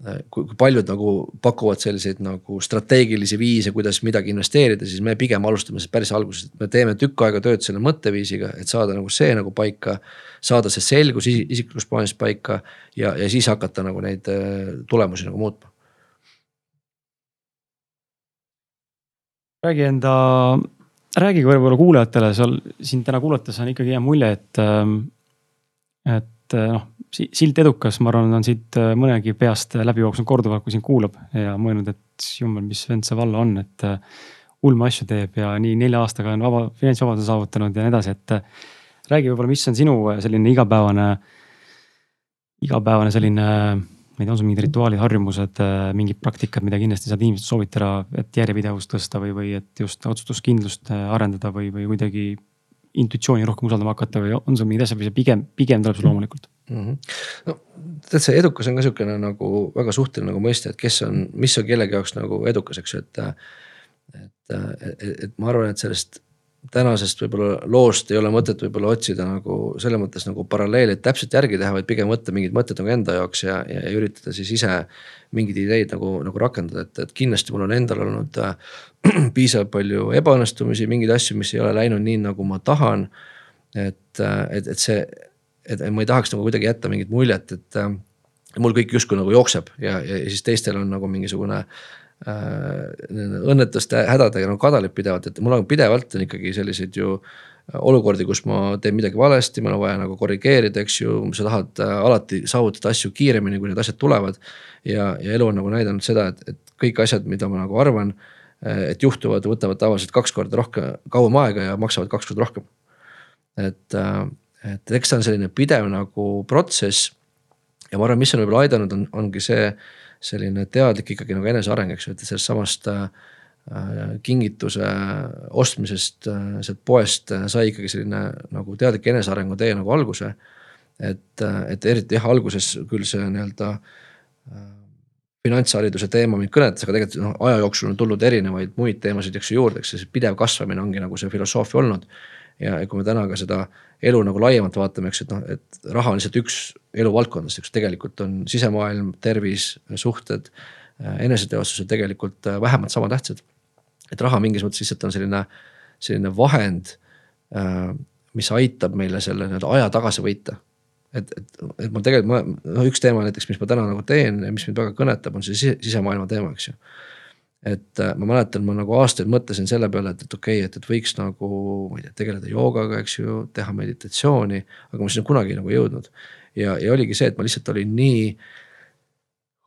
kui, kui paljud nagu pakuvad selliseid nagu strateegilisi viise, kuidas midagi investeerida, siis me pigem alustame sellest päris algusest, me teeme tükk aega tööd selle mõtteviisiga, et saada nagu see nagu paika. saada see selgus isiklikus plaanis paika ja, ja siis hakata nagu neid äh, tulemusi nagu muutma. räägi enda, räägi võib-olla kuulajatele seal sind täna kuulates on ikkagi hea mulje, et, ähm, et noh silt edukas, ma arvan, on siit äh, mõnegi peast läbi jooksnud korduvalt, kui sind kuulab ja mõelnud, et jumal, mis vend see Vallo on, et äh, ulme asju teeb ja nii nelja aastaga on vaba, finantsvabaduse saavutanud ja nii edasi, et. Äh, räägi võib-olla, mis on sinu selline igapäevane, igapäevane selline, ma ei tea, on sul mingid rituaalid, harjumused, mingid praktikad, mida kindlasti saad inimestele soovitada, et järjepidevust tõsta või, või et just otsustuskindlust arendada või, või kuidagi intuitsiooni rohkem usaldama hakata või on sul mingeid asju, mis pigem, pigem tuleb sul loomulikult mm? -hmm. no tead, see edukus on ka sihukene nagu väga suhteline nagu mõiste, et kes on, mis on kellegi jaoks nagu edukas, eks ju, et. et, et, et ma arvan, et sellest tänasest võib-olla loost ei ole mõtet võib-olla otsida nagu selles mõttes nagu paralleeli, et täpselt järgi teha, vaid pigem võtta mingid mõtted nagu enda jaoks ja, ja, ja üritada siis ise mingeid ideid nagu, nagu rakendada, et, et kindlasti mul on endal olnud äh, piisavalt palju ebaõnnestumisi, mingeid asju, mis ei ole läinud nii, nagu ma tahan. et, äh, et, et see, et ma ei tahaks nagu kuidagi jätta mingit muljet, et äh, mul kõik justkui nagu jookseb ja, ja siis teistel on nagu mingisugune äh, õnnetuste hädadega nagu kadalib pidevalt, et mul on pidevalt on ikkagi selliseid ju olukordi, kus ma teen midagi valesti, mul on vaja nagu korrigeerida, eks ju, sa tahad äh, alati saavutada asju kiiremini, kui need asjad tulevad. ja, ja elu on nagu näidanud seda, et, et kõik asjad, mida ma nagu arvan, äh, et juhtuvad, võtavad tavaliselt kaks korda rohkem, kauem aega ja maksavad kaks korda rohkem. et, äh, et eks see on selline pidev nagu protsess. ja ma arvan, mis on võib-olla aidanud, on, ongi see selline teadlik ikkagi nagu eneseareng, eks ju, et sellest samast äh, Äh, kingituse ostmisest äh, sealt poest äh, sai ikkagi selline nagu teadlik enesearengu tee nagu alguse. et, et eriti jah, alguses küll see nii-öelda finantshariduse teema mind kõnetas, aga tegelikult noh, aja jooksul on tulnud erinevaid muid teemasid, eks ju juurde, eks see pidev kasvamine ongi nagu see filosoofia olnud. Ja kui me täna ka seda elu nagu laiemalt vaatame, eks, et noh, et raha on lihtsalt üks eluvaldkondadest, eks tegelikult on sisemaailm, tervis, suhted, eneseteostused tegelikult vähemalt sama tähtsad. et raha mingis mõttes lihtsalt on selline, selline vahend, mis aitab meile selle nii-öelda aja tagasi võita et, et, et ma tegelikult no üks teema näiteks, mis ma täna nagu teen ja mis mind väga kõnetab, on see sisemaailma teema, eks ju. Et äh, ma mäletan, ma nagu aastaid mõtlesin selle peale, et, et okei okay,, et, et võiks nagu, ma ei tea, tegeleda joogaga, eks ju, teha meditatsiooni, aga ma sinna kunagi nagu ei jõudnud. ja, ja oligi see, et ma lihtsalt olin nii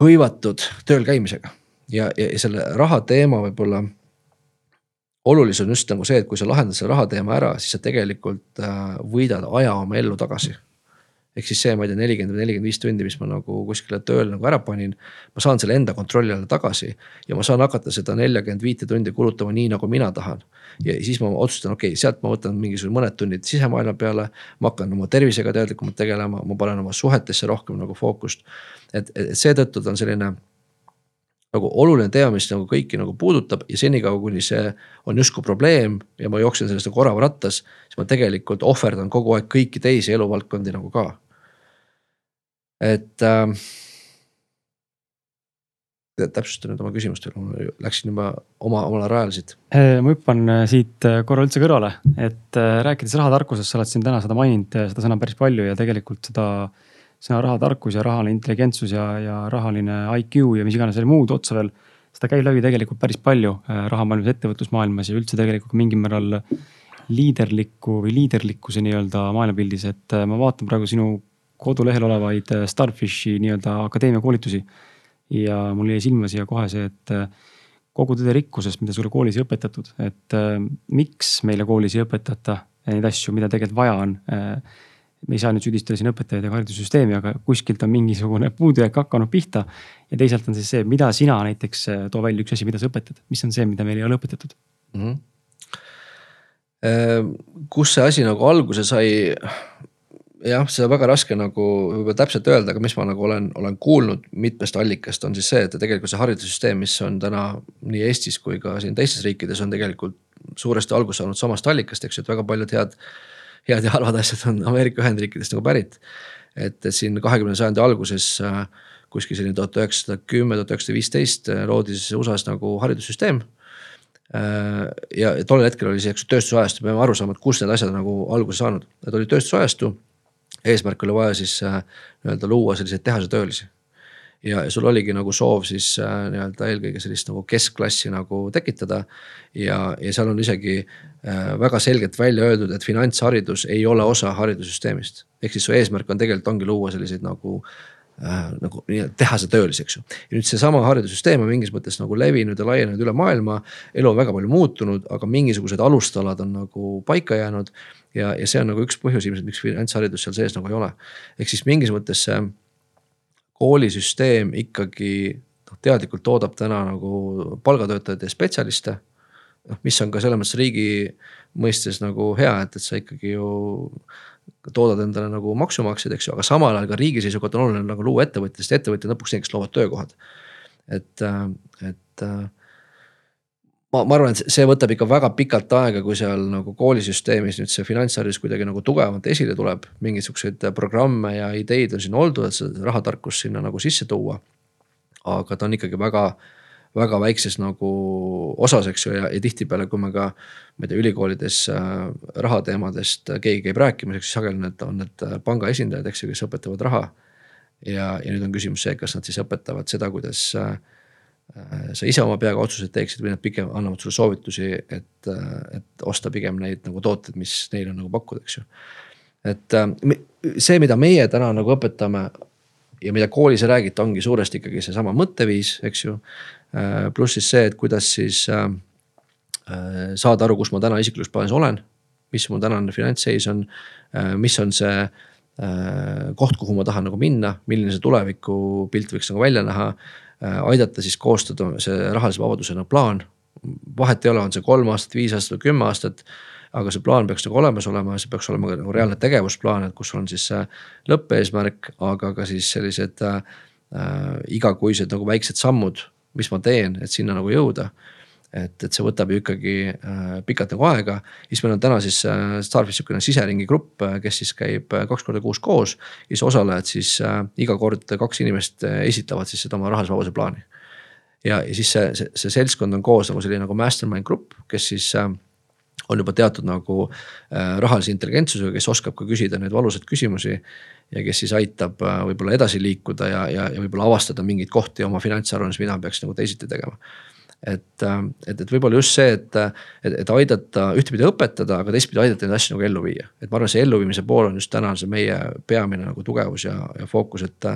hõivatud tööl käimisega ja, ja, ja selle raha teema võib-olla olulisem on just nagu see, et kui sa lahendad selle raha teema ära, siis sa tegelikult äh, võidad aja oma ellu tagasi ehk siis see, ma ei tea, nelikümmend või nelikümmend viis tundi, mis ma nagu kuskile tööl nagu ära panin. ma saan selle enda kontrolli alla tagasi ja ma saan hakata seda neljakümmet viite tundi kulutama nii, nagu mina tahan. ja siis ma otsustan, okei okay,, sealt ma võtan mingisugune mõned tunnid sisemaailma peale. ma hakkan oma tervisega teadlikumalt tegelema, ma panen oma suhetesse rohkem nagu fookust. et, et seetõttu ta on selline nagu oluline teema, mis nagu kõiki nagu puudutab ja senikaua, kuni see on justkui probleem ja ma jooksen sellest nagu orava rattas, siis ma tegelikult ohverdan kogu aeg kõiki teisi eluvaldkondi nagu ka et äh,. täpsusta nüüd oma küsimust ma läksin juba oma, omale rajale siit. Äh, ma hüppan äh, siit äh, korra üldse kõrvale, et rääkides rahatarkusest, sa oled siin täna seda maininud, seda sõna päris palju ja tegelikult seda sõna rahatarkus ja rahaline intelligentsus ja, ja rahaline IQ ja mis iganes veel muud otsa veel. seda käib läbi tegelikult päris palju rahamaailmas, ettevõtlusmaailmas ja üldse tegelikult mingil määral liiderlikku või liiderlikkuse nii-öelda maailmapildis, et ma vaatan praegu sinu kodulehel olevaid äh, Starfishi nii-öelda akadeemia koolitusi. ja mul jäi silma siia kohe see, et äh, kogu tõde rikkusest, mida sulle koolis ei õpetatud, et äh, miks meile koolis ei õpetata neid asju, mida tegelikult vaja on äh,. me ei saa nüüd süüdistada siin õpetajaid ega haridussüsteemi, aga kuskilt on mingisugune puudujääk hakanud pihta. ja teisalt on siis see, mida sina näiteks, äh, too välja üks asi, mida sa õpetad, mis on see, mida meil ei ole õpetatud mm? -hmm kus see asi nagu alguse sai, jah, seda väga raske nagu võib-olla täpselt öelda, aga mis ma nagu olen, olen kuulnud mitmest allikast, on siis see, et tegelikult see haridussüsteem, mis on täna nii Eestis kui ka siin teistes riikides on tegelikult suuresti alguse saanud samast allikast, eks ju, et väga paljud head, head ja halvad asjad on Ameerika Ühendriikidest nagu pärit. et, et siin kahekümnenda sajandi alguses äh, kuskil selline tuhat üheksasada kümme, tuhat üheksasada viisteist äh, loodi siis USA-s nagu haridussüsteem äh, ja tollel hetkel oli see, eks ju, tööstusajastu, peame aru saama, et kust need asjad nagu alguse saanud, need oli tööstusajastu eesmärk oli vaja siis äh, nii-öelda luua selliseid tehasetöölisi. ja, ja sul oligi nagu soov siis äh, nii-öelda eelkõige sellist nagu keskklassi nagu tekitada. ja, ja seal on isegi äh, väga selgelt välja öeldud, et finantsharidus ei ole osa haridussüsteemist. ehk siis su eesmärk on tegelikult ongi luua selliseid nagu äh, nagu nii-öelda tehasetöölisi, eks ju. ja nüüd seesama haridussüsteem on mingis mõttes nagu levinud ja laienenud üle maailma. elu on väga palju muutunud, aga mingisugused alustalad on nagu paika jäänud ja, ja see on nagu üks põhjus ilmselt, miks finantsharidus seal sees nagu ei ole. ehk siis mingis mõttes see koolisüsteem ikkagi noh, teadlikult toodab täna nagu palgatöötajaid ja spetsialiste. noh, mis on ka selles mõttes riigi mõistes nagu hea, et, et sa ikkagi ju toodad endale nagu maksumaksjaid, eks ju, aga samal ajal ka riigi seisukohalt on oluline nagu luua ettevõtteid, sest ettevõtjad lõpuks need, kes loovad töökohad. et, et ma, ma arvan, et see võtab ikka väga pikalt aega, kui seal nagu koolisüsteemis nüüd see finantsharidus kuidagi nagu tugevamalt esile tuleb. mingisuguseid programme ja ideid on siin oldud, et seda rahatarkust sinna nagu sisse tuua. aga ta on ikkagi väga, väga väikses nagu osas, eks ju, ja, ja tihtipeale, kui me ka. ma ei tea, ülikoolides äh, rahateemadest keegi käib rääkimas, eks sageli need on need panga esindajad, eks ju, kes õpetavad raha. ja, ja nüüd on küsimus see, kas nad siis õpetavad seda, kuidas Äh, sa ise oma peaga otsuseid teeksid või nad pigem annavad sulle soovitusi, et, äh, et osta pigem neid nagu tooteid, mis neil on nagu pakkuda, eks ju. et äh, see, mida meie täna nagu õpetame ja mida koolis ei räägita, ongi suuresti ikkagi seesama mõtteviis, eks ju. pluss siis see, et kuidas siis saada aru, kus ma täna isiklikus plaanis olen, mis mu tänane finantsseis on, mis on see koht, kuhu ma tahan nagu minna, milline see tulevikupilt võiks nagu välja näha Äh, aidata siis koostada see rahalise vabadusena plaan. vahet ei ole, on see kolm aastat, viis aastat või kümme aastat. aga see plaan peaks nagu olemas olema, see peaks olema ka nagu reaalne tegevusplaan, et kus on siis lõppeesmärk, aga ka siis sellised äh, igakuised nagu väiksed sammud, mis ma teen, et sinna nagu jõuda et, et see võtab ju ikkagi äh, pikalt nagu aega, siis meil on täna siis äh, Starfishis sihukene siseringi grupp, äh, kes siis käib äh, kaks korda kuus koos. ja siis osalejad siis äh, iga kord kaks inimest äh, esitavad siis seda oma rahalise vabaduse plaani. ja, ja siis see, see, see seltskond on koos nagu selline nagu mastermind grupp, kes siis äh, on juba teatud nagu äh, rahalise intelligentsusega, kes oskab ka küsida neid valusaid küsimusi. ja kes siis aitab äh, võib-olla edasi liikuda ja, ja, ja võib-olla avastada mingeid kohti oma finantsaruandes, mida peaks nagu teisiti tegema et, äh, et, et võib-olla just see, et, et, et aidata ühtepidi õpetada, aga teistpidi aidata neid asju nagu ellu viia. et ma arvan, see elluviimise pool on just täna see meie peamine nagu tugevus ja, ja fookus, et.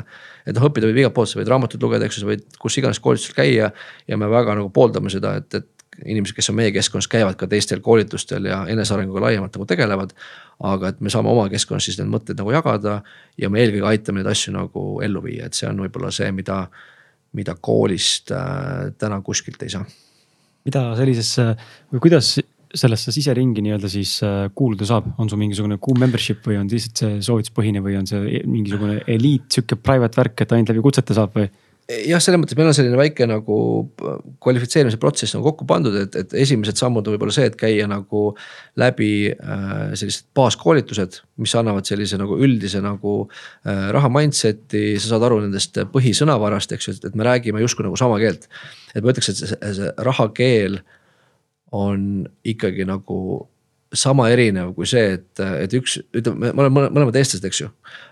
et noh, õppida võib igalt poolt, sa võid raamatut lugeda, eks ju, sa võid kus iganes koolitusel käia. ja me väga nagu pooldame seda, et, et inimesed, kes on meie keskkonnas, käivad ka teistel koolitustel ja enesearenguga laiemalt nagu tegelevad. aga et me saame oma keskkonnas siis need mõtted nagu jagada ja me eelkõige aitame neid asju nagu ellu viia, et see on võib-olla see, mida mida koolist äh, täna kuskilt ei saa. mida sellisesse või kuidas sellesse siseringi nii-öelda siis äh, kuuluda saab, on sul mingisugune kuu membership või on lihtsalt see soovituspõhine või on see mingisugune eliit, sihuke private värk, et ainult läbi kutsete saab või? Jah, selles mõttes meil on selline väike nagu kvalifitseerimise protsess nagu kokku pandud, et, et esimesed sammud on võib-olla see, et käia nagu läbi äh, sellised baaskoolitused, mis annavad sellise nagu üldise nagu äh, raha mindset'i, sa saad aru nendest põhisõnavarast, eks ju, et me räägime justkui nagu sama keelt. et ma ütleks, et see, see rahakeel on ikkagi nagu sama erinev kui see, et, et üks, ütleme, me oleme mõlemad eestlased, eks ju.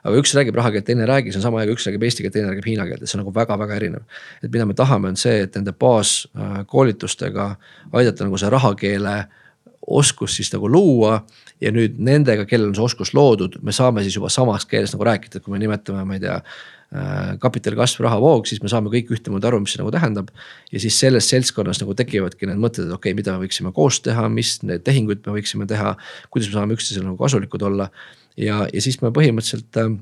aga üks räägib raha keelt, teine ei räägi, see on sama hea, kui üks räägib eesti keelt, teine räägib hiina keelt, et see on nagu väga-väga erinev. et mida me tahame, on see, et nende baaskoolitustega aidata nagu see rahakeele oskus siis nagu luua. ja nüüd nendega, kellel on see oskus loodud, me saame siis juba samas keeles nagu rääkida, et kui me nimetame, ma ei tea kapitali kasv, rahavoog, siis me saame kõik ühtemoodi aru, mis see nagu tähendab. ja siis selles seltskonnas nagu tekivadki need mõtted, et okei okay,, mida me võiksime koos teha, mis need tehinguid me võiksime teha. kuidas me saame üksteisele nagu kasulikud olla ja, ja siis me põhimõtteliselt äh,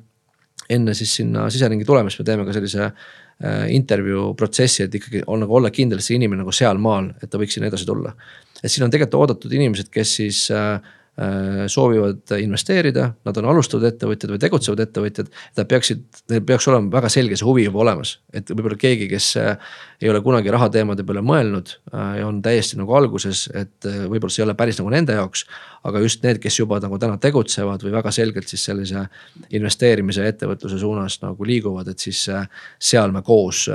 enne siis sinna siseringi tulemist me teeme ka sellise äh, intervjuu protsessi, et ikkagi on nagu olla kindel, et see inimene nagu sealmaal, et ta võiks sinna edasi tulla. et siin on tegelikult oodatud inimesed, kes siis äh, Äh, soovivad investeerida, nad on alustavad ettevõtjad või tegutsevad ettevõtjad. Nad peaksid, neil peaks olema väga selge see huvi juba olemas, et võib-olla keegi, kes äh, ei ole kunagi rahateemade peale mõelnud äh, ja on täiesti nagu alguses, et võib-olla see ei ole päris nagu nende jaoks. aga just need, kes juba nagu täna tegutsevad või väga selgelt siis sellise investeerimise ja ettevõtluse suunas nagu liiguvad, et siis seal me koos.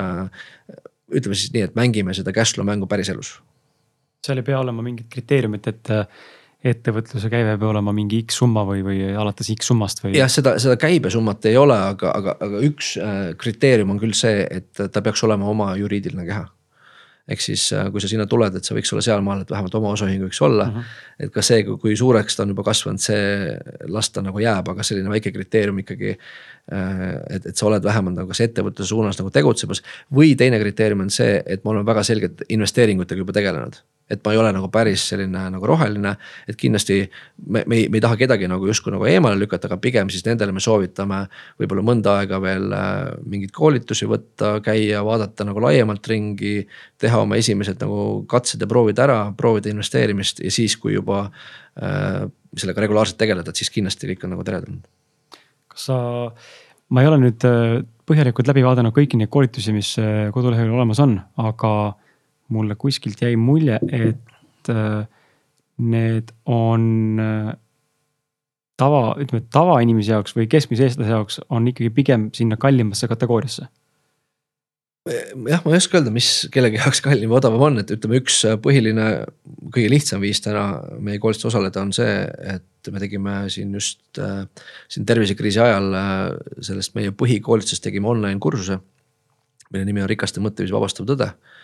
ütleme siis nii, et mängime seda cash flow mängu päriselus. seal ei pea olema mingit kriteeriumit, et ettevõtluse käive peab olema mingi X summa või, või alates X summast või? jah, seda, seda käibesummat ei ole, aga, aga, aga üks äh, kriteerium on küll see, et ta peaks olema oma juriidiline keha. ehk siis, äh, kui sa sinna tuled, et sa võiks olla sealmaal, et vähemalt oma osaühing võiks olla mm. -hmm. et ka see, kui suureks ta on juba kasvanud, see las ta nagu jääb, aga selline väike kriteerium ikkagi. Äh, et, et sa oled vähemalt nagu kas ettevõtluse suunas nagu tegutsemas või teine kriteerium on see, et me oleme väga selgelt investeeringutega juba tegelenud et ma ei ole nagu päris selline nagu roheline, et kindlasti me, me ei, me ei taha kedagi nagu justkui nagu eemale lükata, aga pigem siis nendele me soovitame võib-olla mõnda aega veel äh, mingeid koolitusi võtta, käia, vaadata nagu laiemalt ringi. teha oma esimesed nagu katsed ja proovid ära, proovida investeerimist ja siis, kui juba äh, sellega regulaarselt tegeleda, et siis kindlasti kõik on nagu teretulnud. kas sa, ma ei ole nüüd äh, põhjalikult läbi vaadanud kõiki neid koolitusi, mis äh, kodulehel olemas on, aga mulle kuskilt jäi mulje, et äh, need on äh, tava, ütleme tavainimese jaoks või keskmise eestlase jaoks on ikkagi pigem sinna kallimasse kategooriasse jah, ma ei oska öelda, mis kellegi jaoks kallim või odavam on, et ütleme, üks põhiline, kõige lihtsam viis täna meie koolitusel osaleda on see, et me tegime siin just äh, siin tervisekriisi ajal äh, sellest meie põhikoolitusest tegime online kursuse. mille nimi on Rikaste mõtteviisi vabastav tõde Äh,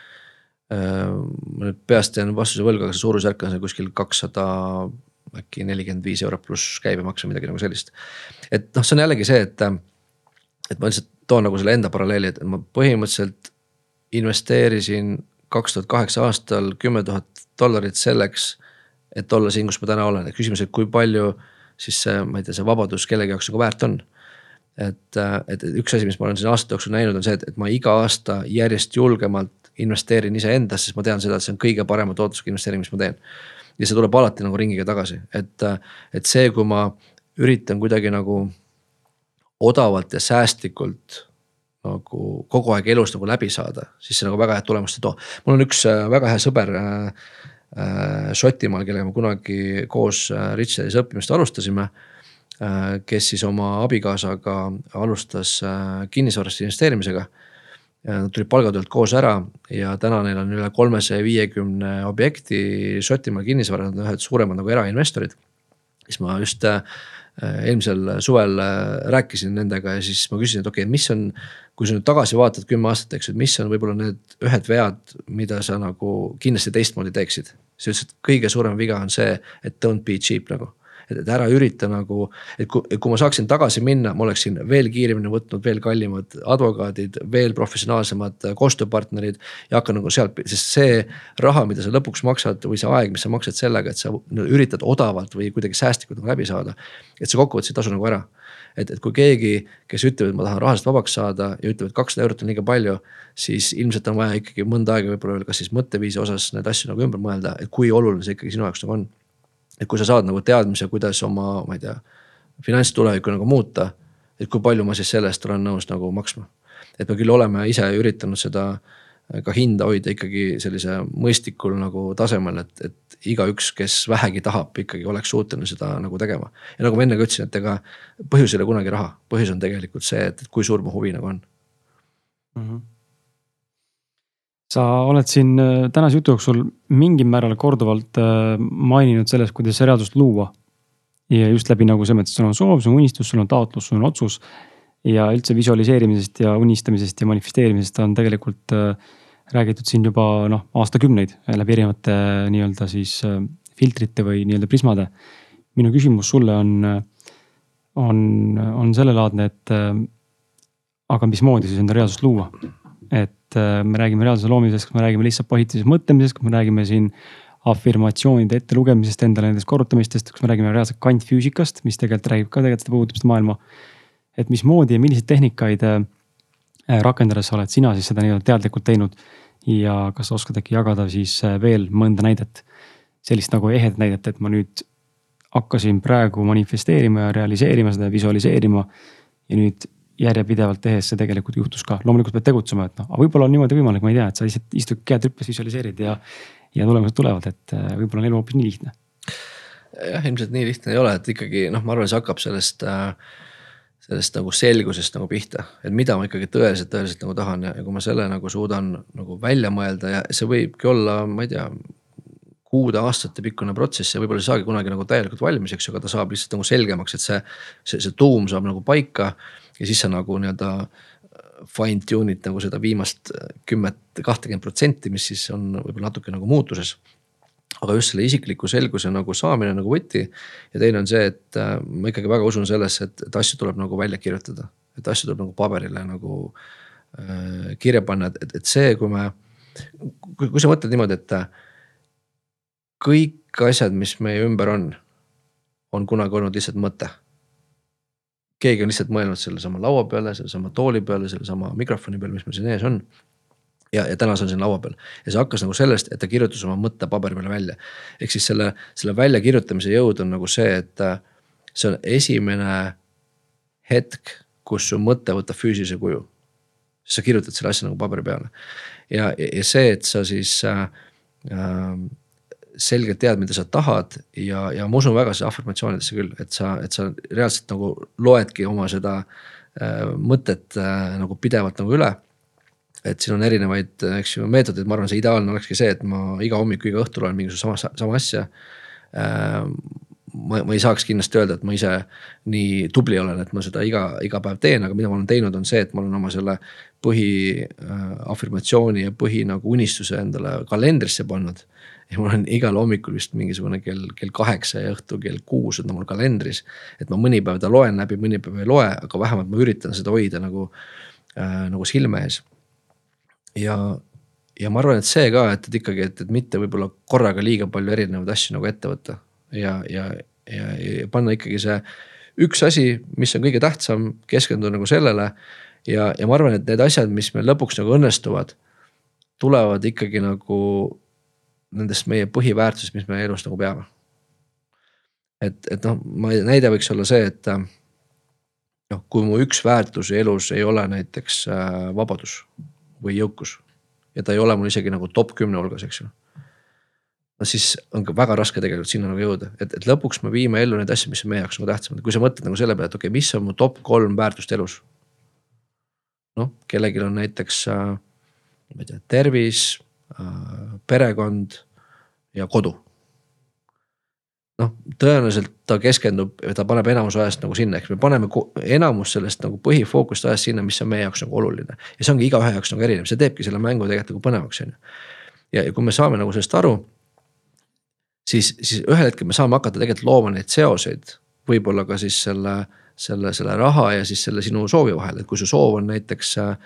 ma nüüd peast jään vastuse võlgu, aga see suurusjärk on seal kuskil kakssada äkki nelikümmend viis eurot pluss käibemaks või midagi nagu sellist. et noh, see on jällegi see, et, et ma lihtsalt toon nagu selle enda paralleeli, et ma põhimõtteliselt investeerisin kaks tuhat kaheksa aastal kümme tuhat dollarit selleks, et olla siin, kus ma täna olen, et küsimus, et kui palju siis see, ma ei tea, see vabadus kellegi jaoks nagu väärt on et, et üks asi, mis ma olen siin aastate jooksul näinud, on see, et, et ma iga aasta järjest julgemalt investeerin iseendasse, sest ma tean seda, et see on kõige parema tootlusega investeering, mis ma teen. ja see tuleb alati nagu ringiga tagasi, et, et see, kui ma üritan kuidagi nagu odavalt ja säästlikult nagu kogu aeg elus nagu läbi saada, siis see nagu väga head tulemust ei too. mul on üks äh, väga hea sõber äh, äh, Šotimaal, kellega me kunagi koos äh, Richardis õppimist alustasime äh,. kes siis oma abikaasaga alustas äh, kinnisvarasse investeerimisega. Nad tulid palgatöölt koos ära ja täna neil on üle kolmesaja viiekümne objekti Šotimaal kinnisvara, nad on ühed suuremad nagu erainvestorid. siis ma just äh, Äh, eelmisel suvel äh, rääkisin nendega ja siis ma küsisin, et okei okay,, mis on. kui sa nüüd tagasi vaatad kümme aastat, eks ju, et mis on võib-olla need ühed vead, mida sa nagu kindlasti teistmoodi teeksid. siis ütles, et kõige suurem viga on see, et don't be cheap nagu et, et ära ürita nagu, et kui, kui ma saaksin tagasi minna, ma oleksin veel kiiremini võtnud veel kallimad advokaadid, veel professionaalsemad koostööpartnerid. ja hakkan nagu sealt, sest see raha, mida sa lõpuks maksad või see aeg, mis sa maksad sellega, et sa üritad odavalt või kuidagi säästlikult nagu läbi saada. et see kokkuvõttes ei tasu nagu ära et, et kui keegi, kes ütleb, et ma tahan rahast vabaks saada ja ütleb, et kakssada eurot on liiga palju. siis ilmselt on vaja ikkagi mõnda aega võib-olla veel kas siis mõtteviisi osas neid asju nagu ümber mõelda, et kui oluline see ikkagi sinu jaoks nagu on et kui sa saad nagu teadmise, kuidas oma, ma ei tea, finantstulevikku nagu muuta. et kui palju ma siis selle eest olen nõus nagu maksma. et me küll oleme ise üritanud seda ka hinda hoida ikkagi sellise mõistlikul nagu tasemel, et, et igaüks, kes vähegi tahab, ikkagi oleks suuteline seda nagu tegema. ja nagu ma enne ka ütlesin, et ega põhjus ei ole kunagi raha, põhjus on tegelikult see, et, et kui suur mu huvi nagu on mm. -hmm sa oled siin äh, tänase jutu jooksul mingil määral korduvalt äh, maininud sellest, kuidas reaalsust luua. ja just läbi nagu selles mõttes, sul on soov, sul on unistus, sul on taotlus, sul on otsus. ja üldse visualiseerimisest ja unistamisest ja manifesteerimisest on tegelikult äh, räägitud siin juba noh, aastakümneid läbi erinevate nii-öelda siis filtrite või nii-öelda prismade. minu küsimus sulle on, on, on sellelaadne, et aga mismoodi siis enda reaalsust luua? et äh, me räägime reaalsuse loomisest, kas me räägime lihtsalt positiivsest mõtlemisest, kas me räägime siin afirmatsioonide ettelugemisest endale nendest korrutamistest, kas me räägime reaalselt kvantfüüsikast, mis tegelikult räägib ka tegelikult seda puudutab seda maailma. et mismoodi ja milliseid tehnikaid äh, rakendades oled sina siis seda nii-öelda teadlikult teinud. ja kas oskad äkki jagada siis äh, veel mõnda näidet, sellist nagu ehedat näidet, et ma nüüd hakkasin praegu manifesteerima ja realiseerima seda, visualiseerima. ja nüüd järjepidevalt tehes see tegelikult juhtus ka, loomulikult pead tegutsema, et noh, aga võib-olla on niimoodi võimalik, ma ei tea, et sa lihtsalt istud käed rüppes, visualiseerid ja. ja tulemused tulevad, et äh, võib-olla on elu hoopis nii lihtne. jah, ilmselt nii lihtne ei ole, et ikkagi noh, ma arvan, see hakkab sellest äh, sellest nagu selgusest nagu pihta, et mida ma ikkagi tõeliselt, tõeliselt nagu tahan ja, ja kui ma selle nagu suudan nagu välja mõelda ja see võibki olla, ma ei tea kuude, aastate pikkune protsess ja võib-olla ei saagi kunagi nagu täielikult valmis, eks ju, aga ta saab lihtsalt nagu selgemaks, et see, see, see tuum saab nagu paika ja siis sa nagu nii-öelda äh, fine tune'id nagu seda viimast äh, kümmet, kahtekümmet protsenti, mis siis on võib-olla natuke nagu muutuses. aga just selle isikliku selguse nagu saamine nagu võti. ja teine on see, et äh, ma ikkagi väga usun sellesse, et, et asju tuleb nagu välja kirjutada, et asju tuleb nagu paberile nagu äh, kirja panna, et, et see, kui me, kui sa mõtled niimoodi, et kõik asjad, mis meie ümber on, on kunagi olnud lihtsalt mõte keegi on lihtsalt mõelnud sellesama laua peale, sellesama tooli peale, sellesama mikrofoni peale, mis meil siin ees on. ja, ja täna see on siin laua peal ja see hakkas nagu sellest, et ta kirjutas oma mõtte paberi peale välja. ehk siis selle, selle väljakirjutamise jõud on nagu see, et äh, see on esimene hetk, kus su mõte võtab füüsilise kuju. sa kirjutad selle asja nagu paberi peale ja, ja see, et sa siis äh, äh, selgelt tead, mida sa tahad ja, ja ma usun väga afirmatsioonidesse küll, et sa, et sa reaalselt nagu loedki oma seda äh, mõtet äh, nagu pidevalt nagu üle. et siin on erinevaid, eks ju, meetodeid, ma arvan, see ideaalne olekski see, et ma iga hommik, iga õhtul loen mingisugust sama, sama asja. Äh, ma, ma ei saaks kindlasti öelda, et ma ise nii tubli olen, et ma seda iga, iga päev teen, aga mida ma olen teinud, on see, et ma olen oma selle põhi äh, ja põhi nagu unistuse endale kalendrisse pannud ja mul on igal hommikul vist mingisugune kell, kell kaheksa ja õhtul kell kuus on ta mul kalendris. et ma mõni päev ta loen läbi, mõni päev ei loe, aga vähemalt ma üritan seda hoida nagu äh,, nagu silme ees. ja, ja ma arvan, et see ka, et, et ikkagi, et, et mitte võib-olla korraga liiga palju erinevaid asju nagu ette võtta. ja, ja, ja, ja panna ikkagi see üks asi, mis on kõige tähtsam, keskenduda nagu sellele. ja, ja ma arvan, et need asjad, mis meil lõpuks nagu õnnestuvad, tulevad ikkagi nagu nendest meie põhiväärtusest, mis me elus nagu peame. et, et noh, ma näide võiks olla see, et noh, kui mu üks väärtusi elus ei ole näiteks äh, vabadus või jõukus ja ta ei ole mul isegi nagu top kümne hulgas, eks ju. no siis on ka väga raske tegelikult sinna nagu jõuda, et, et lõpuks me viime ellu neid asju, mis on meie jaoks nagu tähtsamad, kui sa mõtled nagu selle peale, et okei okay,, mis on mu top kolm väärtust elus. noh, kellelgi on näiteks äh, ma ei tea, tervis äh,, perekond ja kodu noh, tõenäoliselt ta keskendub, ta paneb enamus ajast nagu sinna, ehk me paneme enamus sellest nagu põhifookust ajast sinna, mis on meie jaoks nagu oluline. ja see ongi igaühe jaoks nagu erinev, see teebki selle mängu tegelikult nagu põnevaks, on ju. ja, kui me saame nagu sellest aru. siis, siis ühel hetkel me saame hakata tegelikult looma neid seoseid, võib-olla ka siis selle, selle, selle raha ja siis selle sinu soovi vahel, et kui su soov on näiteks äh,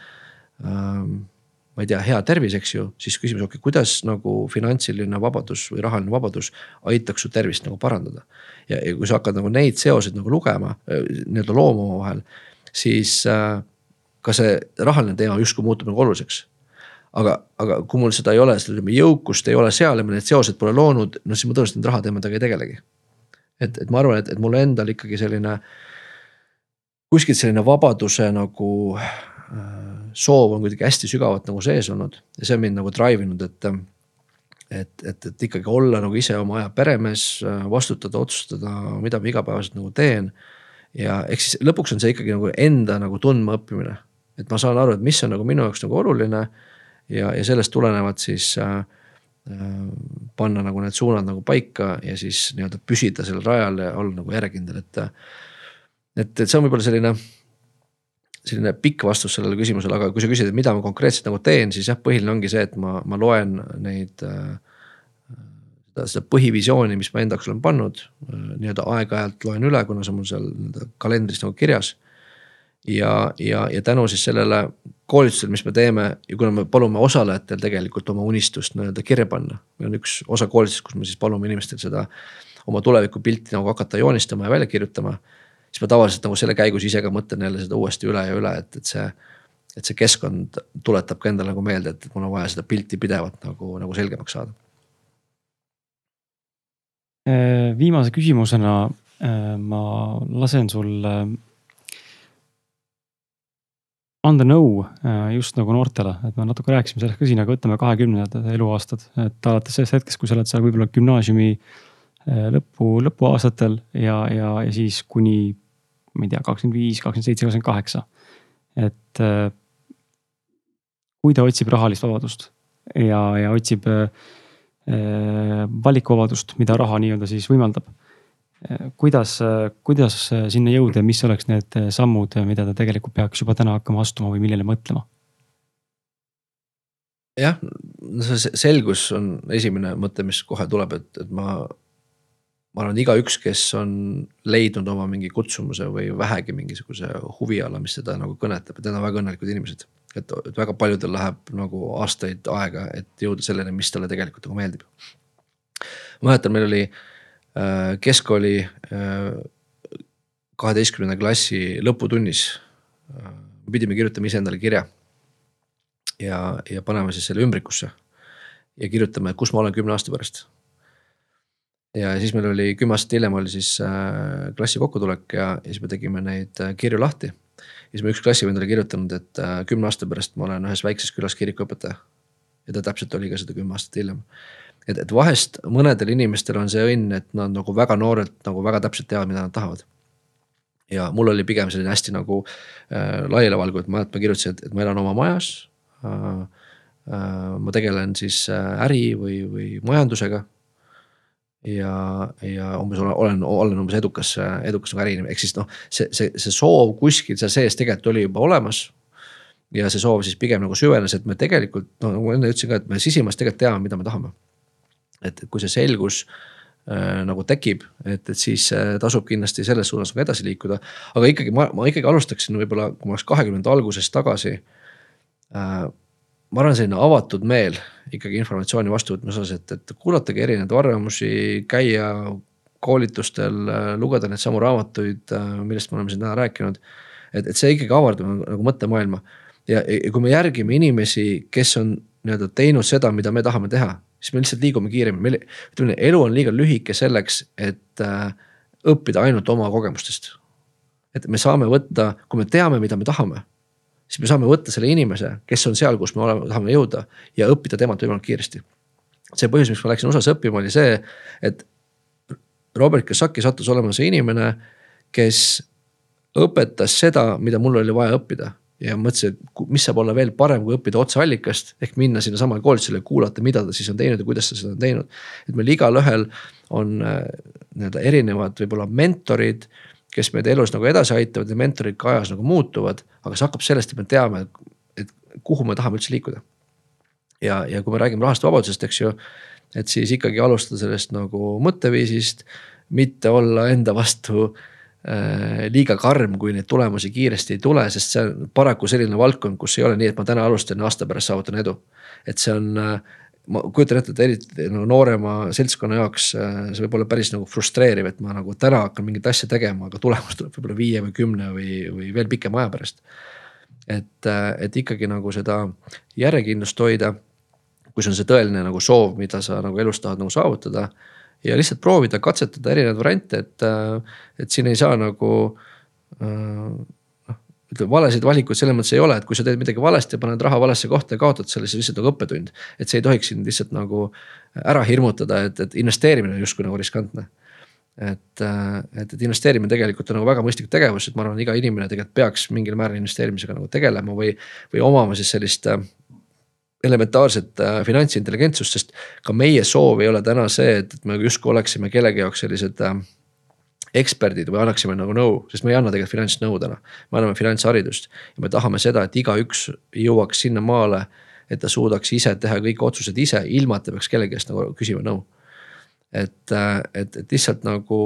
ma ei tea, hea tervis, eks ju, siis küsimus, okei okay,, kuidas nagu finantsiline vabadus või rahaline vabadus aitaks su tervist nagu parandada. ja, ja kui sa hakkad nagu neid seoseid nagu lugema, nii-öelda looma omavahel, siis äh, ka see rahaline teema justkui muutub nagu oluliseks aga, aga kui mul seda ei ole, seda ütleme jõukust ei ole seal ja ma need seosed pole loonud, no siis ma tõenäoliselt nende rahateemadega ei tegelegi. et, et ma arvan, et, et mul endal ikkagi selline kuskilt selline vabaduse nagu äh, soov on kuidagi hästi sügavalt nagu sees olnud ja see on mind nagu drive inud, et. et, et, et ikkagi olla nagu ise oma aja peremees, vastutada, otsustada, mida ma igapäevaselt nagu teen. ja eks siis lõpuks on see ikkagi nagu enda nagu tundma õppimine, et ma saan aru, et mis on nagu minu jaoks nagu oluline. ja, ja sellest tulenevalt siis äh, panna nagu need suunad nagu paika ja siis nii-öelda püsida sellel rajal ja olla nagu järjekindel, et. et, et see on võib-olla selline selline pikk vastus sellele küsimusele, aga kui sa küsid, et mida ma konkreetselt nagu teen, siis jah, põhiline ongi see, et ma, ma loen neid äh,. seda, põhivisiooni, mis ma enda jaoks olen pannud äh, nii-öelda aeg-ajalt loen üle, kuna see on mul seal kalendris nagu kirjas. ja, ja, ja tänu siis sellele koolitusele, mis me teeme ja kuna me palume osalejatel tegelikult oma unistust nii-öelda kirja panna. meil on üks osa koolitusest, kus me siis palume inimestel seda oma tulevikupilti nagu hakata joonistama ja välja kirjutama siis ma tavaliselt nagu selle käigus ise ka mõtlen jälle seda uuesti üle ja üle, et, et see. et see keskkond tuletab ka endale nagu meelde, et mul on vaja seda pilti pidevalt nagu, nagu selgemaks saada. Äh, viimase küsimusena äh, ma lasen sul äh, anda nõu just nagu noortele, et me natuke rääkisime sellest ka siin, aga võtame kahekümnendad eluaastad, et alates sellest hetkest, kui sa oled seal võib-olla gümnaasiumi Äh, lõpu, lõpuaastatel ja, ja, ja siis kuni, ma ei tea, kakskümmend viis, kakskümmend seitse, kakskümmend kaheksa. et äh, kui ta otsib rahalist vabadust ja, ja otsib äh, valikuvabadust, mida raha nii-öelda siis võimaldab. kuidas, kuidas sinna jõuda ja mis oleks need sammud, mida ta tegelikult peaks juba täna hakkama astuma või millele mõtlema? jah, see selgus on esimene mõte, mis kohe tuleb, et, et ma ma arvan, igaüks, kes on leidnud oma mingi kutsumuse või vähegi mingisuguse huviala, mis teda nagu kõnetab, et need on väga õnnelikud inimesed. et, et väga paljudel läheb nagu aastaid aega, et jõuda selleni, mis talle tegelikult nagu meeldib. ma mäletan, meil oli äh, keskkooli äh, kaheteistkümnenda klassi lõputunnis äh,. pidime kirjutama iseendale kirja. ja, ja panema siis selle ümbrikusse ja kirjutame, kus ma olen kümne aasta pärast ja siis meil oli kümme aastat hiljem oli siis äh, klassi kokkutulek ja, ja siis me tegime neid äh, kirju lahti. ja siis me üks klassivend oli kirjutanud, et äh, kümne aasta pärast ma olen ühes väikses külas kirikuõpetaja. ja ta täpselt oli ka seda kümme aastat hiljem. et, et vahest mõnedel inimestel on see õnn, et nad nagu väga noorelt nagu väga täpselt teavad, mida nad tahavad. ja mul oli pigem selline hästi nagu äh, laialivalguv, et ma, ma kirjutasin, et, et ma elan oma majas äh,. Äh, ma tegelen siis äh, äri või, või majandusega ja, ja umbes olen, olen, umbes edukas, edukas nagu äriinimene, ehk siis noh, see, see, see soov kuskil seal sees tegelikult oli juba olemas. ja see soov siis pigem nagu süvenes, et me tegelikult no nagu enne ütlesin ka, et me sisimas tegelikult teame, mida me tahame. et kui see selgus äh, nagu tekib, et, et siis äh, tasub kindlasti selles suunas nagu edasi liikuda. aga ikkagi ma, ma ikkagi alustaksin võib-olla, kui ma oleks kahekümnenda algusest tagasi äh, ma arvan, selline avatud meel ikkagi informatsiooni vastuvõtmise osas, et, et kuulatagi erinevaid arvamusi, käia koolitustel, lugeda neid samu raamatuid, millest me oleme siin täna rääkinud. et, et see ikkagi avardab nagu, nagu mõttemaailma ja, ja kui me järgime inimesi, kes on nii-öelda teinud seda, mida me tahame teha, siis me lihtsalt liigume kiiremini, meil ütleme, elu on liiga lühike selleks, et äh, õppida ainult oma kogemustest et me saame võtta, kui me teame, mida me tahame. Siis me saame võtta selle inimese, kes on seal, kus me oleme, tahame jõuda ja õppida temalt võimalikult kiiresti. see põhjus, miks ma läksin USA-sse õppima, oli see, et Robert Kiyosaki sattus olema see inimene, kes õpetas seda, mida mul oli vaja õppida ja mõtlesin, et mis saab olla veel parem, kui õppida otseallikast ehk minna sinnasamale koolitusele ja kuulata, mida ta siis on teinud ja kuidas ta seda on teinud. et meil igalühel on äh, nii-öelda erinevad võib-olla mentorid, kes meid elus nagu edasi aitavad ja mentorid ka ajas nagu muutuvad, aga see hakkab sellest, et me teame, et kuhu me tahame üldse liikuda. ja, ja kui me räägime rahast vabadusest, eks ju, et siis ikkagi alustada sellest nagu mõtteviisist, mitte olla enda vastu äh, liiga karm, kui neid tulemusi kiiresti ei tule, sest see on paraku selline valdkond, kus ei ole nii, et ma täna alustan ja aasta pärast saavutan edu. et see on, äh, ma kujutan ette, et eriti nagu noorema seltskonna jaoks äh, see võib olla päris nagu frustreeriv, et ma nagu täna hakkan mingit asja tegema, aga tulemus tuleb võib-olla viie või kümne või, või veel pikema aja pärast. et, et ikkagi nagu seda järjekindlust hoida, kui see on see tõeline nagu soov, mida sa nagu elus tahad nagu saavutada ja lihtsalt proovida, katsetada erinevaid variante, et, äh, et siin ei saa nagu äh, ütleme valesid valikuid selles mõttes ei ole, et kui sa teed midagi valesti, paned raha valesse kohta ja kaotad selle, siis lihtsalt nagu õppetund. et see ei tohiks sind lihtsalt nagu ära hirmutada, et, et investeerimine on justkui nagu riskantne. et, äh, et, et investeerimine tegelikult on nagu väga mõistlik tegevus, et ma arvan, iga inimene tegelikult peaks mingil määral investeerimisega nagu tegelema või, või omama siis sellist äh, elementaarset äh, finantsintelligentsust, sest ka meie soov ei ole täna see, et, et me justkui oleksime kellegi jaoks sellised äh, eksperdid või annaksime nagu nõu, sest me ei anna tegelikult finantsnõu täna. me anname finantsharidust ja me tahame seda, et igaüks jõuaks sinnamaale, et ta suudaks ise teha kõik otsused ise, ilma et ta peaks kellegi käest nagu küsima nõu. et, et, et lihtsalt nagu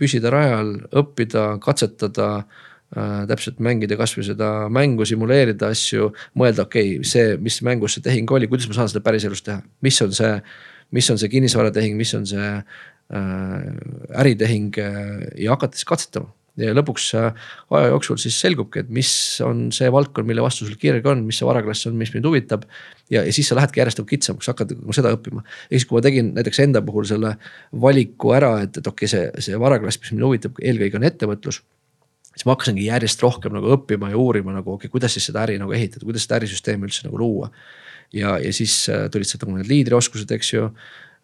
püsida rajal, õppida, katsetada äh, täpselt mängida kasvõi seda mängu, simuleerida asju, mõelda, okei okay,, see, mis mängus see tehing oli, kuidas ma saan seda päriselus teha, mis on see, mis on see kinnisvaratehing, mis on see äritehing äh, ja hakata siis katsetama ja lõpuks äh, aja jooksul siis selgubki, et mis on see valdkond, mille vastu sul kirg on, mis see varaklass on, mis mind huvitab. ja, ja siis sa lähedki järjest nagu kitsamaks, hakkad nagu seda õppima. ja siis, kui ma tegin näiteks enda puhul selle valiku ära, et, et okei okay,, see, see varaklass, mis mind huvitab, eelkõige on ettevõtlus siis ma hakkasingi järjest rohkem nagu õppima ja uurima nagu okei okay,, kuidas siis seda äri nagu ehitada, kuidas seda ärisüsteemi üldse nagu luua. ja, ja siis äh, tulid sealt nagu need liidrioskused, eks ju.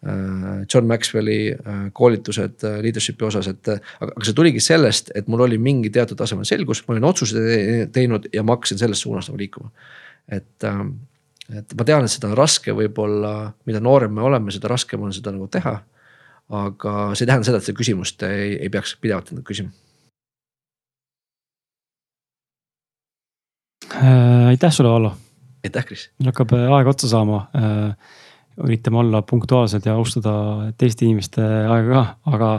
Äh, John Maxwell'i äh, koolitused leadership'i osas, et aga, see tuligi sellest, et mul oli mingi teatud tasemel selgus, ma olin otsuseid teinud ja ma hakkasin selles suunas nagu liikuma. et, et ma tean, et seda on raske võib-olla, mida noorem me oleme, seda raskem on seda nagu teha. aga see ei tähenda seda, et seda küsimust ei, ei peaks pidevalt endale küsima äh,. aitäh sulle, Vallo. aitäh, Kris. meil hakkab äh, aeg otsa saama äh,. Üritame olla punktuaalsed ja austada teiste inimeste aega ka, aga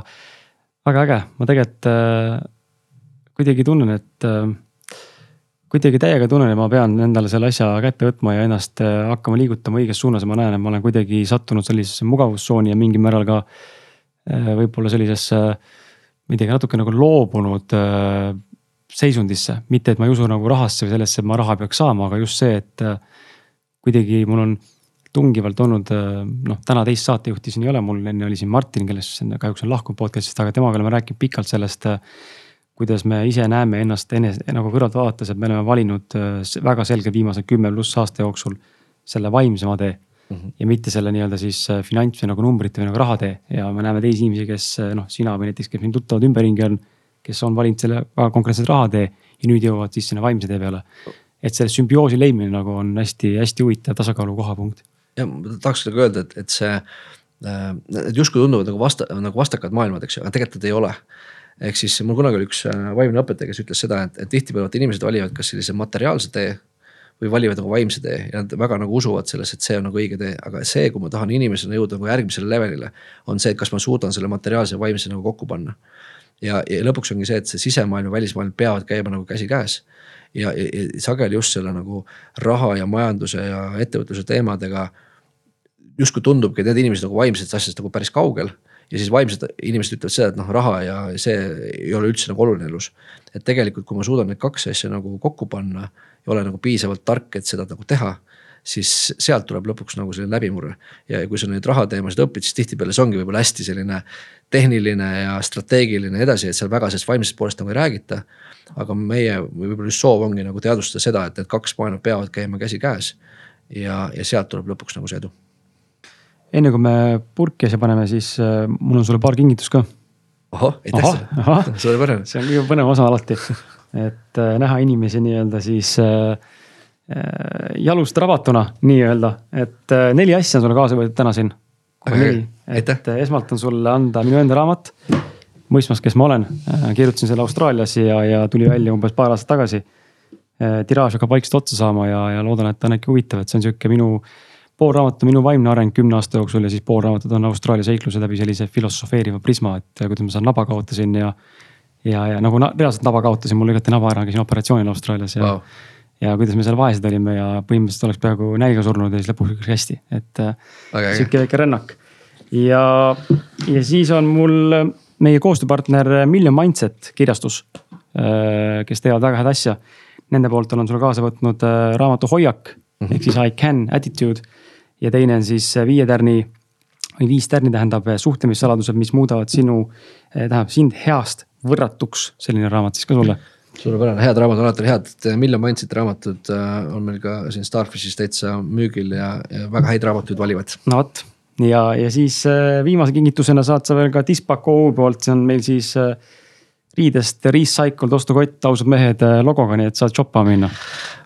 väga äge, ma tegelikult äh, kuidagi tunnen, et äh, kuidagi täiega tunnen, et ma pean endale selle asja kätte võtma ja ennast äh, hakkama liigutama õiges suunas ja ma näen, et ma olen kuidagi sattunud sellisesse mugavustsooni ja mingil määral ka äh, võib-olla sellisesse ma ei tea, natuke nagu loobunud äh, seisundisse, mitte et ma ei usu nagu rahasse või sellesse, et ma raha peaks saama, aga just see, et kuidagi mul on tungivalt olnud äh, noh, täna teist saatejuhti siin ei ole, mul enne oli siin Martin, kellest kahjuks on lahkunud podcast'ist, aga temaga oleme rääkinud pikalt sellest. Äh, kuidas me ise näeme ennast enese nagu kõrvalt vaadates, et me oleme valinud väga selgelt viimase kümme pluss aasta jooksul selle vaimsema tee mm. -hmm. ja mitte selle nii-öelda siis finants või nagu numbrite või nagu raha tee ja me näeme teisi inimesi, kes noh, sina või näiteks, kes mind tuttavad ümberringi on kes on valinud selle väga konkreetselt rahatee ja nüüd jõuavad siis sinna vaimse tee peale. et selle sümbioosi leidmine nagu on hästi-hästi huvitav tasakaalu kohapunkt. Ja ma tahaks nagu öelda, et, et see, äh, need justkui tunduvad nagu vasta, nagu vastakad maailmad, eks ju, aga tegelikult nad ei ole ehk siis mul kunagi oli üks äh, vaimne õpetaja, kes ütles seda, et, et tihtipeale inimesed valivad kas sellise materiaalse tee või valivad nagu vaimse tee ja nad väga nagu usuvad selles, et see on nagu õige tee, aga see, kui ma tahan inimesena jõuda nagu järgmisele levelile. on see, et kas ma suudan selle materiaalse ja vaimse nagu kokku panna ja, ja lõpuks ongi see, et see sisemaailm ja välismaailm peavad käima nagu käsikäes. ja, ja, ja sageli just selle nagu raha ja majanduse ja ettevõtluse teemadega justkui tundubki, et need inimesed nagu vaimsetest asjadest nagu päris kaugel ja siis vaimsed inimesed ütlevad seda, et noh, raha ja see ei ole üldse nagu oluline elus. et tegelikult, kui ma suudan need kaks asja nagu kokku panna ja olen nagu piisavalt tark, et seda nagu teha, siis sealt tuleb lõpuks nagu selline läbimurre. ja kui sa neid rahateemasid õpid, siis tihtipeale see ongi võib-olla hästi selline tehniline ja strateegiline edasi, et seal väga sellest vaimsest poolest nagu ei räägita. aga meie või võib-olla just soov ongi nagu teadvustada seda, et need kaks maailma peavad käima käsikäes. ja, ja sealt tuleb lõpuks nagu see edu. Enne kui me purki asja paneme, siis äh, mul on sulle paar kingitust ka. ohoh, aitäh suurepärane. see on kõige põnev osa alati, et äh, näha inimesi nii-öelda siis äh, äh jalust rabatuna nii-öelda, et äh, neli asja on sulle kaasa võetud täna siin. et äh, esmalt on sulle anda minu enda raamat, mõistmas, kes ma olen. kirjutasin selle Austraalias ja, ja tuli välja umbes paar aastat tagasi. tiraaž hakkab vaikselt otsa saama ja, ja loodan, et ta on äkki huvitav, et see on sihuke minu pool raamatut on minu vaimne areng kümne aasta jooksul ja siis pool raamatut on Austraalia seikluse läbi sellise filosofeeriva prisma, et kuidas ma seal naba kaotasin ja. ja, ja nagu na, reaalselt naba kaotasin, mul lükati naba ära, käisin operatsioonil Austraalias ja wow. ja kuidas me seal vaesed olime ja põhimõtteliselt oleks peaaegu nälga surnud ja siis lõpuks läks hästi, et okay, sihuke väike rännak. ja, ja siis on mul meie koostööpartner Million Mindset kirjastus, äh, kes teevad väga head asja. Nende poolt olen sulle kaasa võtnud äh, raamatu Hoiak mm -hmm. ehk siis I can attitude ja teine on siis äh, viie tärni või viis tärni tähendab äh, suhtlemissaladused, mis muudavad sinu, äh, tähendab sind heast võrratuks, selline raamat siis ka sulle. Suurepärane, head raamatud on alati head, Million Mindset raamatud on meil ka siin Starfishis täitsa müügil ja, ja väga häid raamatuid valivad. no vot. Ja, ja siis viimase kingitusena saad sa veel ka Dispaq OÜ poolt, see on meil siis riidest recycled ostukott, ausad mehed logoga, nii et saad shoppama minna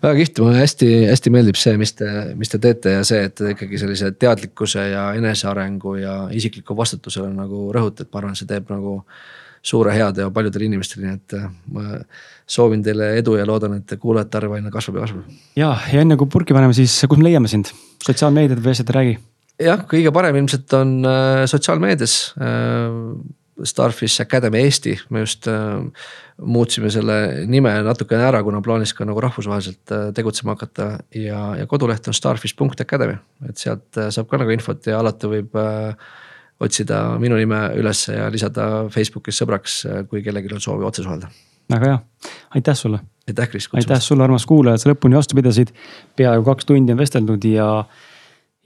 väga kihvt, mulle hästi-hästi meeldib see, mis te, mis te teete ja see, et te ikkagi sellise teadlikkuse ja enesearengu ja isikliku vastutusele nagu rõhutate, ma arvan, see teeb nagu suure head ja paljudele inimestele, nii et äh, ma soovin teile edu ja loodan, et kuulajate arv aina kasvab ja kasvab. ja, ja enne kui purki paneme, siis kus me leiame sind, sotsiaalmeediad või asjad, räägi. jah, kõige parem ilmselt on äh, sotsiaalmeedias äh, Starfish Academy Eesti, me just äh, muutsime selle nime natukene ära, kuna plaanis ka nagu rahvusvaheliselt äh, tegutsema hakata ja, ja koduleht on starfish.academy, et sealt äh, saab ka nagu infot ja alati võib äh, otsida minu nime üles ja lisada Facebookis sõbraks, äh, kui kellelgi on soovi otse suhelda. väga hea, aitäh sulle. aitäh, Kris. aitäh sulle, armas kuulaja, et sa lõpuni vastu pidasid. peaaegu kaks tundi on vesteldud ja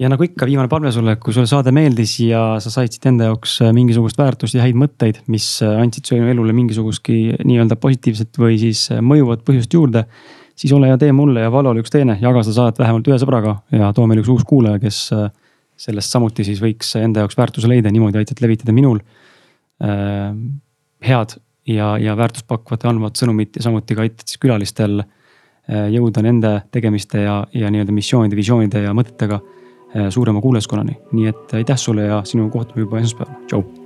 ja nagu ikka, viimane palve sulle, kui sulle saade meeldis ja sa said siit enda jaoks äh, mingisugust väärtust ja häid mõtteid, mis äh, andsid su elule mingisugustki nii-öelda positiivset või siis äh, mõjuvat põhjust juurde. siis ole hea, tee mulle ja Valole üks teene, jaga seda saadet vähemalt ühe sõbraga ja too meile üks uus kuulaja, kes sellest samuti siis võiks enda jaoks väärtuse leida, niimoodi aitad levitada minul äh, head ja, ja väärtust pakkuvat ja andvat sõnumit ja samuti ka aitad siis külalistel jõuda nende tegemiste ja, ja nii-öelda missioonide, visioonide ja mõtetega suurema kuulajaskonnani. nii et aitäh sulle ja sinu kohtume juba esmaspäeval, tšau